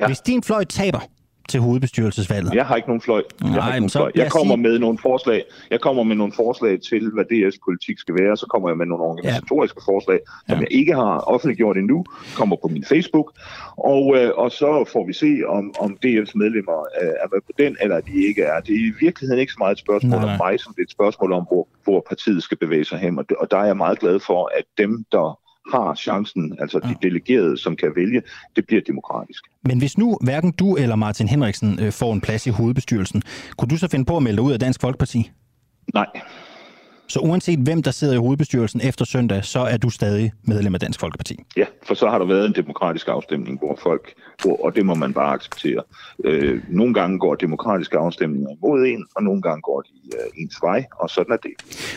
ja. Hvis din fløj taber til hovedbestyrelsesvalget. Jeg har ikke nogen fløj. Jeg, Nej, har ikke nogen så fløj. jeg kommer sige- med nogle forslag. Jeg kommer med nogle forslag til, hvad DF's politik skal være. Så kommer jeg med nogle organisatoriske ja. forslag, som jeg ikke har offentliggjort endnu. Kommer på min Facebook. Og, øh, og så får vi se, om, om DF's medlemmer øh, er med på den, eller de ikke er. Det er i virkeligheden ikke så meget et spørgsmål Nej, om mig, som det er et spørgsmål om, hvor, hvor partiet skal bevæge sig hen. Og, og der er jeg meget glad for, at dem, der har chancen, altså de delegerede, som kan vælge, det bliver demokratisk. Men hvis nu hverken du eller Martin Henriksen øh, får en plads i hovedbestyrelsen, kunne du så finde på at melde dig ud af Dansk Folkeparti? Nej. Så uanset hvem der sidder i hovedbestyrelsen efter søndag, så er du stadig medlem af Dansk Folkeparti? Ja, for så har der været en demokratisk afstemning, hvor folk, hvor, og det må man bare acceptere. Øh, nogle gange går demokratiske afstemninger imod en, og nogle gange går de øh, ens vej, og sådan er det.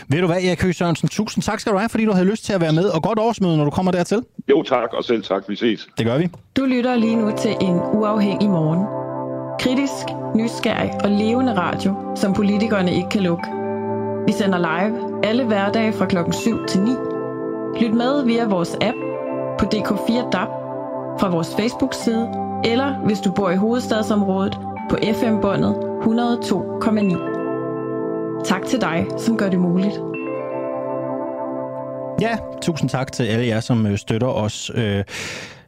Ved du hvad, Erik Høgh Sørensen, tusind tak skal du have, fordi du havde lyst til at være med, og godt årsmøde, når du kommer dertil. Jo tak, og selv tak. Vi ses. Det gør vi. Du lytter lige nu til en uafhængig morgen. Kritisk, nysgerrig og levende radio, som politikerne ikke kan lukke. Vi sender live alle hverdage fra klokken 7 til 9. Lyt med via vores app på DK4 DAB, fra vores Facebook-side, eller hvis du bor i hovedstadsområdet på FM-båndet 102,9. Tak til dig, som gør det muligt. Ja, tusind tak til alle jer, som øh, støtter os. Øh,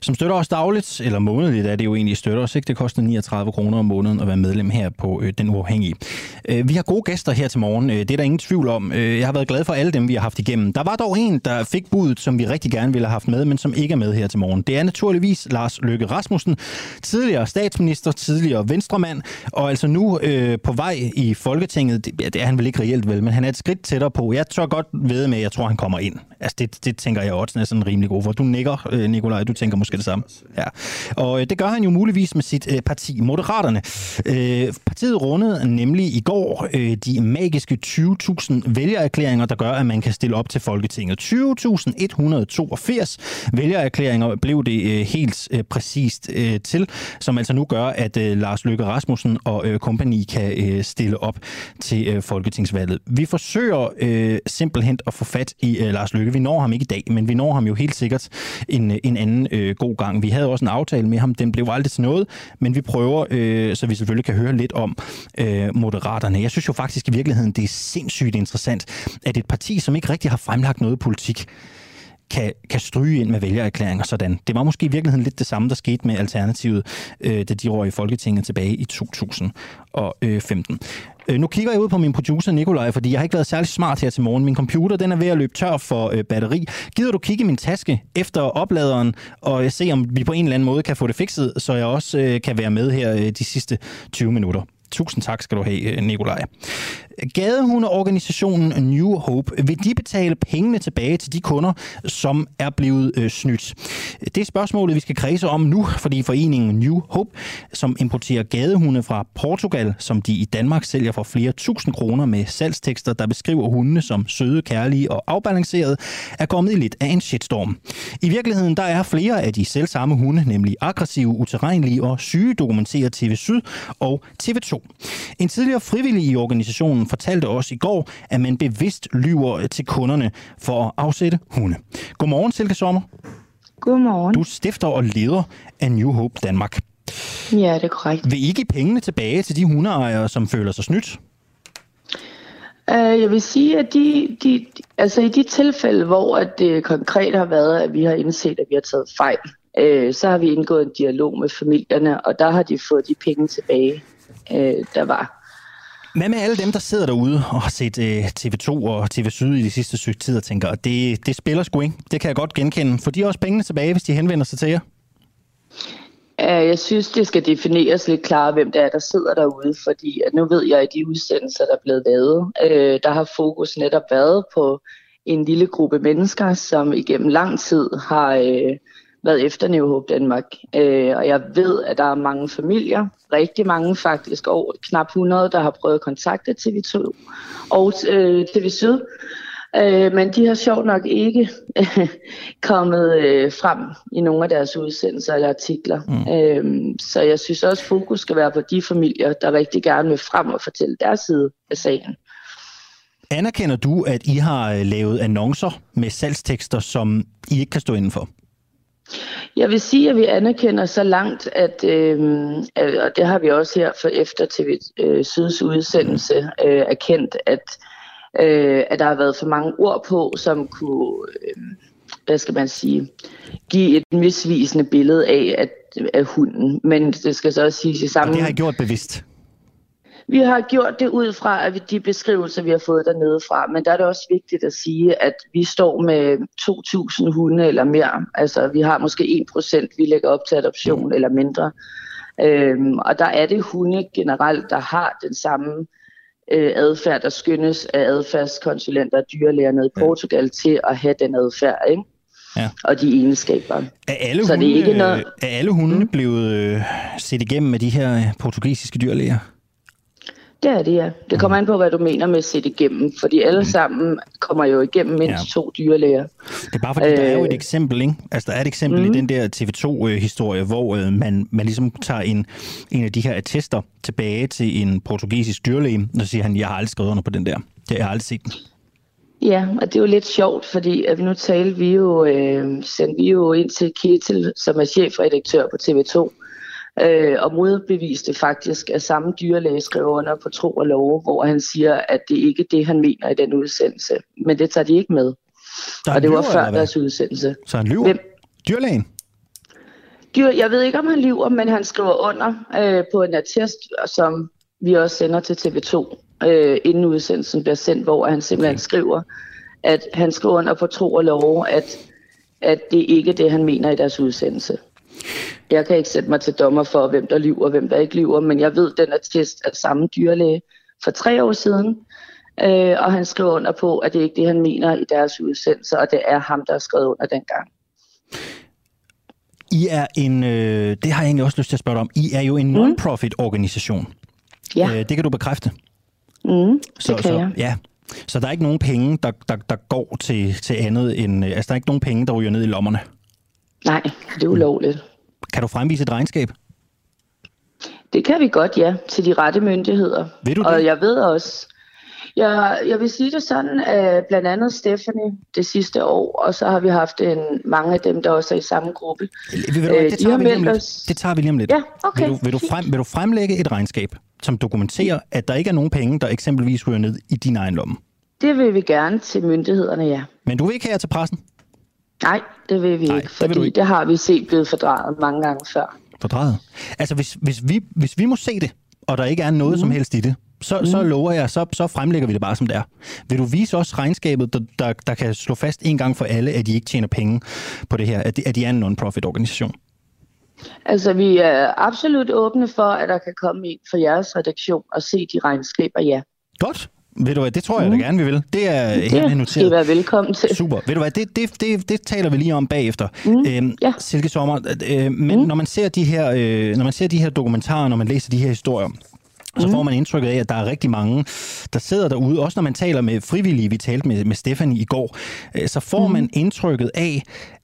som støtter os dagligt, eller månedligt er det jo egentlig støtter os, ikke? Det koster 39 kroner om måneden at være medlem her på øh, Den Uafhængige. Øh, vi har gode gæster her til morgen, øh, det er der ingen tvivl om. Øh, jeg har været glad for alle dem, vi har haft igennem. Der var dog en, der fik budet, som vi rigtig gerne ville have haft med, men som ikke er med her til morgen. Det er naturligvis Lars Løkke Rasmussen, tidligere statsminister, tidligere venstremand, og altså nu øh, på vej i Folketinget. Det, ja, det er han vel ikke reelt vel, men han er et skridt tættere på. Jeg tør godt ved med, at jeg tror, han kommer ind. Altså det, det tænker jeg også er sådan rimelig god for. Du nikker, øh, Nikolaj, du tænker måske det samme. Ja. Og øh, det gør han jo muligvis med sit øh, parti, Moderaterne. Øh, partiet rundede nemlig i går øh, de magiske 20.000 vælgererklæringer, der gør, at man kan stille op til Folketinget. 20.182 vælgererklæringer blev det øh, helt øh, præcist øh, til, som altså nu gør, at øh, Lars Løkke Rasmussen og øh, kompagni kan øh, stille op til øh, Folketingsvalget. Vi forsøger øh, simpelthen at få fat i øh, Lars Lykke. Vi når ham ikke i dag, men vi når ham jo helt sikkert en, øh, en anden øh, god gang. Vi havde også en aftale med ham, den blev aldrig til noget, men vi prøver, øh, så vi selvfølgelig kan høre lidt om øh, Moderaterne. Jeg synes jo faktisk i virkeligheden, det er sindssygt interessant, at et parti, som ikke rigtig har fremlagt noget politik, kan, kan stryge ind med vælgererklæringer sådan. Det var måske i virkeligheden lidt det samme, der skete med Alternativet, øh, da de røg i Folketinget tilbage i 2015. Øh, øh, nu kigger jeg ud på min producer Nikolaj, fordi jeg har ikke været særlig smart her til morgen. Min computer den er ved at løbe tør for øh, batteri. Gider du kigge i min taske efter opladeren og se, om vi på en eller anden måde kan få det fikset, så jeg også øh, kan være med her øh, de sidste 20 minutter. Tusind tak skal du have, øh, Nikolaj. Gadehundeorganisationen New Hope, vil de betale pengene tilbage til de kunder, som er blevet øh, snydt? Det er spørgsmålet, vi skal kredse om nu, fordi foreningen New Hope, som importerer gadehunde fra Portugal, som de i Danmark sælger for flere tusind kroner med salgstekster, der beskriver hundene som søde, kærlige og afbalancerede, er kommet i lidt af en shitstorm. I virkeligheden der er flere af de selvsamme hunde, nemlig aggressive, uterrenlige og syge, dokumenterer TV Syd og TV2. En tidligere frivillig i organisationen fortalte os i går, at man bevidst lyver til kunderne for at afsætte hunde. Godmorgen, Silke Sommer. Godmorgen. Du stifter og leder af New Hope Danmark. Ja, det er korrekt. Vil I give pengene tilbage til de hundeejere, som føler sig snydt? Uh, jeg vil sige, at de, de, altså i de tilfælde, hvor at det konkret har været, at vi har indset, at vi har taget fejl, uh, så har vi indgået en dialog med familierne, og der har de fået de penge tilbage, uh, der var. Hvad med alle dem, der sidder derude og har set øh, TV2 og TV Syd i de sidste stykke tid og tænker, det, det spiller sgu ikke. Det kan jeg godt genkende. For de også pengene tilbage, hvis de henvender sig til jer? Jeg synes, det skal defineres lidt klart, hvem det er, der sidder derude, fordi at nu ved jeg, at de udsendelser, der er blevet lavet, øh, der har fokus netop været på en lille gruppe mennesker, som igennem lang tid har øh, været efter New Hope Danmark. Øh, og jeg ved, at der er mange familier, rigtig mange faktisk, over knap 100, der har prøvet at kontakte TV2 og øh, TV Syd. Øh, men de har sjovt nok ikke øh, kommet øh, frem i nogle af deres udsendelser eller artikler. Mm. Øh, så jeg synes også, at fokus skal være på de familier, der rigtig gerne vil frem og fortælle deres side af sagen. Anerkender du, at I har øh, lavet annoncer med salgstekster, som I ikke kan stå indenfor? Jeg vil sige, at vi anerkender så langt, at, øh, og det har vi også her for efter TV øh, Syds udsendelse øh, erkendt, at, øh, at der har været for mange ord på, som kunne, øh, hvad skal man sige, give et misvisende billede af, at, af hunden. Men det skal så også siges i samme... Og det har I gjort bevidst? Vi har gjort det ud fra at de beskrivelser, vi har fået dernede fra, men der er det også vigtigt at sige, at vi står med 2.000 hunde eller mere. Altså, vi har måske 1%, vi lægger op til adoption mm. eller mindre. Øhm, og der er det hunde generelt, der har den samme øh, adfærd, der skyndes af adfærdskonsulenter og dyrlæger nede i Portugal til at have den adfærd, ikke? Ja. og de egenskaber. Er alle Så hunde, det er, ikke noget... er alle hunde mm. blevet øh, set igennem med de her portugisiske dyrlæger? Det er det, ja. Det kommer an på, hvad du mener med at sætte igennem, fordi alle mm. sammen kommer jo igennem mindst ja. to dyrlæger. Det er bare fordi, øh, der er jo et øh. eksempel, ikke? Altså, der er et eksempel mm. i den der TV2-historie, hvor øh, man, man ligesom tager en, en af de her attester tilbage til en portugisisk dyrlæge, og siger han, jeg har aldrig skrevet under på den der. Jeg har aldrig set den. Ja, og det er jo lidt sjovt, fordi at nu talte vi jo, øh, sendte vi jo ind til Ketil, som er chefredaktør på TV2, øh, og modbeviste faktisk, at samme dyrlæge skrev under på tro og lov, hvor han siger, at det ikke er det, han mener i den udsendelse. Men det tager de ikke med. Og det var før deres udsendelse. Så han lyver? Hvem? Dyrlægen? Dyr, jeg ved ikke, om han lyver, men han skriver under øh, på en attest, som vi også sender til TV2. øh, inden udsendelsen bliver sendt, hvor han simpelthen okay. skriver, at han skriver under på tro og lov, at, at det ikke er det, han mener i deres udsendelse. Jeg kan ikke sætte mig til dommer for, hvem der lyver og hvem der ikke lyver, men jeg ved, at den er test af samme dyrlæge for tre år siden, øh, og han skriver under på, at det ikke er det, han mener i deres udsendelse, og det er ham, der har skrevet under dengang. I er en, øh, det har jeg egentlig også lyst til at spørge dig om, I er jo en non-profit organisation. Ja. Øh, det kan du bekræfte. Mm, det Så, kan så, jeg. ja. Så der er ikke nogen penge, der, der, der går til, til andet end... øh, Altså, der er ikke nogen penge, der ryger ned i lommerne. Nej, det er ulovligt. Kan du fremvise et regnskab? Det kan vi godt, ja, til de rette myndigheder. Ved du og det? jeg ved også, jeg, jeg vil sige det sådan, at blandt andet Stephanie det sidste år, og så har vi haft en, mange af dem, der også er i samme gruppe. Ved du, hvad, Øh, det, de tager har vi lige os- det tager vi lige om lidt. Ja, okay, Vil du, vil, du frem, vil du fremlægge et regnskab, som dokumenterer, at der ikke er nogen penge, der eksempelvis ryger ned i din egen lomme? Det vil vi gerne til myndighederne, ja. Men du vil ikke her til pressen? Nej, det vil vi Nej, ikke, fordi det, ikke. det har vi set blevet fordrejet mange gange før. Fordrejet. Altså, hvis, hvis, vi, hvis vi må se det, og der ikke er noget mm. som helst i det, så, mm. så lover jeg, så, så fremlægger vi det bare som det er. Vil du vise os regnskabet, der, der, der kan slå fast en gang for alle, at de ikke tjener penge på det her, at de, at de er en non-profit organisation? Altså, vi er absolut åbne for, at der kan komme en fra jeres redaktion og se de regnskaber, ja. Godt. Ved du hvad, det tror jeg da gerne, vi vil. Det er Det helt skal I noteret. være velkommen til. Super. Ved du hvad, det, det, det, det taler vi lige om bagefter. Mm, øhm, ja. Silke Sommer, øh, men mm. når, man ser de her, øh, når man ser de her dokumentarer, når man læser de her historier, så Mm. får man indtrykket af, at der er rigtig mange, der sidder derude. Også når man taler med frivillige, vi talte med, med Stefanie i går, øh, så får mm. man indtrykket af,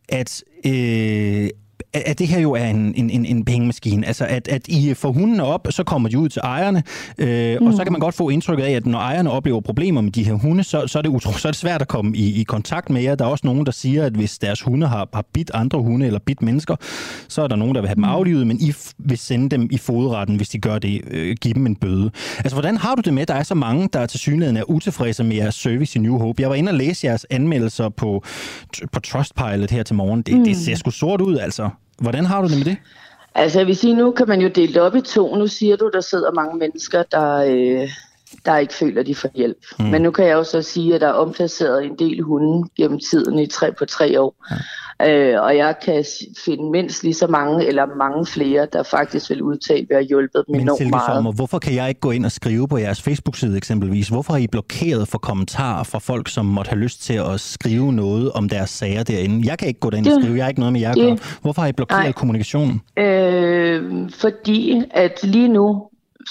at... Øh, at det her jo er en, en, en, en pengemaskine. Altså, at, at I får hundene op, så kommer de ud til ejerne, øh, mm. og så kan man godt få indtrykket af, at når ejerne oplever problemer med de her hunde, så, så, er, det utro, så er det svært at komme i, i kontakt med jer. Der er også nogen, der siger, at hvis deres hunde har, har bidt andre hunde eller bidt mennesker, så er der nogen, der vil have dem aflivet, men I f- vil sende dem i fodretten, hvis de gør det, øh, give dem en bøde. Altså, hvordan har du det med, at der er så mange, der til synligheden er utilfredse med jeres service i New Hope? Jeg var inde og læse jeres anmeldelser på, på Trustpilot her til morgen. Det, mm. det ser sgu sort ud, altså. Hvordan har du det med det? Altså jeg vil sige, nu kan man jo dele det op i to. Nu siger du, der sidder mange mennesker, der, øh, der ikke føler, de får hjælp. Mm. Men nu kan jeg jo så sige, at der er omplaceret en del hunde gennem tiden i tre på tre år. Ja. Øh, og jeg kan finde mindst lige så mange, eller mange flere, der faktisk vil udtale, at vi har hjulpet dem Men enormt meget. Sommer, hvorfor kan jeg ikke gå ind og skrive på jeres Facebook-side eksempelvis? Hvorfor har I blokeret for kommentarer fra folk, som måtte have lyst til at skrive noget om deres sager derinde? Jeg kan ikke gå derind og skrive, jeg har ikke noget med jer at gøre. Hvorfor har I blokeret Nej. kommunikationen? Øh, fordi at lige nu,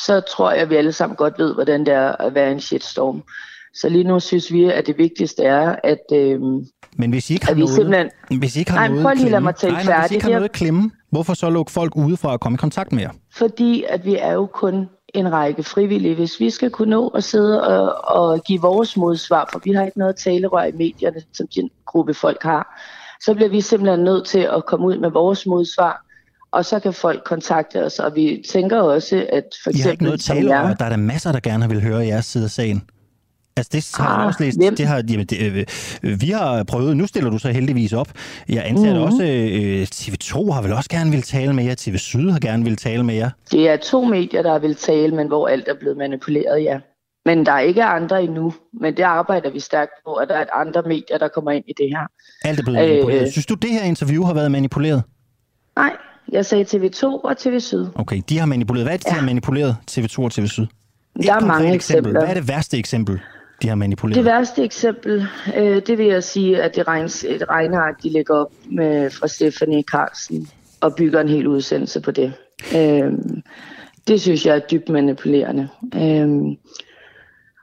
så tror jeg, at vi alle sammen godt ved, hvordan det er at være en shitstorm. Så lige nu synes vi, at det vigtigste er, at, øh, Men hvis I ikke har noget, simpelthen... hvis I ikke har Nej, noget prøv lige at lade mig tale nej, men hvis I ikke har noget at klemme, hvorfor så lukke folk udefra at komme i kontakt med jer? Fordi at vi er jo kun en række frivillige. Hvis vi skal kunne nå at sidde og, og give vores modsvar, for vi har ikke noget talerør i medierne, som den gruppe folk har, så bliver vi simpelthen nødt til at komme ud med vores modsvar, og så kan folk kontakte os. Og vi tænker også, at for I har ikke eksempel noget som tale og der er der masser, der gerne vil høre jeres side af sagen. Altså det har jeg Ah, også læst. hvem? Det har, jamen, det, øh, øh, vi har prøvet, nu stiller du så heldigvis op. Jeg antager Mhm. mm-hmm. også, øh, TV2 har vel også gerne vil tale med jer, TV Syd har gerne vil tale med jer. Det er to medier, der vil tale, men hvor alt er blevet manipuleret, ja. Men der er ikke andre endnu, men det arbejder vi stærkt på, at der er andre medier, der kommer ind i det her. Alt er blevet manipuleret. Øh. Synes du, det her interview har været manipuleret? Nej, jeg sagde TV2 og TV Syd. Okay, de har manipuleret. Hvad er det, de har manipuleret, TV2 og TV Syd? Et Der er mange eksempel. eksempler. Hvad er det værste eksempel, de har manipuleret? Det værste eksempel, øh, det vil jeg sige, at det regnes, et regneark, de lægger op med, fra Stephanie Carlsen og bygger en hel udsendelse på det. Øh, det synes jeg er dybt manipulerende. Øh,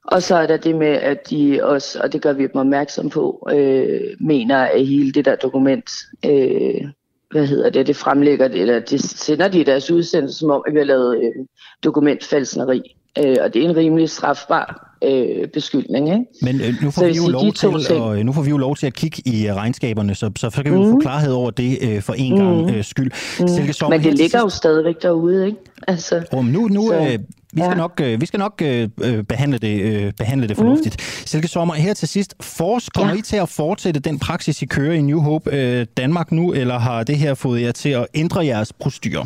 og så er der det med, at de også, og det gør vi dem opmærksom på, øh, mener, at hele det der dokument, øh, hvad hedder det, det fremlægger det, eller det sender de i deres udsendelse, som om, at vi har lavet øh, dokumentfalsneri. Øh, og det er en rimelig strafbar øh, beskyldning. Ikke? Men øh, nu får vi jo sige, lov til, ting. og, nu får vi jo lov til at kigge i øh, regnskaberne, så, så, så kan vi jo få klarhed over det øh, for en gang Mhm. øh, skyld. Mm. Silke Sommer, Men det ligger jo sidst- stadigvæk derude, ikke? Altså, Oh, nu, nu, så- øh, vi skal ja. nok, øh, vi skal nok øh, øh, behandle det, øh, behandle det fornuftigt. Mm. Silke Sommer, her til sidst. Fors, kommer ja. I til at fortsætte den praksis, I kører i New Hope øh, Danmark nu, eller har det her fået jer til at ændre jeres procedurer?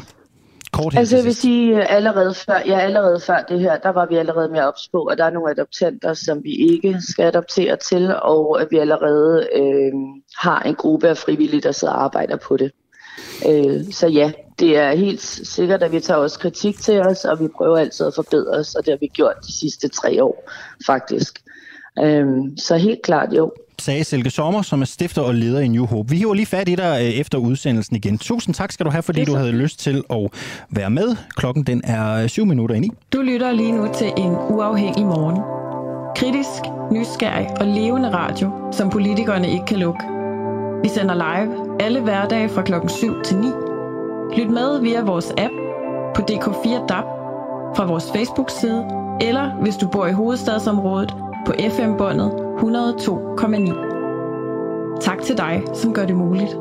Kort altså jeg vil sige, øh, allerede før, ja, allerede før det her, der var vi allerede mere ops på, at der er nogle adoptanter, som vi ikke skal adoptere til, og at vi allerede øh, har en gruppe af frivillige, der sidder og arbejder på det. Øh, så ja, det er helt sikkert, at vi tager også kritik til os, og vi prøver altid at forbedre os, og det har vi gjort de sidste tre år, faktisk. Øh, så helt klart jo sagde Silke Sommer, som er stifter og leder i New Hope. Vi hiver lige fat i dig øh, efter udsendelsen igen. Tusind tak skal du have, fordi du havde lyst til at være med. Klokken den er syv minutter ind i. Du lytter lige nu til en uafhængig morgen. Kritisk, nysgerrig og levende radio, som politikerne ikke kan lukke. Vi sender live alle hverdage fra klokken 7 til 9. Lyt med via vores app på DK4 DAB, fra vores Facebook-side, eller hvis du bor i hovedstadsområdet på FM-båndet 102,9. Tak til dig, som gør det muligt.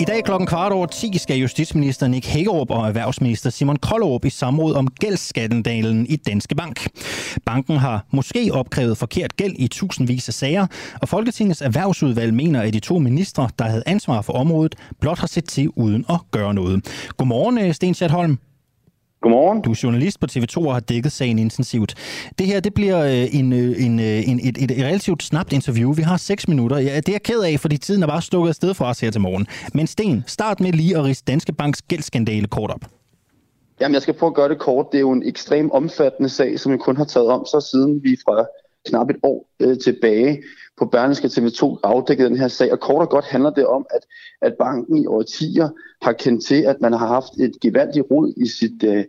I dag klokken kvart over 10 skal justitsminister Nick Hækkerup og erhvervsminister Simon Kollerup i samråd om gældsskandalen i Danske Bank. Banken har måske opkrævet forkert gæld i tusindvis af sager, og Folketingets erhvervsudvalg mener, at de to ministre, der havde ansvar for området, blot har set til uden at gøre noget. Godmorgen, øh, Sten Holm. Godmorgen. Du er journalist på TV2 og har dækket sagen intensivt. Det her det bliver øh, en, øh, en, øh, en, et, et relativt snabt interview. Vi har 6 minutter. Ja, det er jeg ked af, fordi tiden er bare stukket afsted for os her til morgen. Men Sten, start med lige at rise Danske Banks gældskandale kort op. Jamen, jeg skal prøve at gøre det kort. Det er jo en ekstremt omfattende sag, som vi kun har taget om, så siden vi fra knap et år øh, tilbage på Berlingske TV2 afdækket den her sag. Og kort og godt handler det om, at, at banken i årtier har kendt til, at man har haft et gevaldigt rod i sit... Øh,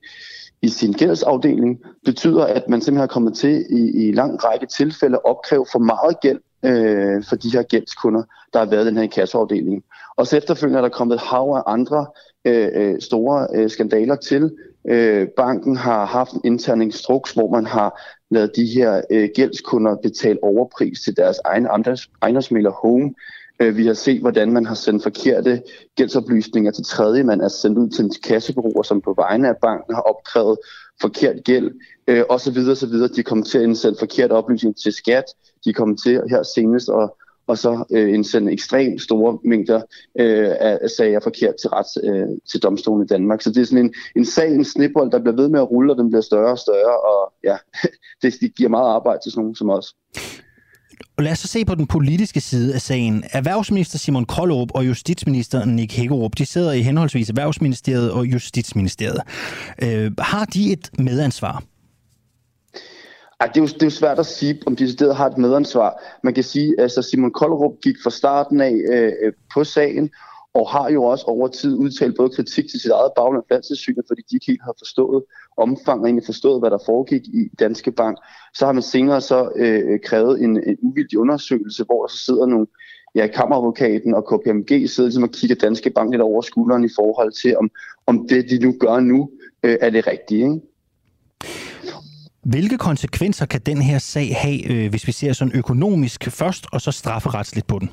i sin gældsafdeling, betyder, at man simpelthen har kommet til i, i lang række tilfælde at opkræve for meget gæld øh, for de her gældskunder, der har været i den her kasseafdeling. Og så efterfølgende er der kommet et hav af andre øh, øh store øh, skandaler til. Øh, banken har haft en intern instruks, hvor man har lavet de her øh, gældskunder betale overpris til deres egen ejendomsmælder Home. Øh, vi har set, hvordan man har sendt forkerte gældsoplysninger til tredje. Man er altså sendt ud til en kassebureauer, som på vegne af banken har opkrævet forkert gæld, øh, osv. osv. De kommer til at indsende forkert oplysninger til skat. De kommer til her senest at og så øh, indsende ekstremt store mængder øh, af sager forkert til rets øh, til domstolen i Danmark. Så det er sådan en, en sag, en snibbold, der bliver ved med at rulle, og den bliver større og større, og ja, det, det giver meget arbejde til sådan nogen som os. Og lad os så se på den politiske side af sagen. Erhvervsminister Simon Kollerup og justitsminister Nick Hækkerup, de sidder i henholdsvis Erhvervsministeriet og Justitsministeriet. Øh, har de et medansvar? Ej, det, er jo, det er jo svært at sige, om de steder har et medansvar. Man kan sige, at altså Simon Kollerup gik fra starten af øh, øh på sagen, og har jo også over tid udtalt både kritik til sit eget bagland finanssynet, fordi de ikke helt har forstået omfanget, egentlig forstået, hvad der foregik i Danske Bank. Så har man senere så øh, krævet en, en uvildig undersøgelse, hvor der så sidder nogle ja, kammeradvokaten og KPMG sidder ligesom og kigger Danske Bank lidt over skulderen i forhold til, om, om det, de nu gør nu, øh, er det rigtige. Ikke? Hvilke konsekvenser kan den her sag have, øh, hvis vi ser sådan økonomisk først, og så strafferetsligt på den?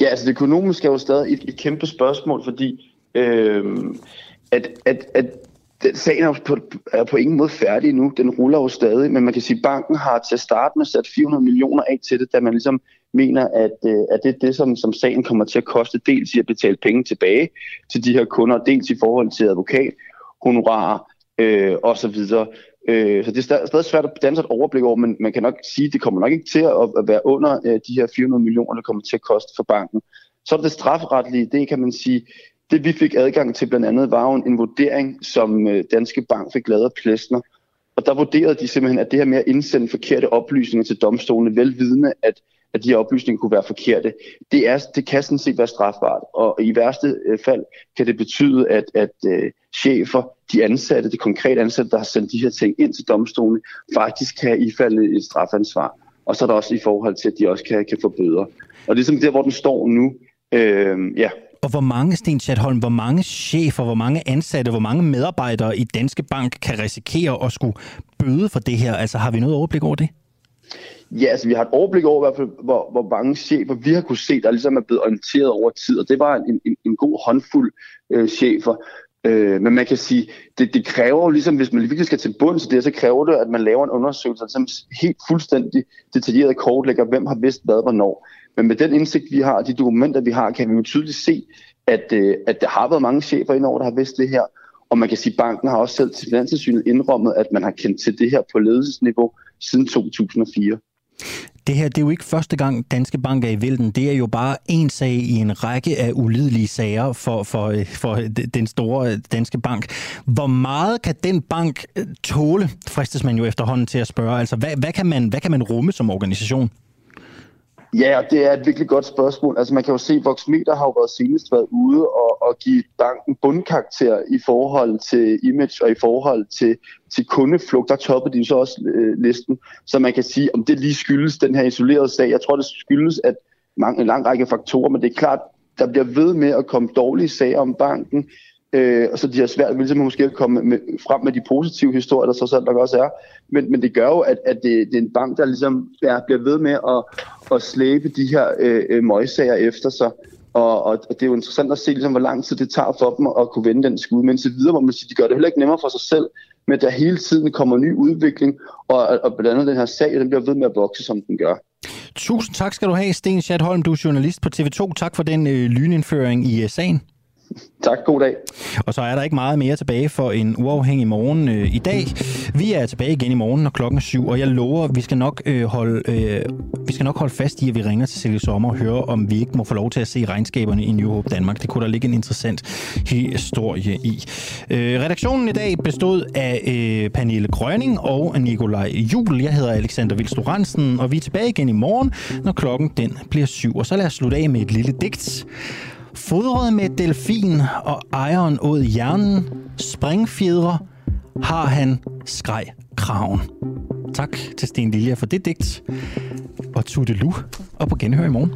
Ja, altså det økonomiske er jo stadig et, et kæmpe spørgsmål, fordi øh, at, at, at den sagen er på, er på ingen måde færdig nu. Den ruller jo stadig, men man kan sige, at banken har til at starte med sat 400 millioner af til det, da man ligesom mener, at, øh, at det er det, som, som sagen kommer til at koste, dels i at betale penge tilbage til de her kunder, dels i forhold til advokat, honorarer øh, osv. Øh, så det er stadig svært at danse et overblik over, men man kan nok sige, at det kommer nok ikke til at være under øh, de her 400 millioner, der kommer til at koste for banken. Så er det strafferetlige, det kan man sige, det vi fik adgang til blandt andet, var jo en, vurdering, som øh, Danske Bank fik lavet af Plesner. Og der vurderede de simpelthen, at det her med at indsende forkerte oplysninger til domstolene, velvidende, at, at de her oplysninger kunne være forkerte, det, er, det kan sådan set være strafbart. Og i værste øh, fald kan det betyde, at, at øh, chefer, de ansatte, de konkrete ansatte, der har sendt de her ting ind til domstolen, faktisk kan ifalde et strafansvar. Og så er der også i forhold til, at de også kan, kan få bøder. Og det er ligesom der, hvor den står nu. Øh, ja. Og hvor mange, Sten Chatholm, hvor mange chefer, hvor mange ansatte, hvor mange medarbejdere i Danske Bank kan risikere at skulle bøde for det her? Altså har vi noget overblik over det? Ja, altså vi har et overblik over i hvert fald, hvor, hvor mange chefer vi har kunne se, der ligesom er blevet orienteret over tid, og det var en, en, en god håndfuld øh, chefer. Øh, men man kan sige, det, det kræver jo ligesom, hvis man virkelig skal til bunds i det, så kræver det, at man laver en undersøgelse, som ligesom helt fuldstændig detaljeret kortlægger, hvem har vidst hvad hvornår. Men med den indsigt, vi har, de dokumenter, vi har, kan vi jo tydeligt se, at, øh, at der har været mange chefer indover, der har vidst det her. Og man kan sige, at banken har også selv til Finanstilsynet indrømmet, at man har kendt til det her på ledelsesniveau siden 2004. Det her det er jo ikke første gang Danske Bank er i vælten. Det er jo bare en sag i en række af ulidelige sager for, for, øh, for øh, den store øh, Danske Bank. Hvor meget kan den bank tåle, fristes man jo efterhånden til at spørge. Altså, hvad, hvad, kan, man, hvad kan man rumme som organisation? Ja, det er et virkelig godt spørgsmål. Altså man kan jo se, at Voxmeter har jo været senest været ude og, og give banken bundkarakter i forhold til image og i forhold til, til kundeflugt. Der toppede de så også øh, listen. Så man kan sige, om det lige skyldes den her isolerede sag. Jeg tror, det skyldes at mange, en lang række faktorer, men det er klart, der bliver ved med at komme dårlige sager om banken. Øh, og så de har svært ved ligesom måske at komme med, frem med de positive historier, der så selv nok også er. Men, men det gør jo, at, at det, det er en bank, der ligesom er, bliver ved med at, at slæbe de her øh, øh møgssager efter sig. Og, og det er jo interessant at se, ligesom, hvor lang tid det tager for dem at kunne vende den skud. Men til videre må man sige, de gør det heller ikke nemmere for sig selv, men der hele tiden kommer ny udvikling, og, og blandt andet den her sag, den bliver ved med at vokse, som den gør. Tusind tak skal du have, Sten Schatholm. Du er journalist på TV2. Tak for den øh, lynindføring i øh, sagen. Tak, god dag. Og så er der ikke meget mere tilbage for en uafhængig morgen øh, i dag. Vi er tilbage igen i morgen, når klokken er syv, og jeg lover, vi skal nok øh, holde øh, vi skal nok holde fast i, at vi ringer til Silje Sommer og høre, om vi ikke må få lov til at se regnskaberne i New Hope Danmark. Det kunne der ligge en interessant historie i. Øh, redaktionen i dag bestod af øh, Pernille Grønning og Nikolaj Jul. Jeg hedder Alexander Vilstoransen, og vi er tilbage igen i morgen, når klokken den bliver syv. Og så lad os slutte af med et lille digt fodret med delfin og ejeren åd hjernen, springfjedre, har han skreg kraven. Tak til Sten Lilja for det digt, og tutelu, og på genhør i morgen.